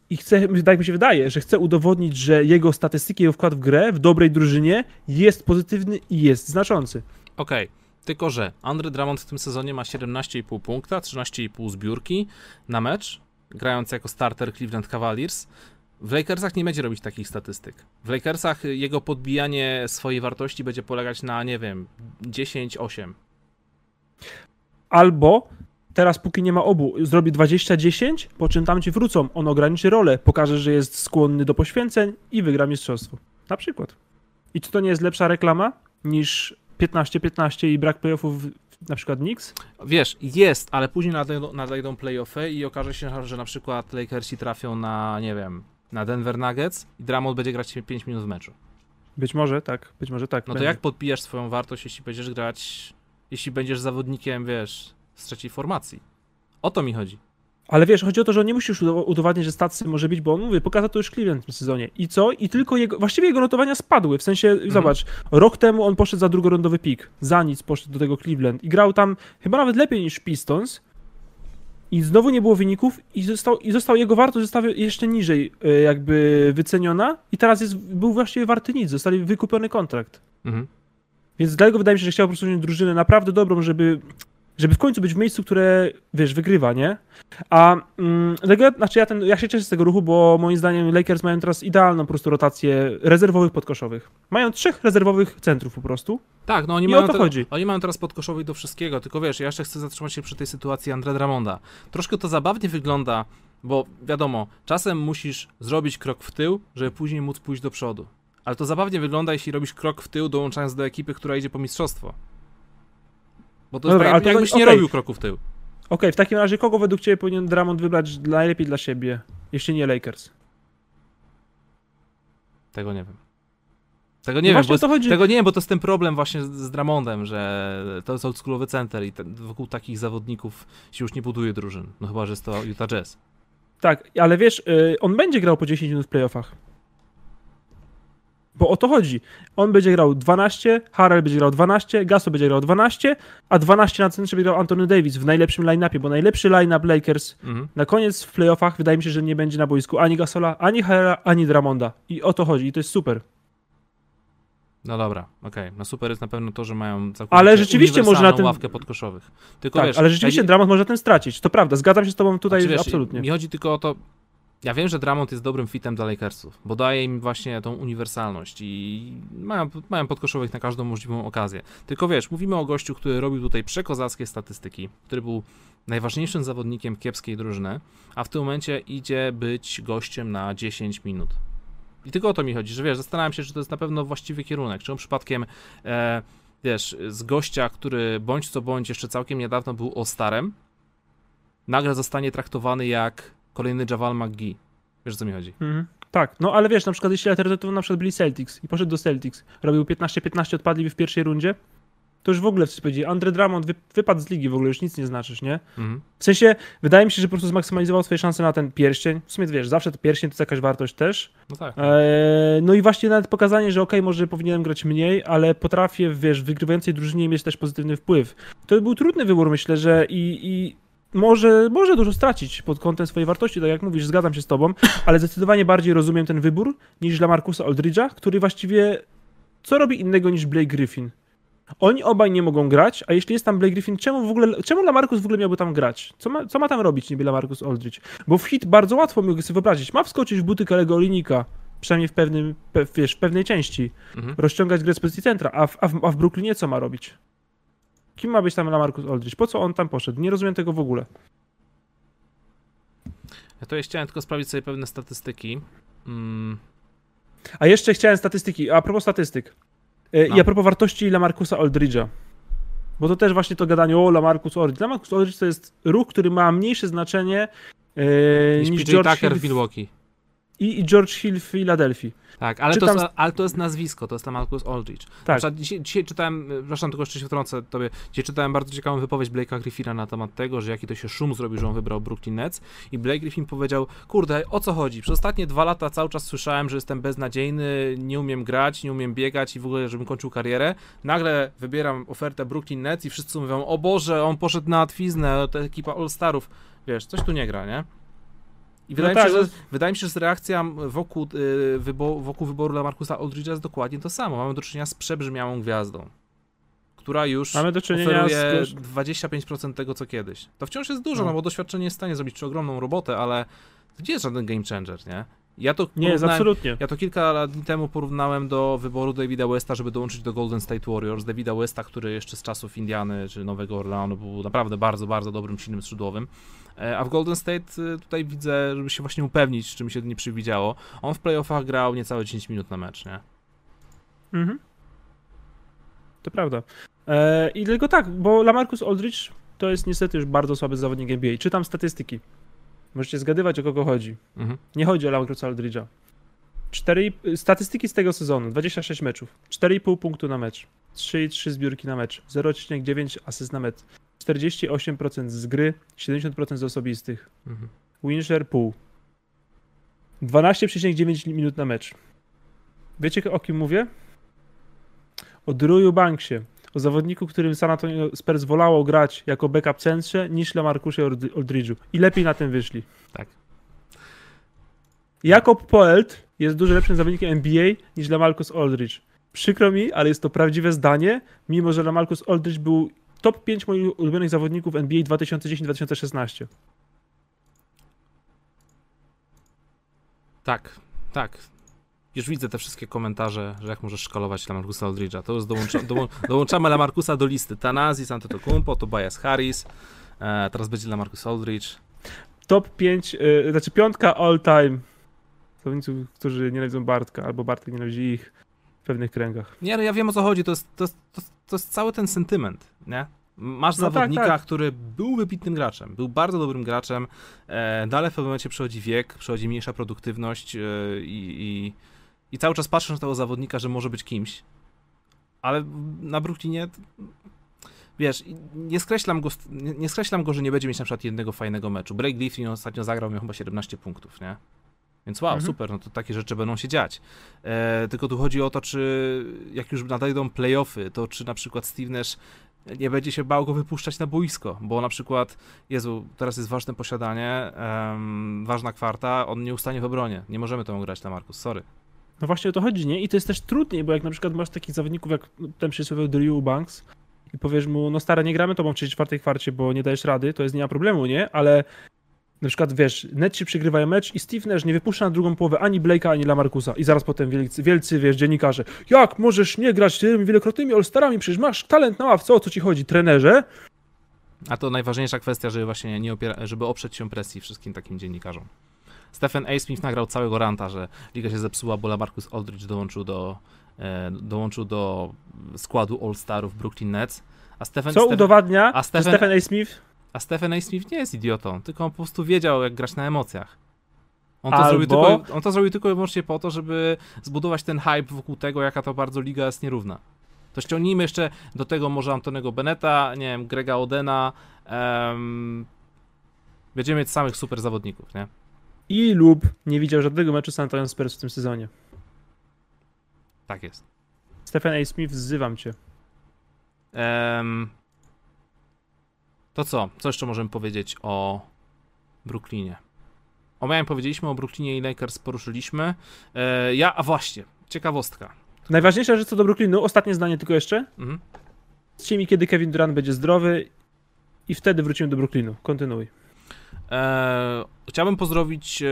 i chce, tak mi się wydaje, że chce udowodnić, że jego statystyki, jego wkład w grę w dobrej drużynie jest pozytywny i jest znaczący. Okej. Tylko, że Andre Drummond w tym sezonie ma 17,5 punkta, 13,5 zbiórki na mecz, grając jako starter Cleveland Cavaliers. W Lakersach nie będzie robić takich statystyk. W Lakersach jego podbijanie swojej wartości będzie polegać na, nie wiem, 10-8. Albo teraz, póki nie ma obu, zrobi 20-10, po czym tam ci wrócą. On ograniczy rolę, pokaże, że jest skłonny do poświęceń i wygra mistrzostwo. Na przykład. I czy to nie jest lepsza reklama niż 15-15 i brak playoffów na przykład Knicks? Wiesz, jest, ale później nadejdą, nadejdą playoffy i okaże się, że na przykład Lakersi trafią na, nie wiem, na Denver Nuggets i Drummond będzie grać 5 minut w meczu. Być może tak, być może tak. No to będzie. jak podbijasz swoją wartość, jeśli będziesz grać, jeśli będziesz zawodnikiem, wiesz, z trzeciej formacji? O to mi chodzi. Ale wiesz, chodzi o to, że on nie musi już udow- udowadniać, że stacy może być, bo on mówi, pokazał to już Cleveland w tym sezonie. I co? I tylko jego, właściwie jego notowania spadły. W sensie, Mhm. zobacz, rok temu on poszedł za drugorondowy pik. Za nic poszedł do tego Cleveland. I grał tam chyba nawet lepiej niż Pistons. I znowu nie było wyników i został, i został jego wartość została jeszcze niżej e, jakby wyceniona. I teraz jest, był właściwie warty nic. Zostali wykupiony kontrakt. Mhm. Więc dlatego wydaje mi się, że chciał po prostu wziąć drużynę naprawdę dobrą, żeby, żeby w końcu być w miejscu, które, wiesz, wygrywa, nie? A mm, dlatego, znaczy ja, ten, ja się cieszę z tego ruchu, bo moim zdaniem Lakers mają teraz idealną po prostu rotację rezerwowych podkoszowych. Mają trzech rezerwowych centrów po prostu. Tak, no oni I mają, o to te- chodzi. oni mają teraz podkoszowych do wszystkiego, tylko wiesz, ja jeszcze chcę zatrzymać się przy tej sytuacji Andre Dramonda. Troszkę to zabawnie wygląda, bo wiadomo, czasem musisz zrobić krok w tył, żeby później móc pójść do przodu. Ale to zabawnie wygląda, jeśli robisz krok w tył, dołączając do ekipy, która idzie po mistrzostwo. Bo to No jest dobra, tak, ale to- jakbyś nie okej. robił kroku w tył. Okej, w takim razie kogo według ciebie powinien Dramond wybrać najlepiej dla siebie, jeśli nie Lakers? Tego nie wiem. Tego No nie wiem, właśnie bo. Tego nie wiem, bo to jest ten problem właśnie z, z Dramondem, że to jest oldschoolowy center i ten, wokół takich zawodników się już nie buduje drużyn. No chyba, że jest to Utah Jazz. Tak, ale wiesz, y, on będzie grał po 10 minut w playoffach. Bo o to chodzi. On będzie grał 12, Harrell będzie grał 12, Gaso będzie grał 12, a 12 na centrze będzie grał Anthony Davis w najlepszym line-upie, bo najlepszy line-up Lakers Mhm. na koniec w playoffach wydaje mi się, że nie będzie na boisku ani Gasola, ani Harrella, ani Dramonda. I o to chodzi i to jest super. No dobra, okej. No super jest na pewno to, że mają całkowicie Ale rzeczywiście może na uniwersalną tym- ławkę podkoszowych. Tylko tak, wiesz, ale rzeczywiście ja, Dramond może tym stracić. To prawda, zgadzam się z tobą tutaj znaczy, wiesz, absolutnie. Mi chodzi tylko o to, ja wiem, że Dramond jest dobrym fitem dla Lakersów, bo daje im właśnie tą uniwersalność i mają, mają podkoszowych na każdą możliwą okazję. Tylko wiesz, mówimy o gościu, który robił tutaj przekozackie statystyki, który był najważniejszym zawodnikiem kiepskiej drużyny, a w tym momencie idzie być gościem na 10 minut. I tylko o to mi chodzi, że wiesz, zastanawiam się, czy to jest na pewno właściwy kierunek, czy on przypadkiem, e, wiesz, z gościa, który bądź co bądź jeszcze całkiem niedawno był All-Starem, nagle zostanie traktowany jak kolejny Javal McGee. Wiesz, o co mi chodzi? Mhm. Tak, no ale wiesz, na przykład jeśli alternatywą na przykład byli Celtics i poszedł do Celtics, robił 15-15, odpadli w pierwszej rundzie, to już w ogóle wszyscy powiedzieli, Andre Drummond wy, wypadł z ligi, w ogóle już nic nie znaczysz, nie? Mhm. W sensie, wydaje mi się, że po prostu zmaksymalizował swoje szanse na ten pierścień. W sumie, wiesz, zawsze to pierścień to jest jakaś wartość też. No tak. Eee, no i właśnie nawet pokazanie, że okej, może powinienem grać mniej, ale potrafię, wiesz, w wygrywającej drużynie mieć też pozytywny wpływ. To był trudny wybór, myślę, że i, i może, może dużo stracić pod kątem swojej wartości, tak jak mówisz, zgadzam się z tobą, ale zdecydowanie bardziej rozumiem ten wybór niż dla Markusa Aldridge'a, który właściwie co robi innego niż Blake Griffin? Oni obaj nie mogą grać, a jeśli jest tam Blake Griffin, czemu w ogóle, czemu Lamarcus w ogóle miałby tam grać? Co ma, co ma tam robić niby Lamarcus Aldridge? Bo w hit bardzo łatwo mogę sobie wyobrazić. Ma wskoczyć w buty Kalego Olinika, przynajmniej w, pewnym, pe, wiesz, w pewnej części, Mhm. rozciągać grę z pozycji centra, a w, a, w, a w Brooklynie co ma robić? Kim ma być tam Lamarcus Aldridge? Po co on tam poszedł? Nie rozumiem tego w ogóle. Ja to chciałem tylko sprawdzić sobie pewne statystyki. Mm, A jeszcze chciałem statystyki, a propos statystyk. E, No. I a propos wartości Lamarcusa Aldridge'a. Bo to też właśnie to gadanie o Lamarcus Aldridge. Lamarcus Aldridge to jest ruch, który ma mniejsze znaczenie e, niż niż PJ George Tucker w Milwaukee. I, i George Hill w Filadelfii. Tak, ale to, Czytam jest, ale to jest nazwisko, to jest Lamarcus Aldridge. Na Tak. przykład dzisiaj, dzisiaj czytałem, e, przepraszam, tylko jeszcze się wtrącę tobie, dzisiaj czytałem bardzo ciekawą wypowiedź Blake'a Griffina na temat tego, że jaki to się szum zrobił, że on wybrał Brooklyn Nets i Blake Griffin powiedział, kurde, o co chodzi? Przez ostatnie dwa lata cały czas słyszałem, że jestem beznadziejny, nie umiem grać, nie umiem biegać i w ogóle, żebym kończył karierę. Nagle wybieram ofertę Brooklyn Nets i wszyscy mówią, o Boże, on poszedł na łatwiznę, to ekipa All-Starów. Wiesz, coś tu nie gra, nie? I wydaje, tak, mi się, no- że, wydaje mi się, że reakcja wokół, y, wybo, wokół wyboru Lamarcusa Aldridge'a jest dokładnie to samo. Mamy do czynienia z przebrzmiałą gwiazdą, która już Mamy do czynienia oferuje z... 25% tego, co kiedyś. To wciąż jest dużo, No. no, bo doświadczenie jest w stanie zrobić czy ogromną robotę, ale to nie jest żaden game changer, nie? Ja to Nie, jest absolutnie. ja to kilka dni temu porównałem do wyboru Davida Westa, żeby dołączyć do Golden State Warriors. Davida Westa, który jeszcze z czasów Indiany czy Nowego Orleanu był naprawdę bardzo, bardzo dobrym silnym skrzydłowym. E, A w Golden State y, tutaj widzę, żeby się właśnie upewnić, czy mi się nie przewidziało. On w playoffach grał niecałe 10 minut na mecz, nie? Mhm. To prawda. E, I tylko tak, bo Lamarcus Aldridge to jest niestety już bardzo słaby zawodnik NBA. Czytam statystyki. Możecie zgadywać, o kogo chodzi. Mhm. Nie chodzi o Lamarcusa Aldridge'a. 4, statystyki z tego sezonu, 26 meczów, 4,5 punktu na mecz, 3,3 zbiórki na mecz, 0,9 asyst na mecz, 48% z gry, 70% z osobistych, Mhm. winshare pół, 12,9 minut na mecz. Wiecie o kim mówię? O Drew Banksie, o zawodniku, którym San Antonio Spurs wolało grać jako backup centrze niż Lamarcusie Aldridge'u. I lepiej na tym wyszli. Tak. Jakob Poelt jest dużo lepszym zawodnikiem NBA niż Lamarcus Aldridge. Przykro mi, ale jest to prawdziwe zdanie, mimo że Lamarcus Aldridge był top 5 moich ulubionych zawodników NBA 2010-2016. Tak, tak. Już widzę te wszystkie komentarze, że jak możesz szkalować Lamarcusa Aldridge'a. To już dołącza, dołą, dołączamy Lamarcusa do listy. Tanazis, Antetokounmpo, Tobias Harris. E, teraz będzie Lamarcus Aldridge. Top 5, yy, znaczy piątka all time zawodników, którzy nienawidzą Bartka, albo Bartek nienawidzi ich w pewnych kręgach. Nie, no ja wiem o co chodzi. To jest, to, jest- to, jest- to jest cały ten sentyment, nie? Masz No tak, zawodnika, tak. który był wybitnym graczem, był bardzo dobrym graczem, e, dalej w pewnym momencie przychodzi wiek, przychodzi mniejsza produktywność e, i, i, i cały czas patrzysz na tego zawodnika, że może być kimś, ale na Brooklynie wiesz, nie skreślam go, nie, nie skreślam go, że nie będzie mieć na przykład jednego fajnego meczu. Blake Griffin ostatnio zagrał, miał chyba 17 punktów, nie? Więc wow, Mhm. super, no to takie rzeczy będą się dziać. E, tylko tu chodzi o to, czy jak już nadejdą playoffy, to czy na przykład Steve Nash nie będzie się bał go wypuszczać na boisko, bo na przykład, Jezu, teraz jest ważne posiadanie, em, ważna kwarta, on nie ustanie w obronie. Nie możemy tą grać na Markus, sorry. No właśnie o to chodzi, nie? I to jest też trudniej, bo jak na przykład masz takich zawodników jak ten przysłowiowy Drew Banks i powiesz mu, no stary, nie gramy tobą w czwartej kwarcie, bo nie dajesz rady, to jest nie ma problemu, nie? Ale na przykład, wiesz, Netci przegrywają mecz i Steve Nash nie wypuszcza na drugą połowę ani Blake'a, ani Lamarcusa. I zaraz potem wielcy, wielcy, wiesz, dziennikarze, jak możesz nie grać tymi wielokrotnymi All-Starami, przecież masz talent na ławce, o co ci chodzi, trenerze? A to najważniejsza kwestia, żeby właśnie nie opiera, żeby oprzeć się presji wszystkim takim dziennikarzom. Stephen A. Smith nagrał całego ranta, że liga się zepsuła, bo Lamarcus Aldridge dołączył do, e, dołączył do składu All-Starów Brooklyn Nets. A Stephen, Co Stephen, udowadnia, a Stephen- Stephen A. Smith a Stephen A. Smith nie jest idiotą, tylko on po prostu wiedział, jak grać na emocjach. On to, Albo- zrobił tylko, on to zrobił tylko i wyłącznie po to, żeby zbudować ten hype wokół tego, jaka to bardzo liga jest nierówna. To ściągnijmy jeszcze do tego może Antonego Beneta, nie wiem, Grega Odena. em, będziemy mieć samych super zawodników, nie? I lub nie widział żadnego meczu San Antonio Spurs w tym sezonie. Tak jest. Stephen A. Smith, wzywam cię. Em, to co? Co jeszcze możemy powiedzieć o Brooklynie? O miałem powiedzieliśmy o Brooklynie i Lakers poruszyliśmy. E, ja, a właśnie, ciekawostka. Najważniejsza rzecz co do Brooklynu, ostatnie zdanie tylko jeszcze. Mhm. Powiedzcie mi, kiedy Kevin Durant będzie zdrowy i wtedy wrócimy do Brooklynu. Kontynuuj. E, chciałbym pozdrowić e,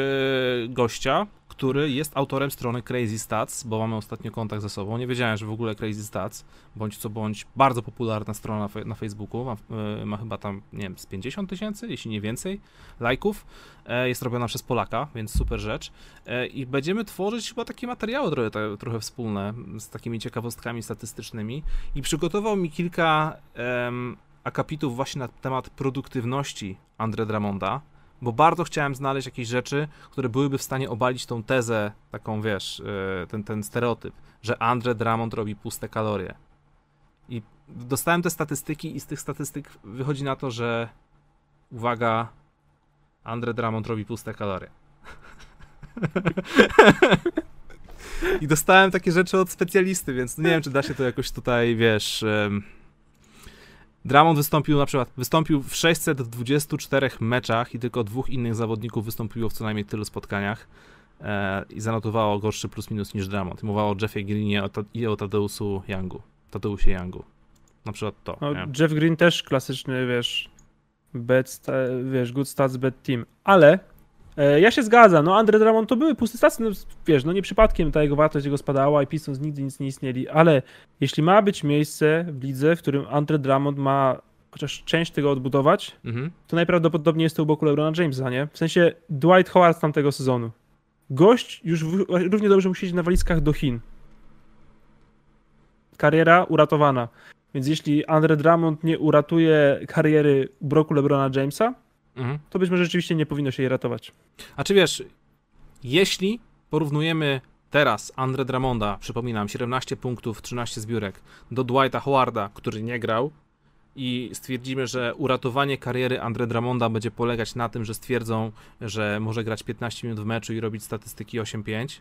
gościa, który jest autorem strony Crazy Stats, bo mamy ostatnio kontakt ze sobą. Nie wiedziałem, że w ogóle Crazy Stats, bądź co bądź, bardzo popularna strona na, fe- na Facebooku, ma, e, ma chyba tam, nie wiem, z 50 tysięcy, jeśli nie więcej, lajków. E, jest robiona przez Polaka, więc super rzecz. E, I będziemy tworzyć chyba takie materiały trochę, te- trochę wspólne, z takimi ciekawostkami statystycznymi. I przygotował mi kilka akapitów właśnie na temat produktywności Andre Drummonda, bo bardzo chciałem znaleźć jakieś rzeczy, które byłyby w stanie obalić tą tezę, taką wiesz, e, ten, ten stereotyp, że Andre Drummond robi puste kalorie. I dostałem te statystyki i z tych statystyk wychodzi na to, że uwaga, Andre Drummond robi puste kalorie. I dostałem takie rzeczy od specjalisty, więc nie wiem, czy da się to jakoś tutaj, wiesz... em, Drummond wystąpił na przykład, wystąpił w 624 meczach i tylko dwóch innych zawodników wystąpiło w co najmniej tylu spotkaniach e, i zanotowało gorszy plus minus niż Drummond. I Mowa o Jeffie Greenie i o Tadeusu Youngu. Tadeusie Youngu. Na przykład to. No? Jeff Green też klasyczny, wiesz, bad sta, wiesz, good stats, bad team. Ale ja się zgadzam, no Andre Drummond to były puste stats, no, wiesz, no nie przypadkiem ta jego wartość jego spadała i Pistons nigdy nic nie istnieli, ale jeśli ma być miejsce w lidze, w którym Andre Drummond ma chociaż część tego odbudować, Mhm. to najprawdopodobniej jest to u boku LeBrona Jamesa, nie? W sensie Dwight Howard z tamtego sezonu. Gość już w, równie dobrze musi siedzieć na walizkach do Chin. Kariera uratowana. Więc jeśli Andre Drummond nie uratuje kariery u boku LeBrona Jamesa, mhm. to być może rzeczywiście nie powinno się jej ratować. A czy wiesz, jeśli porównujemy teraz Andre Dramonda, przypominam, 17 punktów, 13 zbiórek, do Dwighta Howarda, który nie grał, i stwierdzimy, że uratowanie kariery Andre Dramonda będzie polegać na tym, że stwierdzą, że może grać 15 minut w meczu i robić statystyki 8-5,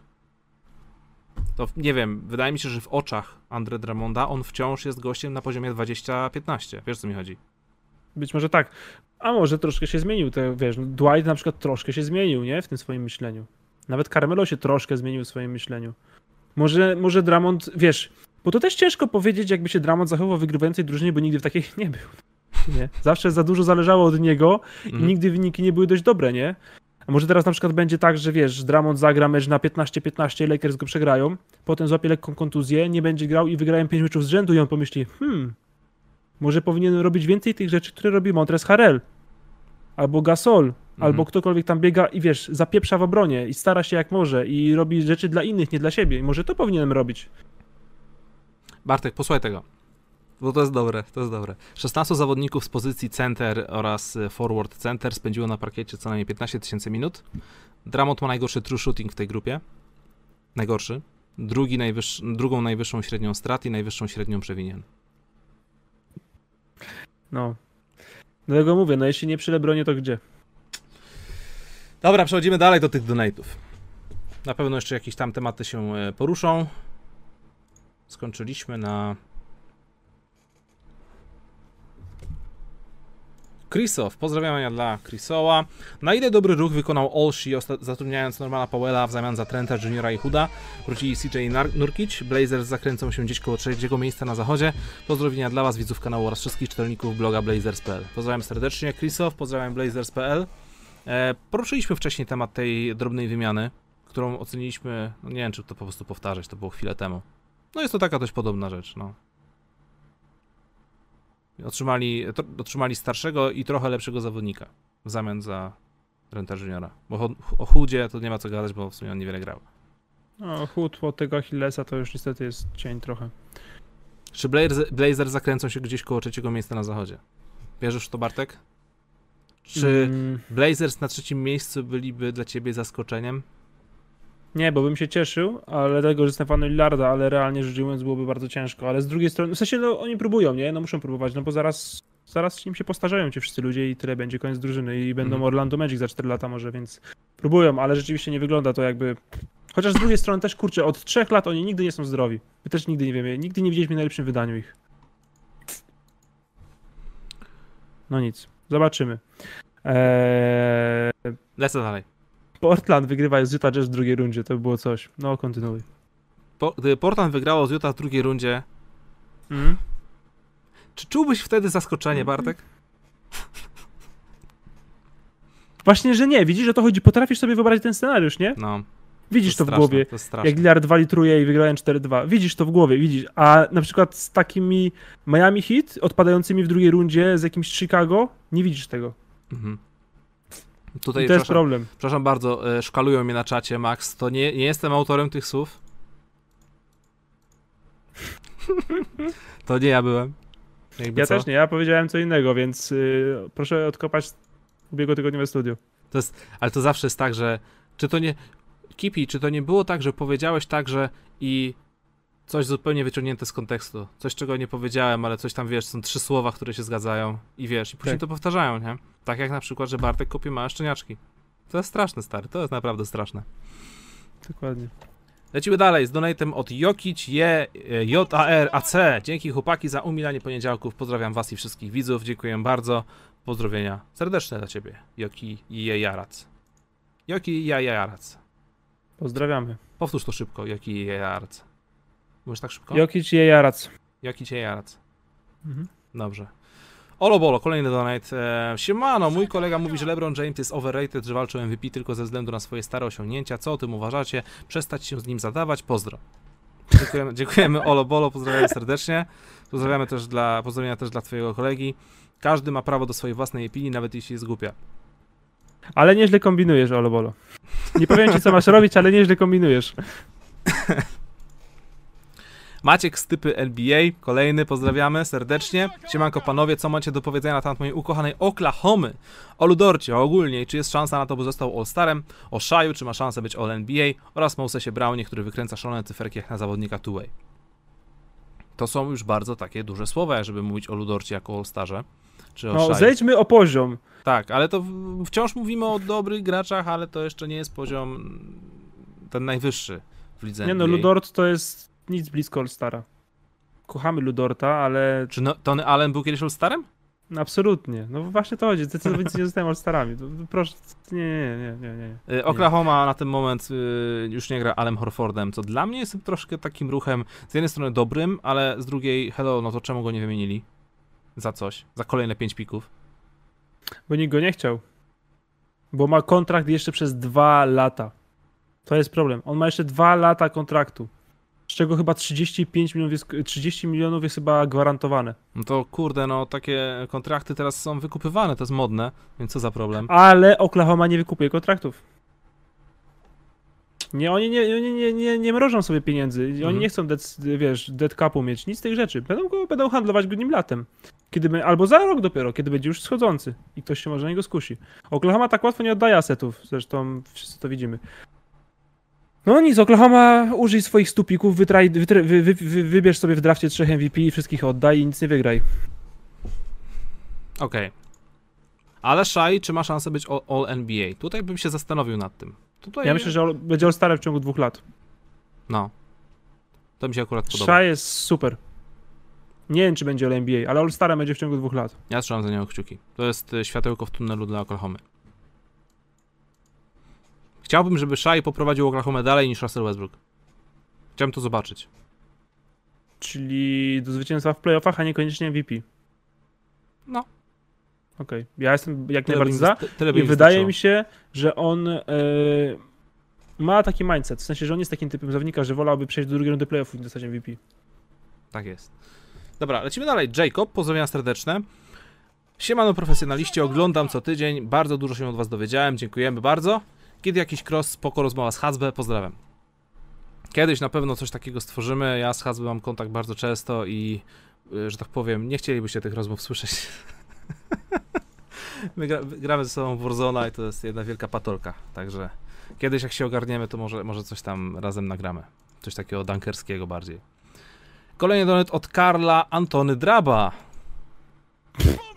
to nie wiem, wydaje mi się, że w oczach Andre Dramonda on wciąż jest gościem na poziomie 20-15. Wiesz, co mi chodzi? Być może tak. A może troszkę się zmienił. To, wiesz, no, Dwight na przykład troszkę się zmienił, nie? W tym swoim myśleniu. Nawet Carmelo się troszkę zmienił w swoim myśleniu. Może, może Dramond, wiesz, bo to też ciężko powiedzieć, jakby się Dramond zachował w wygrywającej drużynie, bo nigdy w takiej nie był. Nie? Zawsze za dużo zależało od niego i mhm. nigdy wyniki nie były dość dobre, nie? A może teraz na przykład będzie tak, że wiesz, Dramond zagra mecz na 15-15, Lakers go przegrają, potem złapie lekką kontuzję, nie będzie grał i wygrają 5 meczów z rzędu i on pomyśli, hmm, może powinien robić więcej tych rzeczy, które robi Montres Harrell, albo Gasol, mhm. albo ktokolwiek tam biega i wiesz, zapieprza w obronie i stara się jak może i robi rzeczy dla innych, nie dla siebie. I może to powinienem robić. Bartek, posłuchaj tego. Bo to jest dobre, to jest dobre. 16 zawodników z pozycji center oraz e, forward center spędziło na parkiecie co najmniej 15 tysięcy minut. Dramont ma najgorszy true shooting w tej grupie. Najgorszy. Drugi najwyższy, drugą najwyższą średnią strat i najwyższą średnią przewinien. No. Dlatego mówię, no jeśli nie przy Lebronie, to gdzie? Dobra, przechodzimy dalej do tych donate'ów. Na pewno jeszcze jakieś tam tematy się e, poruszą. Skończyliśmy na Chrisow, pozdrawiania dla Chrisoła. Na ile dobry ruch wykonał Olshi, zatrudniając Normala Powella w zamian za Trenta Juniora i Huda? Wrócili CJ Nurkic, Blazers zakręcą się gdzieś koło trzeciego miejsca na zachodzie. Pozdrowienia dla Was, widzów kanału oraz wszystkich czytelników bloga Blazers.pl. Pozdrawiam serdecznie Chrisow, pozdrawiam Blazers.pl. E, poruszyliśmy wcześniej temat tej drobnej wymiany, którą oceniliśmy, no nie wiem czy to po prostu powtarzać, to było chwilę temu. No jest to taka dość podobna rzecz, no. Otrzymali, otrzymali starszego i trochę lepszego zawodnika w zamian za Renta Juniora. Bo o, chudzie to nie ma co gadać, bo w sumie on niewiele grał. No, chód od tego Achillesa to już niestety jest cień trochę. Czy Blazers, Blazers zakręcą się gdzieś koło trzeciego miejsca na zachodzie? Wierzysz w to, Bartek? Czy mm. Blazers na trzecim miejscu byliby dla ciebie zaskoczeniem? Nie, bo bym się cieszył, ale tego, że jestem fanem Lillarda, ale realnie rzecz ujmując byłoby bardzo ciężko. Ale z drugiej strony, w sensie no, oni próbują, nie? No muszą próbować, no bo zaraz, zaraz im się postarzają ci wszyscy ludzie i tyle będzie koniec drużyny i będą mm. Orlando Magic za 4 lata może, więc próbują, ale rzeczywiście nie wygląda to jakby... Chociaż z drugiej strony też, kurczę, od 3 lat oni nigdy nie są zdrowi. My też nigdy nie wiemy, nigdy nie widzieliśmy w najlepszym wydaniu ich. No nic, zobaczymy. Eee... Lecę dalej. Portland wygrywa z Utah Jazz w drugiej rundzie, to by było coś. No, kontynuuj. Po, gdyby Portland wygrało z Utah w drugiej rundzie, mm? czy czułbyś wtedy zaskoczenie, Bartek? Właśnie, że nie. Widzisz, że to chodzi. Potrafisz sobie wyobrazić ten scenariusz, nie? No. Widzisz to, to straszne, w głowie. To jak Lillard walitruje i wygrają 4-2. Widzisz to w głowie, widzisz. A na przykład z takimi Miami Heat odpadającymi w drugiej rundzie z jakimś Chicago, nie widzisz tego. Mhm. Tutaj, to jest problem. Przepraszam bardzo, e, szkalują mnie na czacie, Max. To nie, nie jestem autorem tych słów. to nie ja byłem. Jakby ja co? też nie, ja powiedziałem co innego, więc yy, proszę odkopać ubiegłotygodniowe studiu. To jest, ale to zawsze jest tak, że czy to nie... Kipi, czy to nie było tak, że powiedziałeś tak, że i coś zupełnie wyciągnięte z kontekstu. Coś, czego nie powiedziałem, ale coś tam, wiesz, są trzy słowa, które się zgadzają i wiesz, i później tak. to powtarzają, nie? Tak jak na przykład, że Bartek kopie małe szczeniaczki. To jest straszne, stary, to jest naprawdę straszne. Dokładnie. Lecimy dalej z donatem od Jokic J, JAR AC. Dzięki chłopaki za umilanie poniedziałków. Pozdrawiam was i wszystkich widzów. Dziękuję bardzo. Pozdrowienia serdeczne dla ciebie. Joki Jarac. Joki Jarac. Pozdrawiamy. Powtórz to szybko. Joki Jarac. Mówisz tak szybko? Jokic Jarac. Jokic Jarac. Mhm. Dobrze. Olo Bolo, kolejny donate. E, siemano, mój kolega mówi, że LeBron James jest overrated, że walczył MVP tylko ze względu na swoje stare osiągnięcia. Co o tym uważacie? Przestać się z nim zadawać? Pozdro. Dziękujemy, dziękujemy Olo Bolo, pozdrawiamy serdecznie. Pozdrawiamy też dla, pozdrowienia też dla twojego kolegi. Każdy ma prawo do swojej własnej opinii, nawet jeśli jest głupia. Ale nieźle kombinujesz, Olo Bolo. Nie powiem ci, co masz robić, ale nieźle kombinujesz. Maciek z typy NBA, kolejny, pozdrawiamy serdecznie. Siemanko panowie, co macie do powiedzenia na temat mojej ukochanej Oklahomy? O Ludorcie, ogólnie, czy jest szansa na to, by został All-Starem? O Shaju, czy ma szansę być All-NBA? Oraz Mosesie Brownie, który wykręca szalone cyferki jak na zawodnika two-way. To są już bardzo takie duże słowa, żeby mówić o Ludorcie jako All-Starze. Czy o No, zejdźmy o poziom. Tak, ale to wciąż mówimy o dobrych graczach, ale to jeszcze nie jest poziom ten najwyższy w lidze Nie no. Ludort to jest nic blisko All-Stara. Kochamy Ludorta, ale Czy no, Tony Allen był kiedyś All-Starem? absolutnie. No właśnie to chodzi. Zdecydowani nie zostają All-Starami. To- to Proszę, nie, nie, nie, nie, nie. nie. Y, Oklahoma na ten moment y, już nie gra Alem Horfordem, co dla mnie jest troszkę takim ruchem z jednej strony dobrym, ale z drugiej, hello, no to czemu go nie wymienili? Za coś? Za kolejne pięć pików? Bo nikt go nie chciał. Bo ma kontrakt jeszcze przez dwa lata. To jest problem. On ma jeszcze dwa lata kontraktu. Z czego chyba 35 milionów jest, 30 milionów jest chyba gwarantowane. No to kurde, no takie kontrakty teraz są wykupywane, to jest modne, więc co za problem? Ale Oklahoma nie wykupuje kontraktów. Nie, oni nie, oni nie, nie, nie mrożą sobie pieniędzy. Oni Mhm. nie chcą, dead, wiesz, dead capu mieć, nic z tych rzeczy. Będą, go, będą handlować go nim latem. Kiedy by, albo za rok dopiero, kiedy będzie już schodzący i ktoś się może na niego skusi. Oklahoma tak łatwo nie oddaje asetów, zresztą wszyscy to widzimy. No nic, Oklahoma użyj swoich stupików, wytraj, wytry, wy, wy, wy, wybierz sobie w drafcie trzech MVP i wszystkich oddaj i nic nie wygraj. Okej. Ale Shai, czy ma szansę być All- All-NBA? Tutaj bym się zastanowił nad tym. Tutaj, Ja myślę, że all- będzie All-Starem w ciągu dwóch lat. No. To mi się akurat podoba. Shai jest super. Nie wiem, czy będzie All NBA, ale All-Starem będzie w ciągu dwóch lat. Ja trzymam za niego kciuki. To jest y, światełko w tunelu dla Oklahomy. Chciałbym, żeby Shai poprowadził Oklahomę dalej niż Russell Westbrook. Chciałbym to zobaczyć. Czyli do zwycięstwa w playoffach, a niekoniecznie MVP. No. Okej, ja jestem jak Tyle najbardziej za. tyle I wydaje mi się, że on e, ma taki mindset. W sensie, że on jest takim typem zawodnika, że wolałby przejść do drugiej rundy playoffów niż dostać MVP. Tak jest. Dobra, lecimy dalej. Jacob, pozdrowienia serdeczne. Siemano profesjonaliści, oglądam co tydzień. Bardzo dużo się od was dowiedziałem, dziękujemy bardzo. Kiedy jakiś cross, spoko rozmowa z Hazbę, pozdrawiam. Kiedyś na pewno coś takiego stworzymy. Ja z Hazbę mam kontakt bardzo często i, y, że tak powiem, nie chcielibyście tych rozmów słyszeć. My gra, gramy ze sobą Warzona i to jest jedna wielka patolka, także kiedyś jak się ogarniemy, to może, może coś tam razem nagramy. Coś takiego dankerskiego bardziej. Kolejny donet od Karla Antony Draba.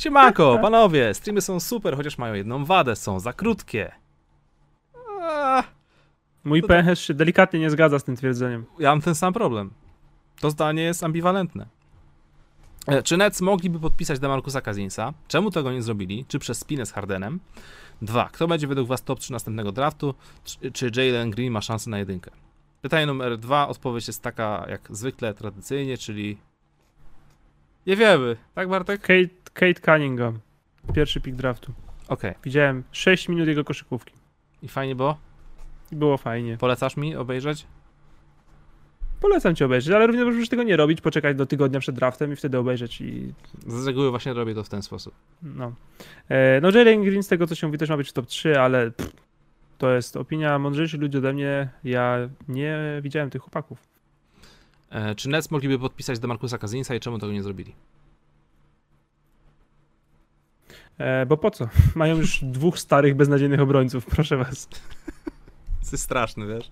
Siemanko, panowie, streamy są super, chociaż mają jedną wadę, są za krótkie. Eee, Mój To PNH się delikatnie nie zgadza z tym twierdzeniem. ja mam ten sam problem. To zdanie jest ambiwalentne. E, Czy Nets mogliby podpisać Demarcusa Kazinsa? Czemu tego nie zrobili? Czy przez spinę z Hardenem? Dwa. Kto będzie według was top 3 następnego draftu? Czy- Czy Jalen Green ma szansę na jedynkę? Pytanie numer dwa. Odpowiedź jest taka jak zwykle, tradycyjnie, czyli... Nie wiemy. Tak, Bartek? Kate, Kate Cunningham. Pierwszy pick draftu. Okej. Widziałem 6 minut jego koszykówki. I fajnie było? I było fajnie. Polecasz mi obejrzeć? Polecam ci obejrzeć, ale również możesz tego nie robić, poczekać do tygodnia przed draftem i wtedy obejrzeć i Z reguły właśnie robię to w ten sposób. no. E, no Jalen Green z tego co się mówi też ma być w top 3, ale pff, to jest opinia mądrzejszych ludzi ode mnie. Ja nie widziałem tych chłopaków. E, czy Nets mogliby podpisać Demarcusa Kazinsa i czemu tego nie zrobili? E, bo po co? Mają już dwóch starych, beznadziejnych obrońców, proszę was. To jest straszny, wiesz?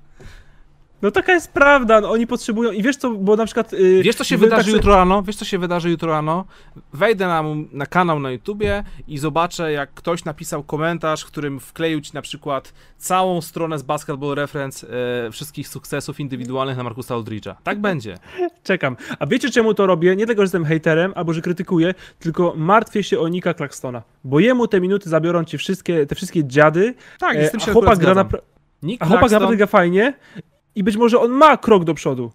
No taka jest prawda, no, oni potrzebują i wiesz co, bo na przykład... y, Wiesz, co się wy wydarzy tak jutro rano? Wiesz, co się wydarzy jutro rano? Wejdę na, na kanał na YouTubie i zobaczę, jak ktoś napisał komentarz, w którym wkleił ci na przykład całą stronę z Basketball Reference e, wszystkich sukcesów indywidualnych na Markusa Aldridge'a. Tak będzie. Czekam. A wiecie czemu to robię? Nie tego, że jestem hejterem albo że krytykuję, tylko martwię się o Nika Claxtona. Bo jemu te minuty zabiorą ci wszystkie, te wszystkie dziady, Tak, e, z tym a się chłopak akurat gra, napra- Nick a chłopak naprawdę gra fajnie i być może on ma krok do przodu.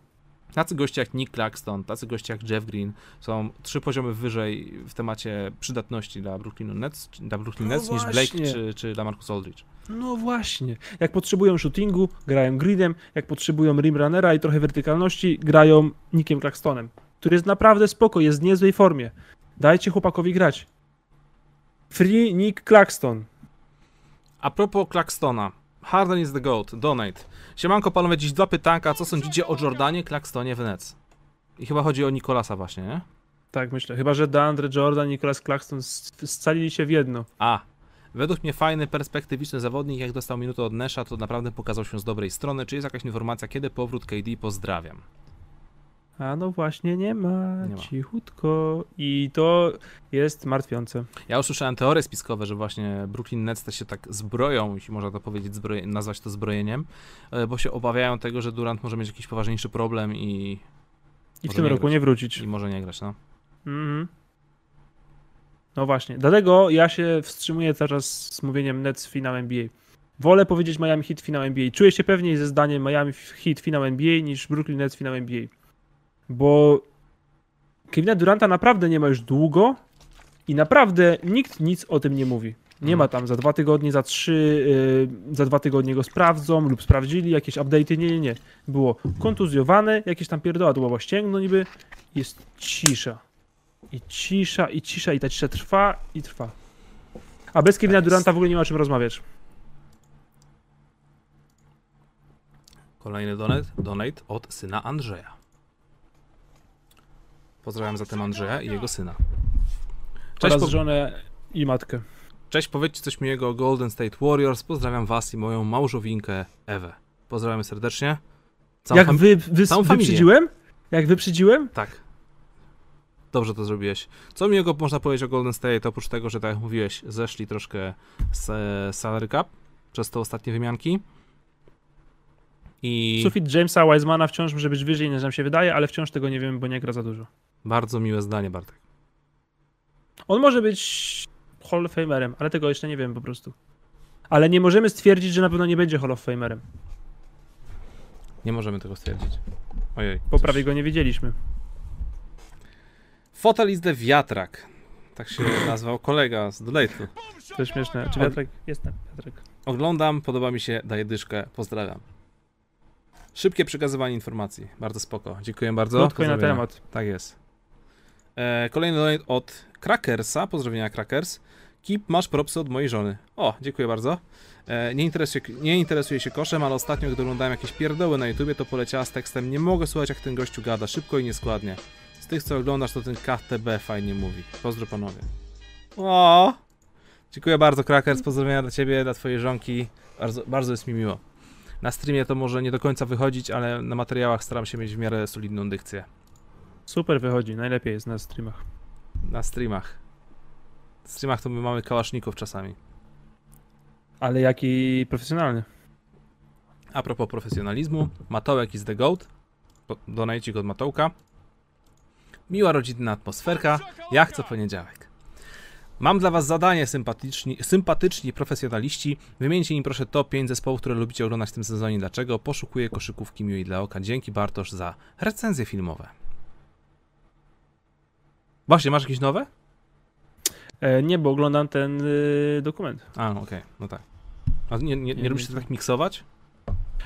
tacy goście jak Nick Claxton, tacy goście jak Jeff Green są trzy poziomy wyżej w temacie przydatności dla Brooklynu Nets, dla Brooklyn No Nets niż Blake czy, czy dla Marcus Aldridge. No właśnie. Jak potrzebują shootingu, grają Greenem, jak potrzebują rimrunnera i trochę wertykalności, grają Nickiem Claxtonem, który jest naprawdę spoko, jest w niezłej formie. Dajcie chłopakowi grać. Free Nick Claxton. A propos Claxtona. Harden is the GOAT. Donate. Siemanko panowie, dziś dwa pytanka. Co sądzicie o Jordanie, Claxtonie w Nets? I chyba chodzi o Nikolasa właśnie, nie? Tak, myślę. Chyba, że DeAndre Jordan i Nicholas Claxton scalili się w jedno. A. Według mnie fajny, perspektywiczny zawodnik. Jak dostał minutę od Nesha, to naprawdę pokazał się z dobrej strony. Czy jest jakaś informacja, kiedy powrót KD? Pozdrawiam. A no właśnie nie ma, Nie ma. cichutko i to jest martwiące. Ja usłyszałem teorie spiskowe, że właśnie Brooklyn Nets też się tak zbroją, jeśli można to powiedzieć, zbroje, nazwać to zbrojeniem, e, bo się obawiają tego, że Durant może mieć jakiś poważniejszy problem i, I w tym nie roku grać. nie wrócić. i może nie grać, no. Mhm. No właśnie, dlatego ja się wstrzymuję teraz z mówieniem Nets finał NBA. Wolę powiedzieć Miami Heat finał NBA. Czuję się pewniej ze zdaniem Miami Heat finał NBA niż Brooklyn Nets finał NBA. Bo Kevina Duranta naprawdę nie ma już długo i naprawdę nikt nic o tym nie mówi. Nie Mhm. ma tam za dwa tygodnie, za trzy, yy, za dwa tygodnie go sprawdzą lub sprawdzili, jakieś update'y, nie, nie, nie. Było kontuzjowane, jakieś tam pierdoła, to było ścięgno niby, jest cisza. I cisza, i cisza, i ta cisza trwa, i trwa. A bez Kevina jest. Duranta w ogóle nie ma o czym rozmawiać. Kolejny donate, donate od syna Andrzeja. Pozdrawiam zatem Andrzeja i jego syna. Cześć, Oraz po... żonę i matkę. Cześć, powiedzcie coś miłego o Golden State Warriors. Pozdrawiam was i moją małżowinkę Ewę. Pozdrawiamy serdecznie. Całą Jak fam- wy, wy, całą wyprzedziłem? Jak wyprzedziłem? Tak. Dobrze to zrobiłeś. Co miłego można powiedzieć o Golden State, oprócz tego, że tak jak mówiłeś, zeszli troszkę z e, salary cap przez te ostatnie wymianki. I Sufit Jamesa Wisemana wciąż może być wyżej niż nam się wydaje, ale wciąż tego nie wiemy, bo nie gra za dużo. Bardzo miłe zdanie, Bartek. On może być Hall of Famerem, ale tego jeszcze nie wiem po prostu. Ale nie możemy stwierdzić, że na pewno nie będzie Hall of Famerem, Nie możemy tego stwierdzić. Ojej. bo prawie go nie widzieliśmy. Fotel is the wiatrak. Tak się nazwał kolega z Donate'u. To śmieszne. Czy wiatrek? Jestem, wiatrek. Oglądam, podoba mi się, daję dyszkę, pozdrawiam. Szybkie przekazywanie informacji, bardzo spoko. Dziękuję bardzo. Krótko na temat. Tak jest. E, kolejny donate od Crackersa, pozdrowienia Crackers. Kip, masz propsy od mojej żony. O, dziękuję bardzo. E, nie, interesuje, nie interesuje się koszem, ale ostatnio, gdy oglądałem jakieś pierdoły na YouTubie, to poleciała z tekstem Nie mogę słuchać, jak ten gościu gada, szybko i nieskładnie. Z tych, co oglądasz, to ten KTB fajnie mówi. Pozdro panowie. O! Dziękuję bardzo, Crackers. Pozdrowienia dla ciebie, dla twojej żonki. Bardzo, bardzo jest mi miło. Na streamie to może nie do końca wychodzić, ale na materiałach staram się mieć w miarę solidną dykcję. Super wychodzi, najlepiej jest na streamach. Na streamach. Na streamach to my mamy kałaszników czasami. Ale jaki profesjonalny. A propos profesjonalizmu, Matołek is the goat. Donajcik od Matołka. Miła rodzinna atmosferka, jak co poniedziałek. Mam dla was zadanie, sympatyczni, sympatyczni profesjonaliści. Wymieńcie im proszę top 5 zespołów, które lubicie oglądać w tym sezonie. Dlaczego? Poszukuję koszykówki miłej dla oka. Dzięki Bartosz za recenzje filmowe. Właśnie, masz jakieś nowe? E, nie, bo oglądam ten y, dokument. A, okej, no tak. A nie, nie, nie Nie, się tak miksować?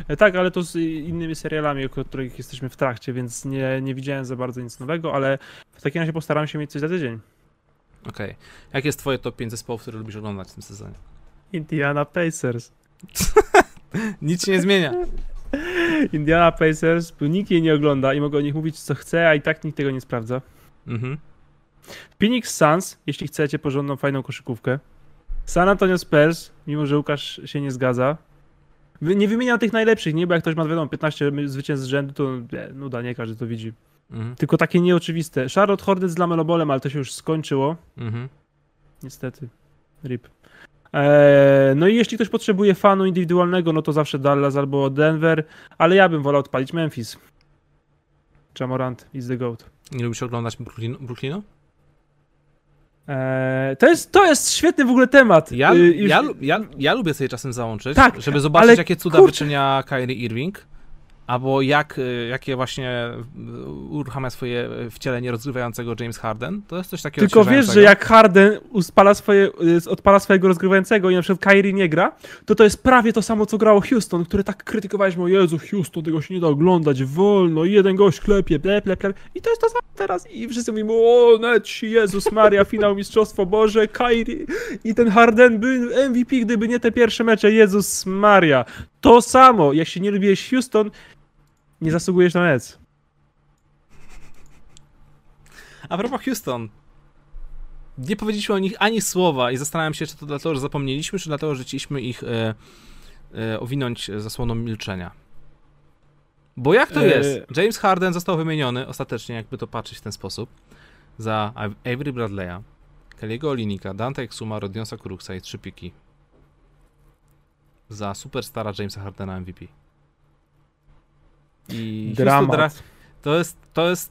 E, tak, ale to z innymi serialami, o których jesteśmy w trakcie, więc nie, nie widziałem za bardzo nic nowego, ale w takim razie postaram się mieć coś za tydzień. Okej. Jakie jest twoje top 5 zespołów, które lubisz oglądać w tym sezonie? Indiana Pacers. Nic się nie zmienia. Indiana Pacers, bo nikt jej nie ogląda i mogę o nich mówić co chce, a i tak nikt tego nie sprawdza. Mhm. Phoenix Suns, jeśli chcecie porządną, fajną koszykówkę. San Antonio Spurs, mimo że Łukasz się nie zgadza. Nie wymieniam tych najlepszych, nie? Bo jak ktoś ma, wiadomo, 15 zwycięstw z rzędu, to nie, nuda, nie każdy to widzi. Mhm. Tylko takie nieoczywiste. Charlotte Hornets z Lamelobolem, ale to się już skończyło. Mhm. Niestety. RIP. Eee, no i jeśli ktoś potrzebuje fanu indywidualnego, no to zawsze Dallas albo Denver, ale ja bym wolał odpalić Memphis. Jamorant is the GOAT. Nie lubisz oglądać Brooklynu? Eee, to, jest, to jest świetny w ogóle temat. Ja, Y, już- ja, ja, ja lubię sobie czasem załączyć, Tak, żeby zobaczyć, ale jakie cuda kurczę. wyczynia Kyrie Irving. Albo jak, y, jakie właśnie y, uruchamia swoje wcielenie rozgrywającego James Harden, to jest coś takiego Tylko wiesz, że jak Harden uspala swoje, y, odpala swojego rozgrywającego i na przykład Kyrie nie gra, to to jest prawie to samo, co grało Houston, które tak krytykowaliśmy, o Jezu, Houston, tego się nie da oglądać, wolno, jeden gość klepie, ple, ple, ple. I to jest to samo teraz i wszyscy mówimy, o, Neci, Jezus Maria, finał Mistrzostwo Boże, Kyrie i ten Harden by MVP, gdyby nie te pierwsze mecze, Jezus Maria. To samo, jak się nie lubiłeś Houston, nie zasługujesz na Nets. A propos Houston. Nie powiedzieliśmy o nich ani słowa i zastanawiam się, czy to dlatego, że zapomnieliśmy, czy dlatego, że chcieliśmy ich e, e, owinąć zasłoną milczenia. Bo jak to e... jest? James Harden został wymieniony, ostatecznie jakby to patrzeć w ten sposób, za Avery Bradley'a, Kelly'ego Olinika, Dante Exuma, Rodionsa Kuruxa i trzy piki. Za superstara Jamesa Hardena MVP. I Dramat. To jest, to jest,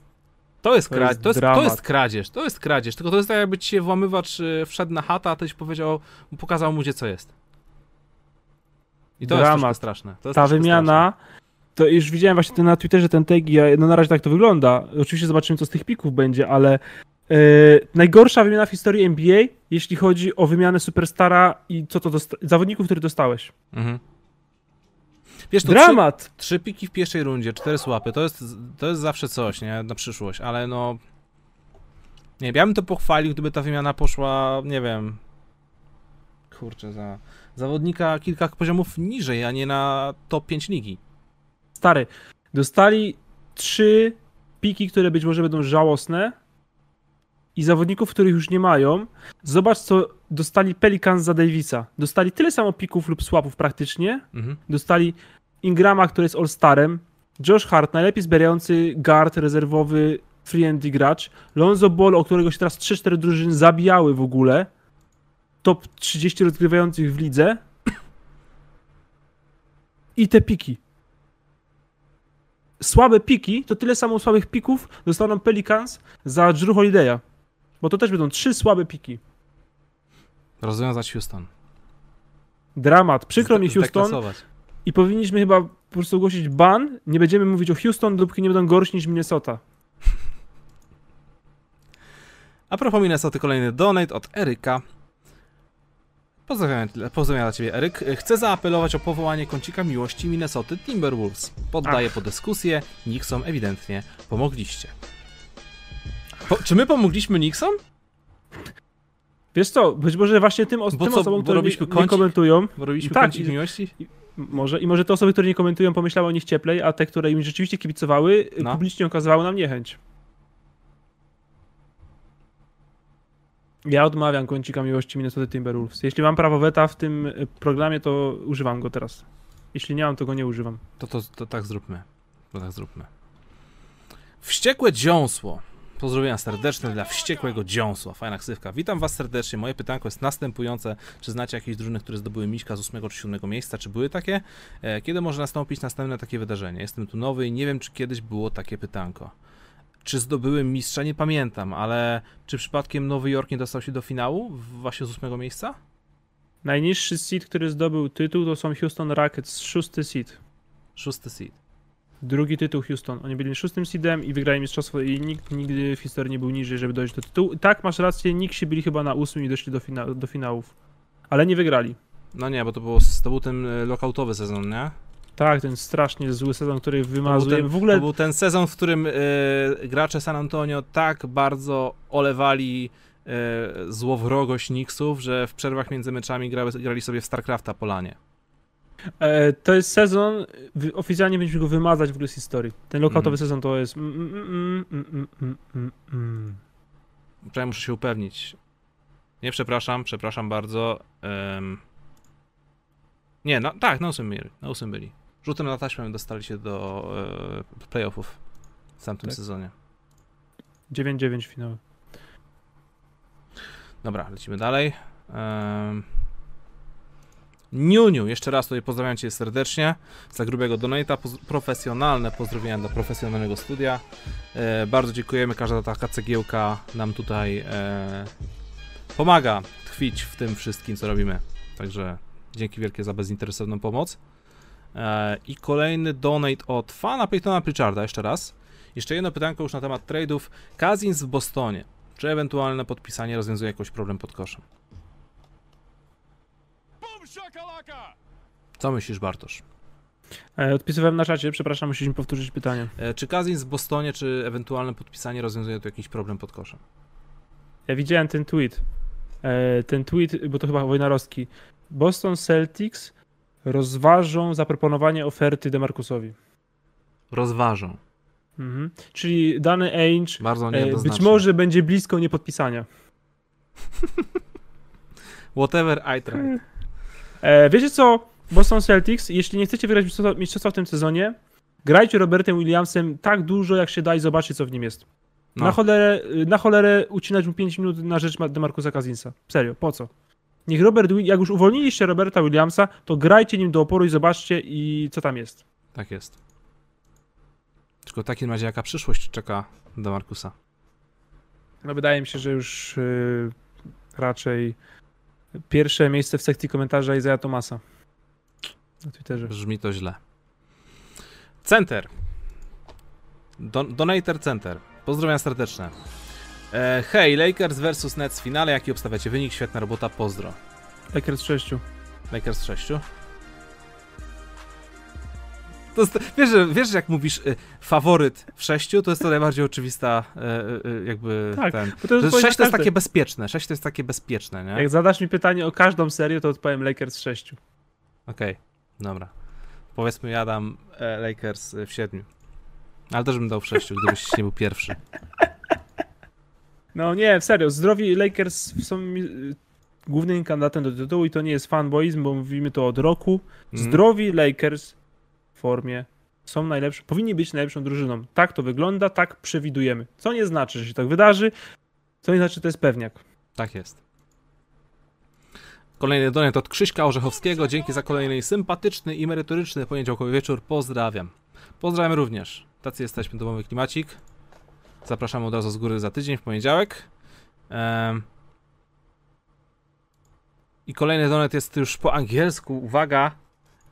to jest, to jest, to, jest, to jest kradzież, to jest kradzież, tylko to jest tak jakby ci się włamywacz y, wszedł na chata, a ktoś powiedział, pokazał mu gdzie co jest. I to Dramat. jest straszne. To jest Ta wymiana, straszne. to już widziałem właśnie ten na Twitterze ten tag i no na razie tak to wygląda. Oczywiście zobaczymy co z tych pików będzie, ale Yy, najgorsza wymiana w historii NBA, jeśli chodzi o wymianę superstara i co to zawodników, których dostałeś. Mhm. Wiesz, to Dramat! Trzy, trzy, piki w pierwszej rundzie, cztery słapy, to jest, to jest zawsze coś, nie? Na przyszłość, ale no... Nie wiem, ja bym to pochwalił, gdyby ta wymiana poszła, nie wiem... Kurczę, za zawodnika kilka poziomów niżej, a nie na top 5 ligi. Stary, dostali trzy piki, które być może będą żałosne i zawodników, których już nie mają. Zobacz, co dostali Pelicans za Davisa. Dostali tyle samo pików lub słapów praktycznie. Mhm. Dostali Ingrama, który jest All-Starem, Josh Hart, najlepiej zbierający guard rezerwowy free and gracz, Lonzo Ball, o którego się teraz 3-4 drużyny zabijały w ogóle, top 30 rozgrywających w lidze i te piki. Słabe piki, to tyle samo słabych pików dostaną Pelicans za Drew Holiday'a. Bo to też będą trzy słabe piki. Rozwiązać Houston. Dramat. Przykro mi Houston. I powinniśmy chyba po prostu ogłosić ban. Nie będziemy mówić o Houston, dopóki nie będą gorsi niż Minnesota. A propos Minnesota, kolejny donate od Eryka. Pozdrawiam, pozdrawiam dla Ciebie, Eryk. Chcę zaapelować o powołanie kącika miłości Minnesoty Timberwolves. Poddaję Ach. po dyskusję. Nixon ewidentnie pomogliście. Po, czy my pomogliśmy Nixon? Wiesz co, być może właśnie tym, os- tym co, osobom, które nie, nie komentują... Bo robiliśmy tak, kącik miłości? Może. I może te osoby, które nie komentują, pomyślały o nich cieplej, a te, które im rzeczywiście kibicowały, no. publicznie okazywały nam niechęć. Ja odmawiam kącika miłości Minnesota Timberwolves. Jeśli mam prawo weta w tym y, programie, to używam go teraz. Jeśli nie mam, to go nie używam. To, to, to tak zróbmy. To tak zróbmy. Wściekłe dziąsło. Pozdrowienia serdeczne dla wściekłego dziąsła. Fajna ksywka. Witam was serdecznie. Moje pytanko jest następujące. Czy znacie jakieś drużyny, które zdobyły Miśka z 8 czy 7 miejsca? Czy były takie? E, kiedy może nastąpić następne takie wydarzenie? Jestem tu nowy i nie wiem, czy kiedyś było takie pytanko. Czy zdobyły mistrza? Nie pamiętam, ale czy przypadkiem Nowy Jork nie dostał się do finału właśnie z 8 miejsca? Najniższy seed, który zdobył tytuł, to są Houston Rockets, szósty seed. Szósty seed. Drugi tytuł Houston. Oni byli szóstym seedem i wygrali mistrzostwo i nikt nigdy w historii nie był niżej, żeby dojść do tytułu. Tak, masz rację, się byli chyba na ósmym i doszli do, fina do finałów. Ale nie wygrali. No nie, bo to, było, to był ten e, lockoutowy sezon, nie? Tak, ten strasznie zły sezon, który wymazuje. Ten, w ogóle... To był ten sezon, w którym y, gracze San Antonio tak bardzo olewali y, złowrogość Knicksów, że w przerwach między meczami grali, grali sobie w StarCrafta Polanie. E, to jest sezon, oficjalnie będziemy go wymazać w ogóle z historii. Ten lokatowy mm. sezon to jest... Mm, mm, mm, mm, muszę się upewnić. Nie, przepraszam, przepraszam bardzo. Um... Nie, no, tak, na ósmym byli. Na byli. Rzutem na taśmę dostali się do e, playoffów w tamtym tak. sezonie. 9-9 finały. Dobra, lecimy dalej. Um... Niuniu, jeszcze raz tutaj pozdrawiam Cię serdecznie za grubego donata, poz profesjonalne pozdrowienia dla profesjonalnego studia. E, bardzo dziękujemy, każda taka cegiełka nam tutaj e, pomaga tkwić w tym wszystkim, co robimy. Także dzięki wielkie za bezinteresowną pomoc. E, I kolejny donate od fana Peytona Pritcharda, jeszcze raz. Jeszcze jedno pytanko już na temat tradeów. Kazins w Bostonie. Czy ewentualne podpisanie rozwiązuje jakiś problem pod koszem? Co myślisz, Bartosz? E, odpisywałem na czacie, przepraszam, musieliśmy powtórzyć pytanie. E, Czy Kazins w Bostonie, czy ewentualne podpisanie rozwiązuje tu jakiś problem pod koszem? Ja widziałem ten tweet. E, ten tweet, bo to chyba Wojnarowski. Boston Celtics rozważą zaproponowanie oferty Demarcusowi. Rozważą. Mhm. Czyli dany Ainge Bardzo być może będzie blisko niepodpisania. Whatever I try. E, wiecie co? Boston Celtics, jeśli nie chcecie wygrać mistrzostwa- mistrzostwa w tym sezonie, grajcie Robertem Williamsem tak dużo, jak się da i zobaczcie, co w nim jest. No, Na, cholerę, na cholerę ucinać mu 5 minut na rzecz Ma- Demarcusa Cousinsa. Serio, po co? Niech Robert, jak już uwolniliście Roberta Williamsa, to grajcie nim do oporu i zobaczcie, i co tam jest. tak jest. Tylko w takim razie jaka przyszłość czeka do Markusa? No wydaje mi się, że już yy, raczej pierwsze miejsce w sekcji komentarza Isaiah Tomasa na Twitterze. Brzmi to źle. Center. Don Donator Center. Pozdrowienia serdeczne. E, hej, Lakers versus Nets w finale. Jaki obstawiacie wynik? Świetna robota, pozdro. Lakers 6. Lakers 6. To jest, wiesz, wiesz, jak mówisz y, faworyt w 6, to jest to najbardziej oczywista y, y, jakby Tak, ten. Bo to jest 6 to jest takie bezpieczne. 6 to jest takie bezpieczne, nie? Jak zadasz mi pytanie o każdą serię, to odpowiem Lakers 6. Okej, dobra. Powiedzmy, ja dam e, Lakers e, w 7. Ale też bym dał w 6, gdybyś nie był pierwszy. No nie, serio, zdrowi Lakers są głównym kandydatem do tytułu i to nie jest fanboizm, bo mówimy to od roku. Mhm. Zdrowi Lakers w formie są najlepszą, powinni być najlepszą drużyną. Tak to wygląda, tak przewidujemy. Co nie znaczy, że się tak wydarzy, co nie znaczy, że to jest pewniak. Tak jest. Kolejny donet od Krzyśka Orzechowskiego. Dzięki za kolejny sympatyczny i merytoryczny poniedziałkowy wieczór. Pozdrawiam. Pozdrawiam również. Tacy jesteśmy, domowy klimacik. Zapraszamy od razu z góry za tydzień w poniedziałek. Em. I kolejny donet jest już po angielsku. Uwaga.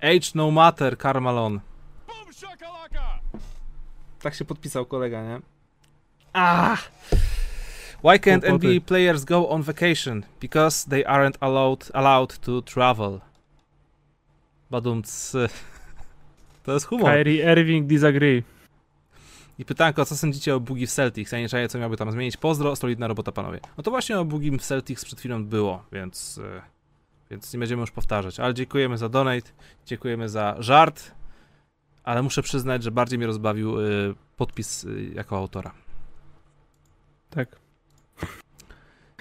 Age no matter, Carmalon. Tak się podpisał kolega, nie? Ah! Why can't. NBA players go on vacation? Because they aren't allowed, allowed to travel. Badumc. To jest humor. Kyrie Irving disagree. I pytanko, co sądzicie o Boogie w Celtics? Ja nie czaję, co miałby tam zmienić. Pozdro, solidna robota, panowie. No to właśnie o Boogie w Celtics przed chwilą było, więc, e, więc nie będziemy już powtarzać. Ale dziękujemy za donate, dziękujemy za żart, ale muszę przyznać, że bardziej mnie rozbawił e, podpis e, jako autora. Tak.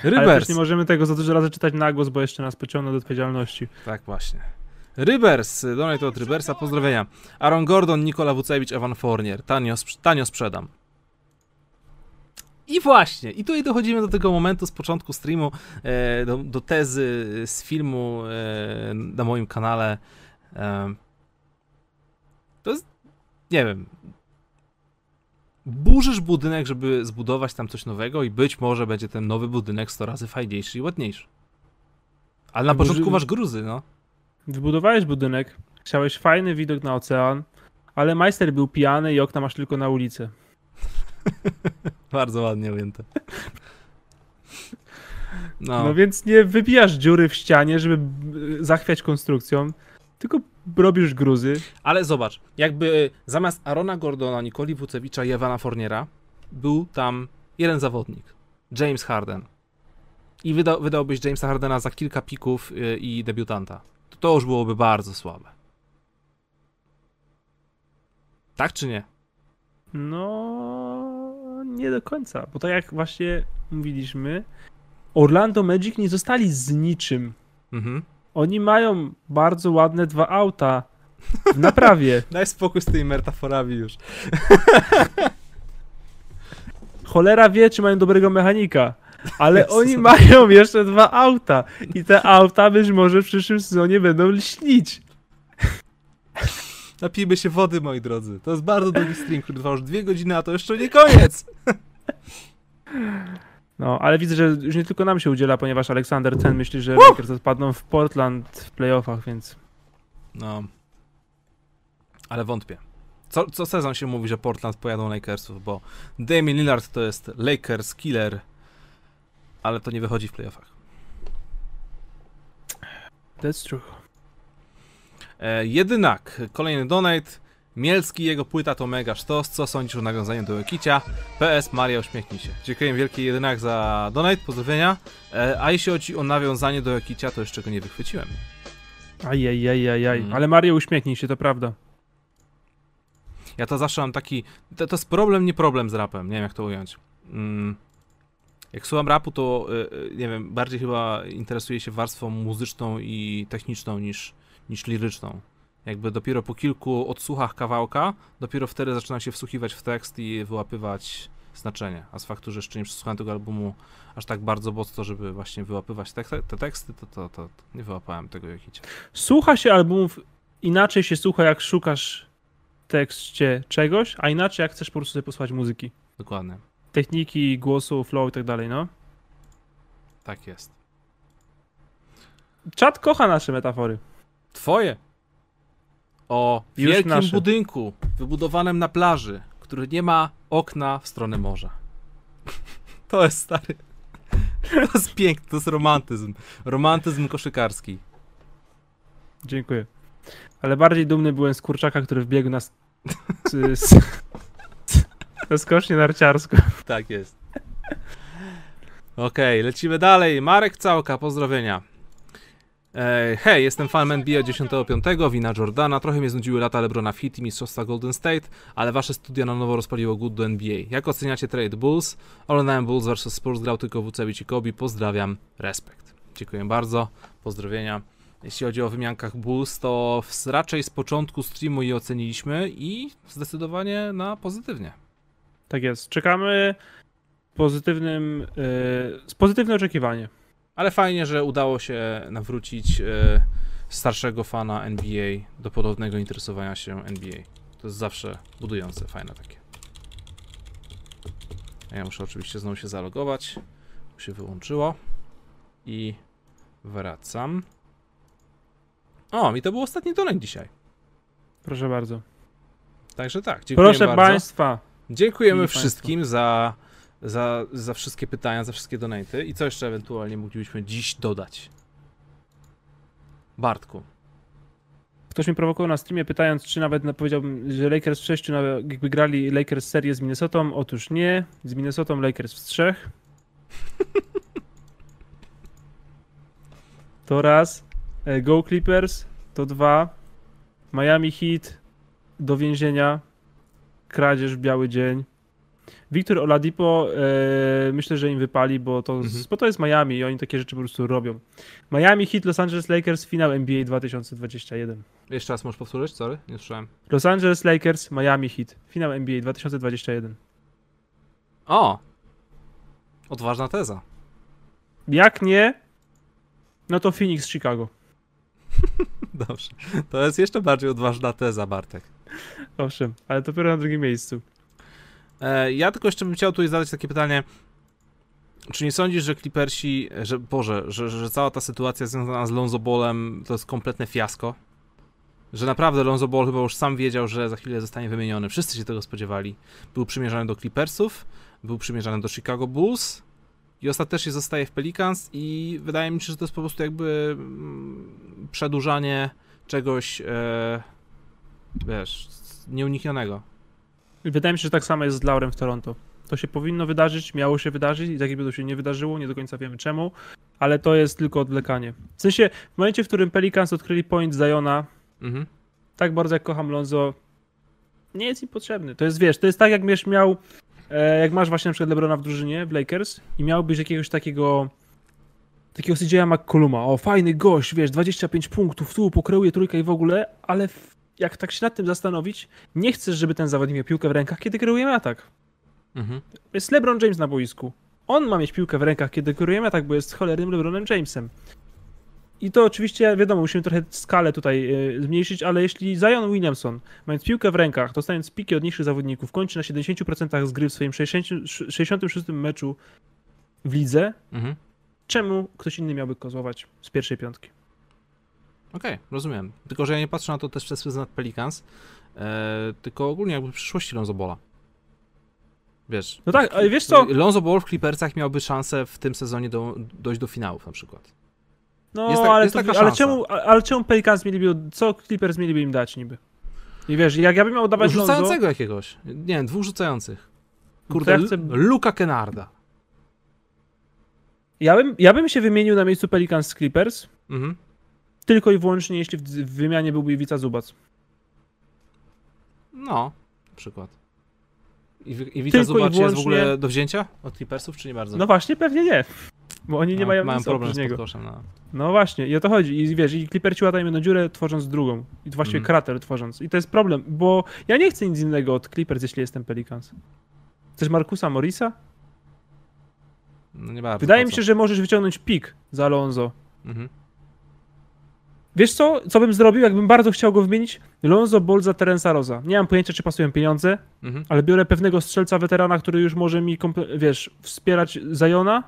Ale Rybers. nie możemy tego za dużo razy czytać na głos, bo jeszcze nas pociągną do odpowiedzialności. Tak właśnie. Rybers, donate od Rybersa, pozdrowienia. Aaron Gordon, Nikola Wucewicz, Evan Fournier. Tanio, tanio sprzedam. I właśnie, i tutaj dochodzimy do tego momentu z początku streamu, e, do, do tezy z filmu e, na moim kanale. E, to jest, nie wiem, burzysz budynek, żeby zbudować tam coś nowego i być może będzie ten nowy budynek 100 razy fajniejszy i ładniejszy. Ale na Burzy- początku masz gruzy, no. Wybudowałeś budynek, chciałeś fajny widok na ocean, ale majster był pijany i okna masz tylko na ulicę. Bardzo ładnie ujęte. No. No, więc nie wybijasz dziury w ścianie, żeby b- zachwiać konstrukcją, tylko robisz gruzy. ale zobacz, jakby zamiast Arona Gordona, Nikoli Wucewicza i Ewana Fourniera był tam jeden zawodnik, James Harden. I wyda, wydałbyś Jamesa Hardena za kilka pików y, i debiutanta. To, to już byłoby bardzo słabe. Tak czy nie? No, nie do końca, bo tak jak właśnie mówiliśmy, Orlando Magic nie zostali z niczym. Mhm. Oni mają bardzo ładne dwa auta w naprawie. Daj spokój z tymi metaforami już. Cholera wie, czy mają dobrego mechanika. Ale Jezus. oni mają jeszcze dwa auta. I te auta być może w przyszłym sezonie będą lśnić. Napijmy się wody, moi drodzy. To jest bardzo długi stream, który trwa już dwie godziny, a to jeszcze nie koniec. No, ale widzę, że już nie tylko nam się udziela, ponieważ Aleksander Ten myśli, że Lakers odpadną w Portland w playoffach, więc No. Ale wątpię. Co, co sezon się mówi, że Portland pojadą Lakersów, bo Damian Lillard to jest Lakers killer, ale to nie wychodzi w playoffach. That's true. E, jedynak, kolejny donate. Mielski, jego płyta to mega sztos. Co sądzisz o nawiązaniu do Jokicia? PS, Maria, uśmiechnij się. Dziękuję wielkie jedynak za donate, pozdrowienia. E, a jeśli chodzi o nawiązanie do Jokicia, to jeszcze go nie wychwyciłem. Ajajajajaj. Mm. Ale Mario uśmiechnij się, to prawda. Ja to zawsze mam taki. To, to jest problem, nie problem z rapem. Nie wiem, jak to ująć. Mm. Jak słucham rapu, to y, y, nie wiem, bardziej chyba interesuję się warstwą muzyczną i techniczną niż, niż liryczną. Jakby dopiero po kilku odsłuchach kawałka, dopiero wtedy zaczynam się wsłuchiwać w tekst i wyłapywać znaczenie. A z faktu, że jeszcze nie przesłuchałem tego albumu aż tak bardzo mocno, żeby właśnie wyłapywać te, te teksty, to, to, to, to nie wyłapałem tego jakiś. Słucha się albumów, inaczej się słucha, jak szukasz w tekście czegoś, a inaczej jak chcesz po prostu sobie posłuchać muzyki. Dokładnie. Techniki, głosu, flow i tak dalej, no. Tak jest. Czat kocha nasze metafory. Twoje. O Już wielkim nasze. budynku wybudowanym na plaży, który nie ma okna w stronę morza. To jest stary. To jest piękne, to jest romantyzm. Romantyzm koszykarski. Dziękuję. Ale bardziej dumny byłem z kurczaka, który wbiegł na, s- s- s- na skocznię narciarską. Tak jest. Okej, lecimy dalej. Marek Całka, pozdrowienia. E, hej, jestem fanem NBA 10.5, wina Jordana. Trochę mnie znudziły lata LeBrona w hit i mistrzostwa Golden State, ale wasze studia na nowo rozpaliło good do NBA. Jak oceniacie trade Bulls? Oglądałem Bulls vs Spurs, grał tylko Wucevic i Kobe. Pozdrawiam, respekt. Dziękuję bardzo, pozdrowienia. Jeśli chodzi o wymiankach Bulls, to raczej z początku streamu je oceniliśmy i zdecydowanie na pozytywnie. Tak jest. Czekamy pozytywnym, yy, z pozytywne oczekiwanie. Ale fajnie, że udało się nawrócić e, starszego fana NBA do ponownego interesowania się NBA. To jest zawsze budujące, fajne takie. Ja muszę oczywiście znowu się zalogować. Bo się wyłączyło. I wracam. O, i to był ostatni donate dzisiaj. Proszę bardzo. Także tak, dziękuję Proszę bardzo. Państwa. Dziękujemy wszystkim za, za, za wszystkie pytania, za wszystkie donaty. I co jeszcze ewentualnie moglibyśmy dziś dodać? Bartku. Ktoś mnie prowokował na streamie pytając, czy nawet na- powiedziałbym, że Lakers w sześciu, na- jakby grali Lakers serię z Minnesotą. Otóż nie. Z Minnesotą Lakers w trzech. To raz. E, Go Clippers to dwa. Miami Heat do więzienia. Kradzież w biały dzień. Wiktor Oladipo e, myślę, że im wypali, bo to, Mhm. bo to jest Miami i oni takie rzeczy po prostu robią. Miami Heat, Los Angeles Lakers, finał NBA 2021. Jeszcze raz możesz powtórzyć? Sorry, nie słyszałem. Los Angeles Lakers, Miami Heat, finał NBA 2021. O! Odważna teza. Jak nie, no to Phoenix, Chicago. Dobrze. To jest jeszcze bardziej odważna teza, Bartek. Owszem, ale dopiero na drugim miejscu. E, ja tylko jeszcze bym chciał tutaj zadać takie pytanie. Czy nie sądzisz, że Clippersi, że Boże, że, że cała ta sytuacja związana z Lonzo Ballem to jest kompletne fiasko? Że naprawdę Lonzo Ball chyba już sam wiedział, że za chwilę zostanie wymieniony. Wszyscy się tego spodziewali. Był przymierzany do Clippersów, był przymierzany do Chicago Bulls i ostatecznie zostaje w Pelicans i wydaje mi się, że to jest po prostu jakby mm, przedłużanie czegoś, e, wiesz, nieuniknionego. Wydaje mi się, że tak samo jest z Laurem w Toronto. To się powinno wydarzyć, miało się wydarzyć i tak jakby to się nie wydarzyło, nie do końca wiemy czemu, ale to jest tylko odwlekanie. W sensie, w momencie, w którym Pelicans odkryli point Ziona, Mhm. tak bardzo jak kocham Lonzo, nie jest im potrzebny. To jest, wiesz, to jest tak, jak będziesz miał, e, jak masz właśnie na przykład LeBrona w drużynie, w Lakers i miałbyś jakiegoś takiego takiego CJ'a McColluma, o fajny gość, wiesz, 25 punktów, tu pokreuje trójkę i w ogóle, ale jak tak się nad tym zastanowić, nie chcesz, żeby ten zawodnik miał piłkę w rękach, kiedy kierujemy atak. Mhm. Jest LeBron James na boisku. On ma mieć piłkę w rękach, kiedy kierujemy atak, bo jest cholernym LeBronem Jamesem. I to oczywiście, wiadomo, musimy trochę skalę tutaj e, zmniejszyć, ale jeśli Zion Williamson, mając piłkę w rękach, dostając piki od niższych zawodników, kończy na 70% z gry w swoim 60, 66 meczu w lidze, Mhm. czemu ktoś inny miałby kozłować z pierwszej piątki? Okej, rozumiem. Tylko, że ja nie patrzę na to też przez pryzmat Pelicans. e, tylko ogólnie jakby przyszłości Lonzo Balla. Wiesz. No tak, ale wiesz co? Lonzo Ball w Clippersach miałby szansę w tym sezonie do, dojść do finałów na przykład. No, Jest tak- ale, jest to, ale, szansa. czemu, ale czemu Pelicans mieliby, co Clippers mieliby im dać niby? I wiesz, jak ja bym miał dawać Lonzo, Rzucającego jakiegoś. Nie wiem, dwóch rzucających. To Kurde, ja chcę- Luka Kennarda. ja bym, ja bym się wymienił na miejscu Pelicans z Clippers, Mhm. Tylko i wyłącznie jeśli w, wymianie byłby Iwica Zubac. No, na przykład. I, i Wita Zubacz jest w ogóle wyłącznie- do wzięcia od Clippersów, czy nie bardzo? No właśnie, pewnie nie. Bo oni nie No, mają mają problem z niego. podkoszem. No. No właśnie, i o to chodzi. I wiesz, i Clipperci łatają jedną dziurę, tworząc drugą. I właściwie Mhm. krater tworząc. I to jest problem, bo ja nie chcę nic innego od Clippers, jeśli jestem Pelicans. Chcesz Markusa Morisa? no nie bardzo. Wydaje mi się, że możesz wyciągnąć pik za Alonso. Mhm. Wiesz co? Co bym zrobił, jakbym bardzo chciał go wymienić? Lonzo Ball za Terensa Rosa. Nie mam pojęcia, czy pasują pieniądze, Mhm. ale biorę pewnego strzelca weterana, który już może mi, wiesz, wspierać Zajona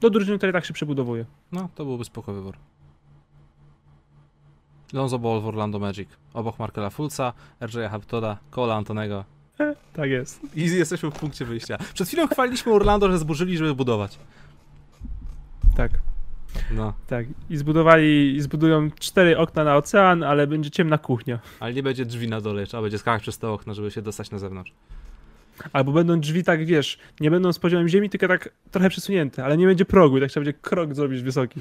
do drużyny, która tak się przebudowuje. No, to byłby spoko wybór. Lonzo Ball w Orlando Magic. Obok Markela Fulca, RJ Hamptona, Cola Antonego. Tak jest. I jesteśmy w punkcie wyjścia. Przed chwilą chwaliliśmy Orlando, że zburzyli, żeby budować. Tak. No, Tak, i zbudowali, i zbudują cztery okna na ocean, ale będzie ciemna kuchnia. ale nie będzie drzwi na dole, trzeba będzie skakać przez te okna, żeby się dostać na zewnątrz. Albo będą drzwi tak, wiesz, nie będą z poziomem ziemi, tylko tak trochę przesunięte, ale nie będzie progu, i tak trzeba będzie krok zrobić wysoki.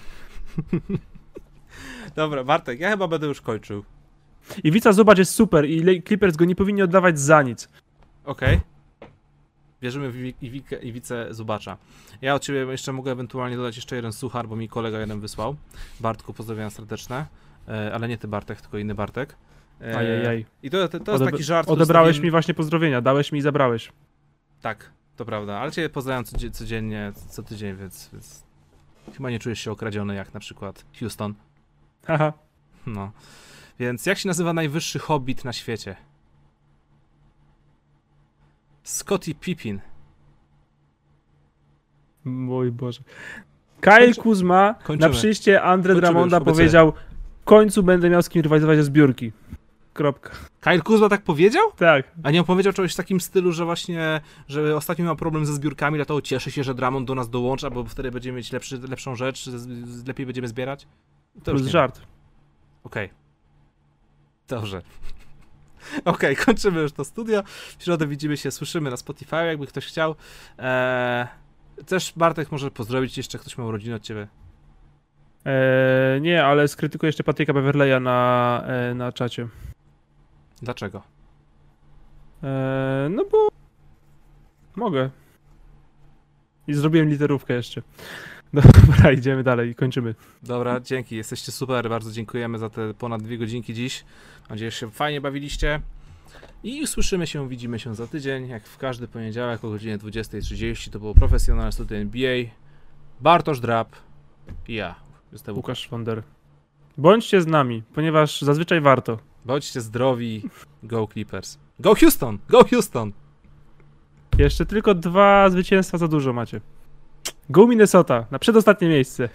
Dobra, Bartek, ja chyba będę już kończył. Iwica zobacz jest super i Clippers go nie powinni oddawać za nic. Okej. Wierzymy w Iwi- Iwikę- Iwicę Zubacza. Ja od ciebie jeszcze mogę ewentualnie dodać jeszcze jeden suchar, bo mi kolega jeden wysłał. Bartku, pozdrowienia serdeczne. E, ale nie ty Bartek, tylko inny Bartek. E, Ajajaj. I to, to, to jest Odebra- taki żart. Odebrałeś mi właśnie pozdrowienia, dałeś mi i zabrałeś. Tak, to prawda, ale cię pozdrawiam codzie- codziennie, co tydzień, więc, więc chyba nie czujesz się okradziony jak na przykład Houston. Haha. No. Więc jak się nazywa najwyższy hobbit na świecie? Scotty Pippin. Mój Boże. Kyle Kończy- Kuzma kończymy. na przyjście Andre Kończymy Dramonda powiedział w końcu będę miał z kim rywalizować o zbiórki. Kropka. Kyle Kuzma tak powiedział? Tak. A nie opowiedział czegoś w takim stylu, że właśnie, że ostatnio miał problem ze zbiórkami, dlatego cieszy się, że Dramond do nas dołącza, bo wtedy będziemy mieć lepszy, lepszą rzecz, lepiej będziemy zbierać? To Plus nie żart. Okej. Dobrze. Okej, kończymy już to studio. W środę widzimy się, słyszymy na Spotify, jakby ktoś chciał. Eee, też Bartek może pozdrowić, jeszcze ktoś ma urodziny od ciebie. Eee, nie, ale skrytykuję jeszcze Patryka Beverleya na, e, na czacie. Dlaczego? Eee, no bo mogę. I zrobiłem literówkę jeszcze. Dobra, idziemy dalej, kończymy. Dobra, dzięki, jesteście super, bardzo dziękujemy za te ponad dwie godzinki dziś. Mam nadzieję, że się fajnie bawiliście. I słyszymy się, widzimy się za tydzień, jak w każdy poniedziałek o godzinie 20.30. To było profesjonalne studio NBA. Bartosz Drab i ja, jestem Łukasz. Łukasz Wonder. Bądźcie z nami, ponieważ zazwyczaj warto. Bądźcie zdrowi. Go Clippers. Go Houston! Go Houston! Jeszcze tylko dwa zwycięstwa za dużo macie. Go Minnesota, na przedostatnie miejsce.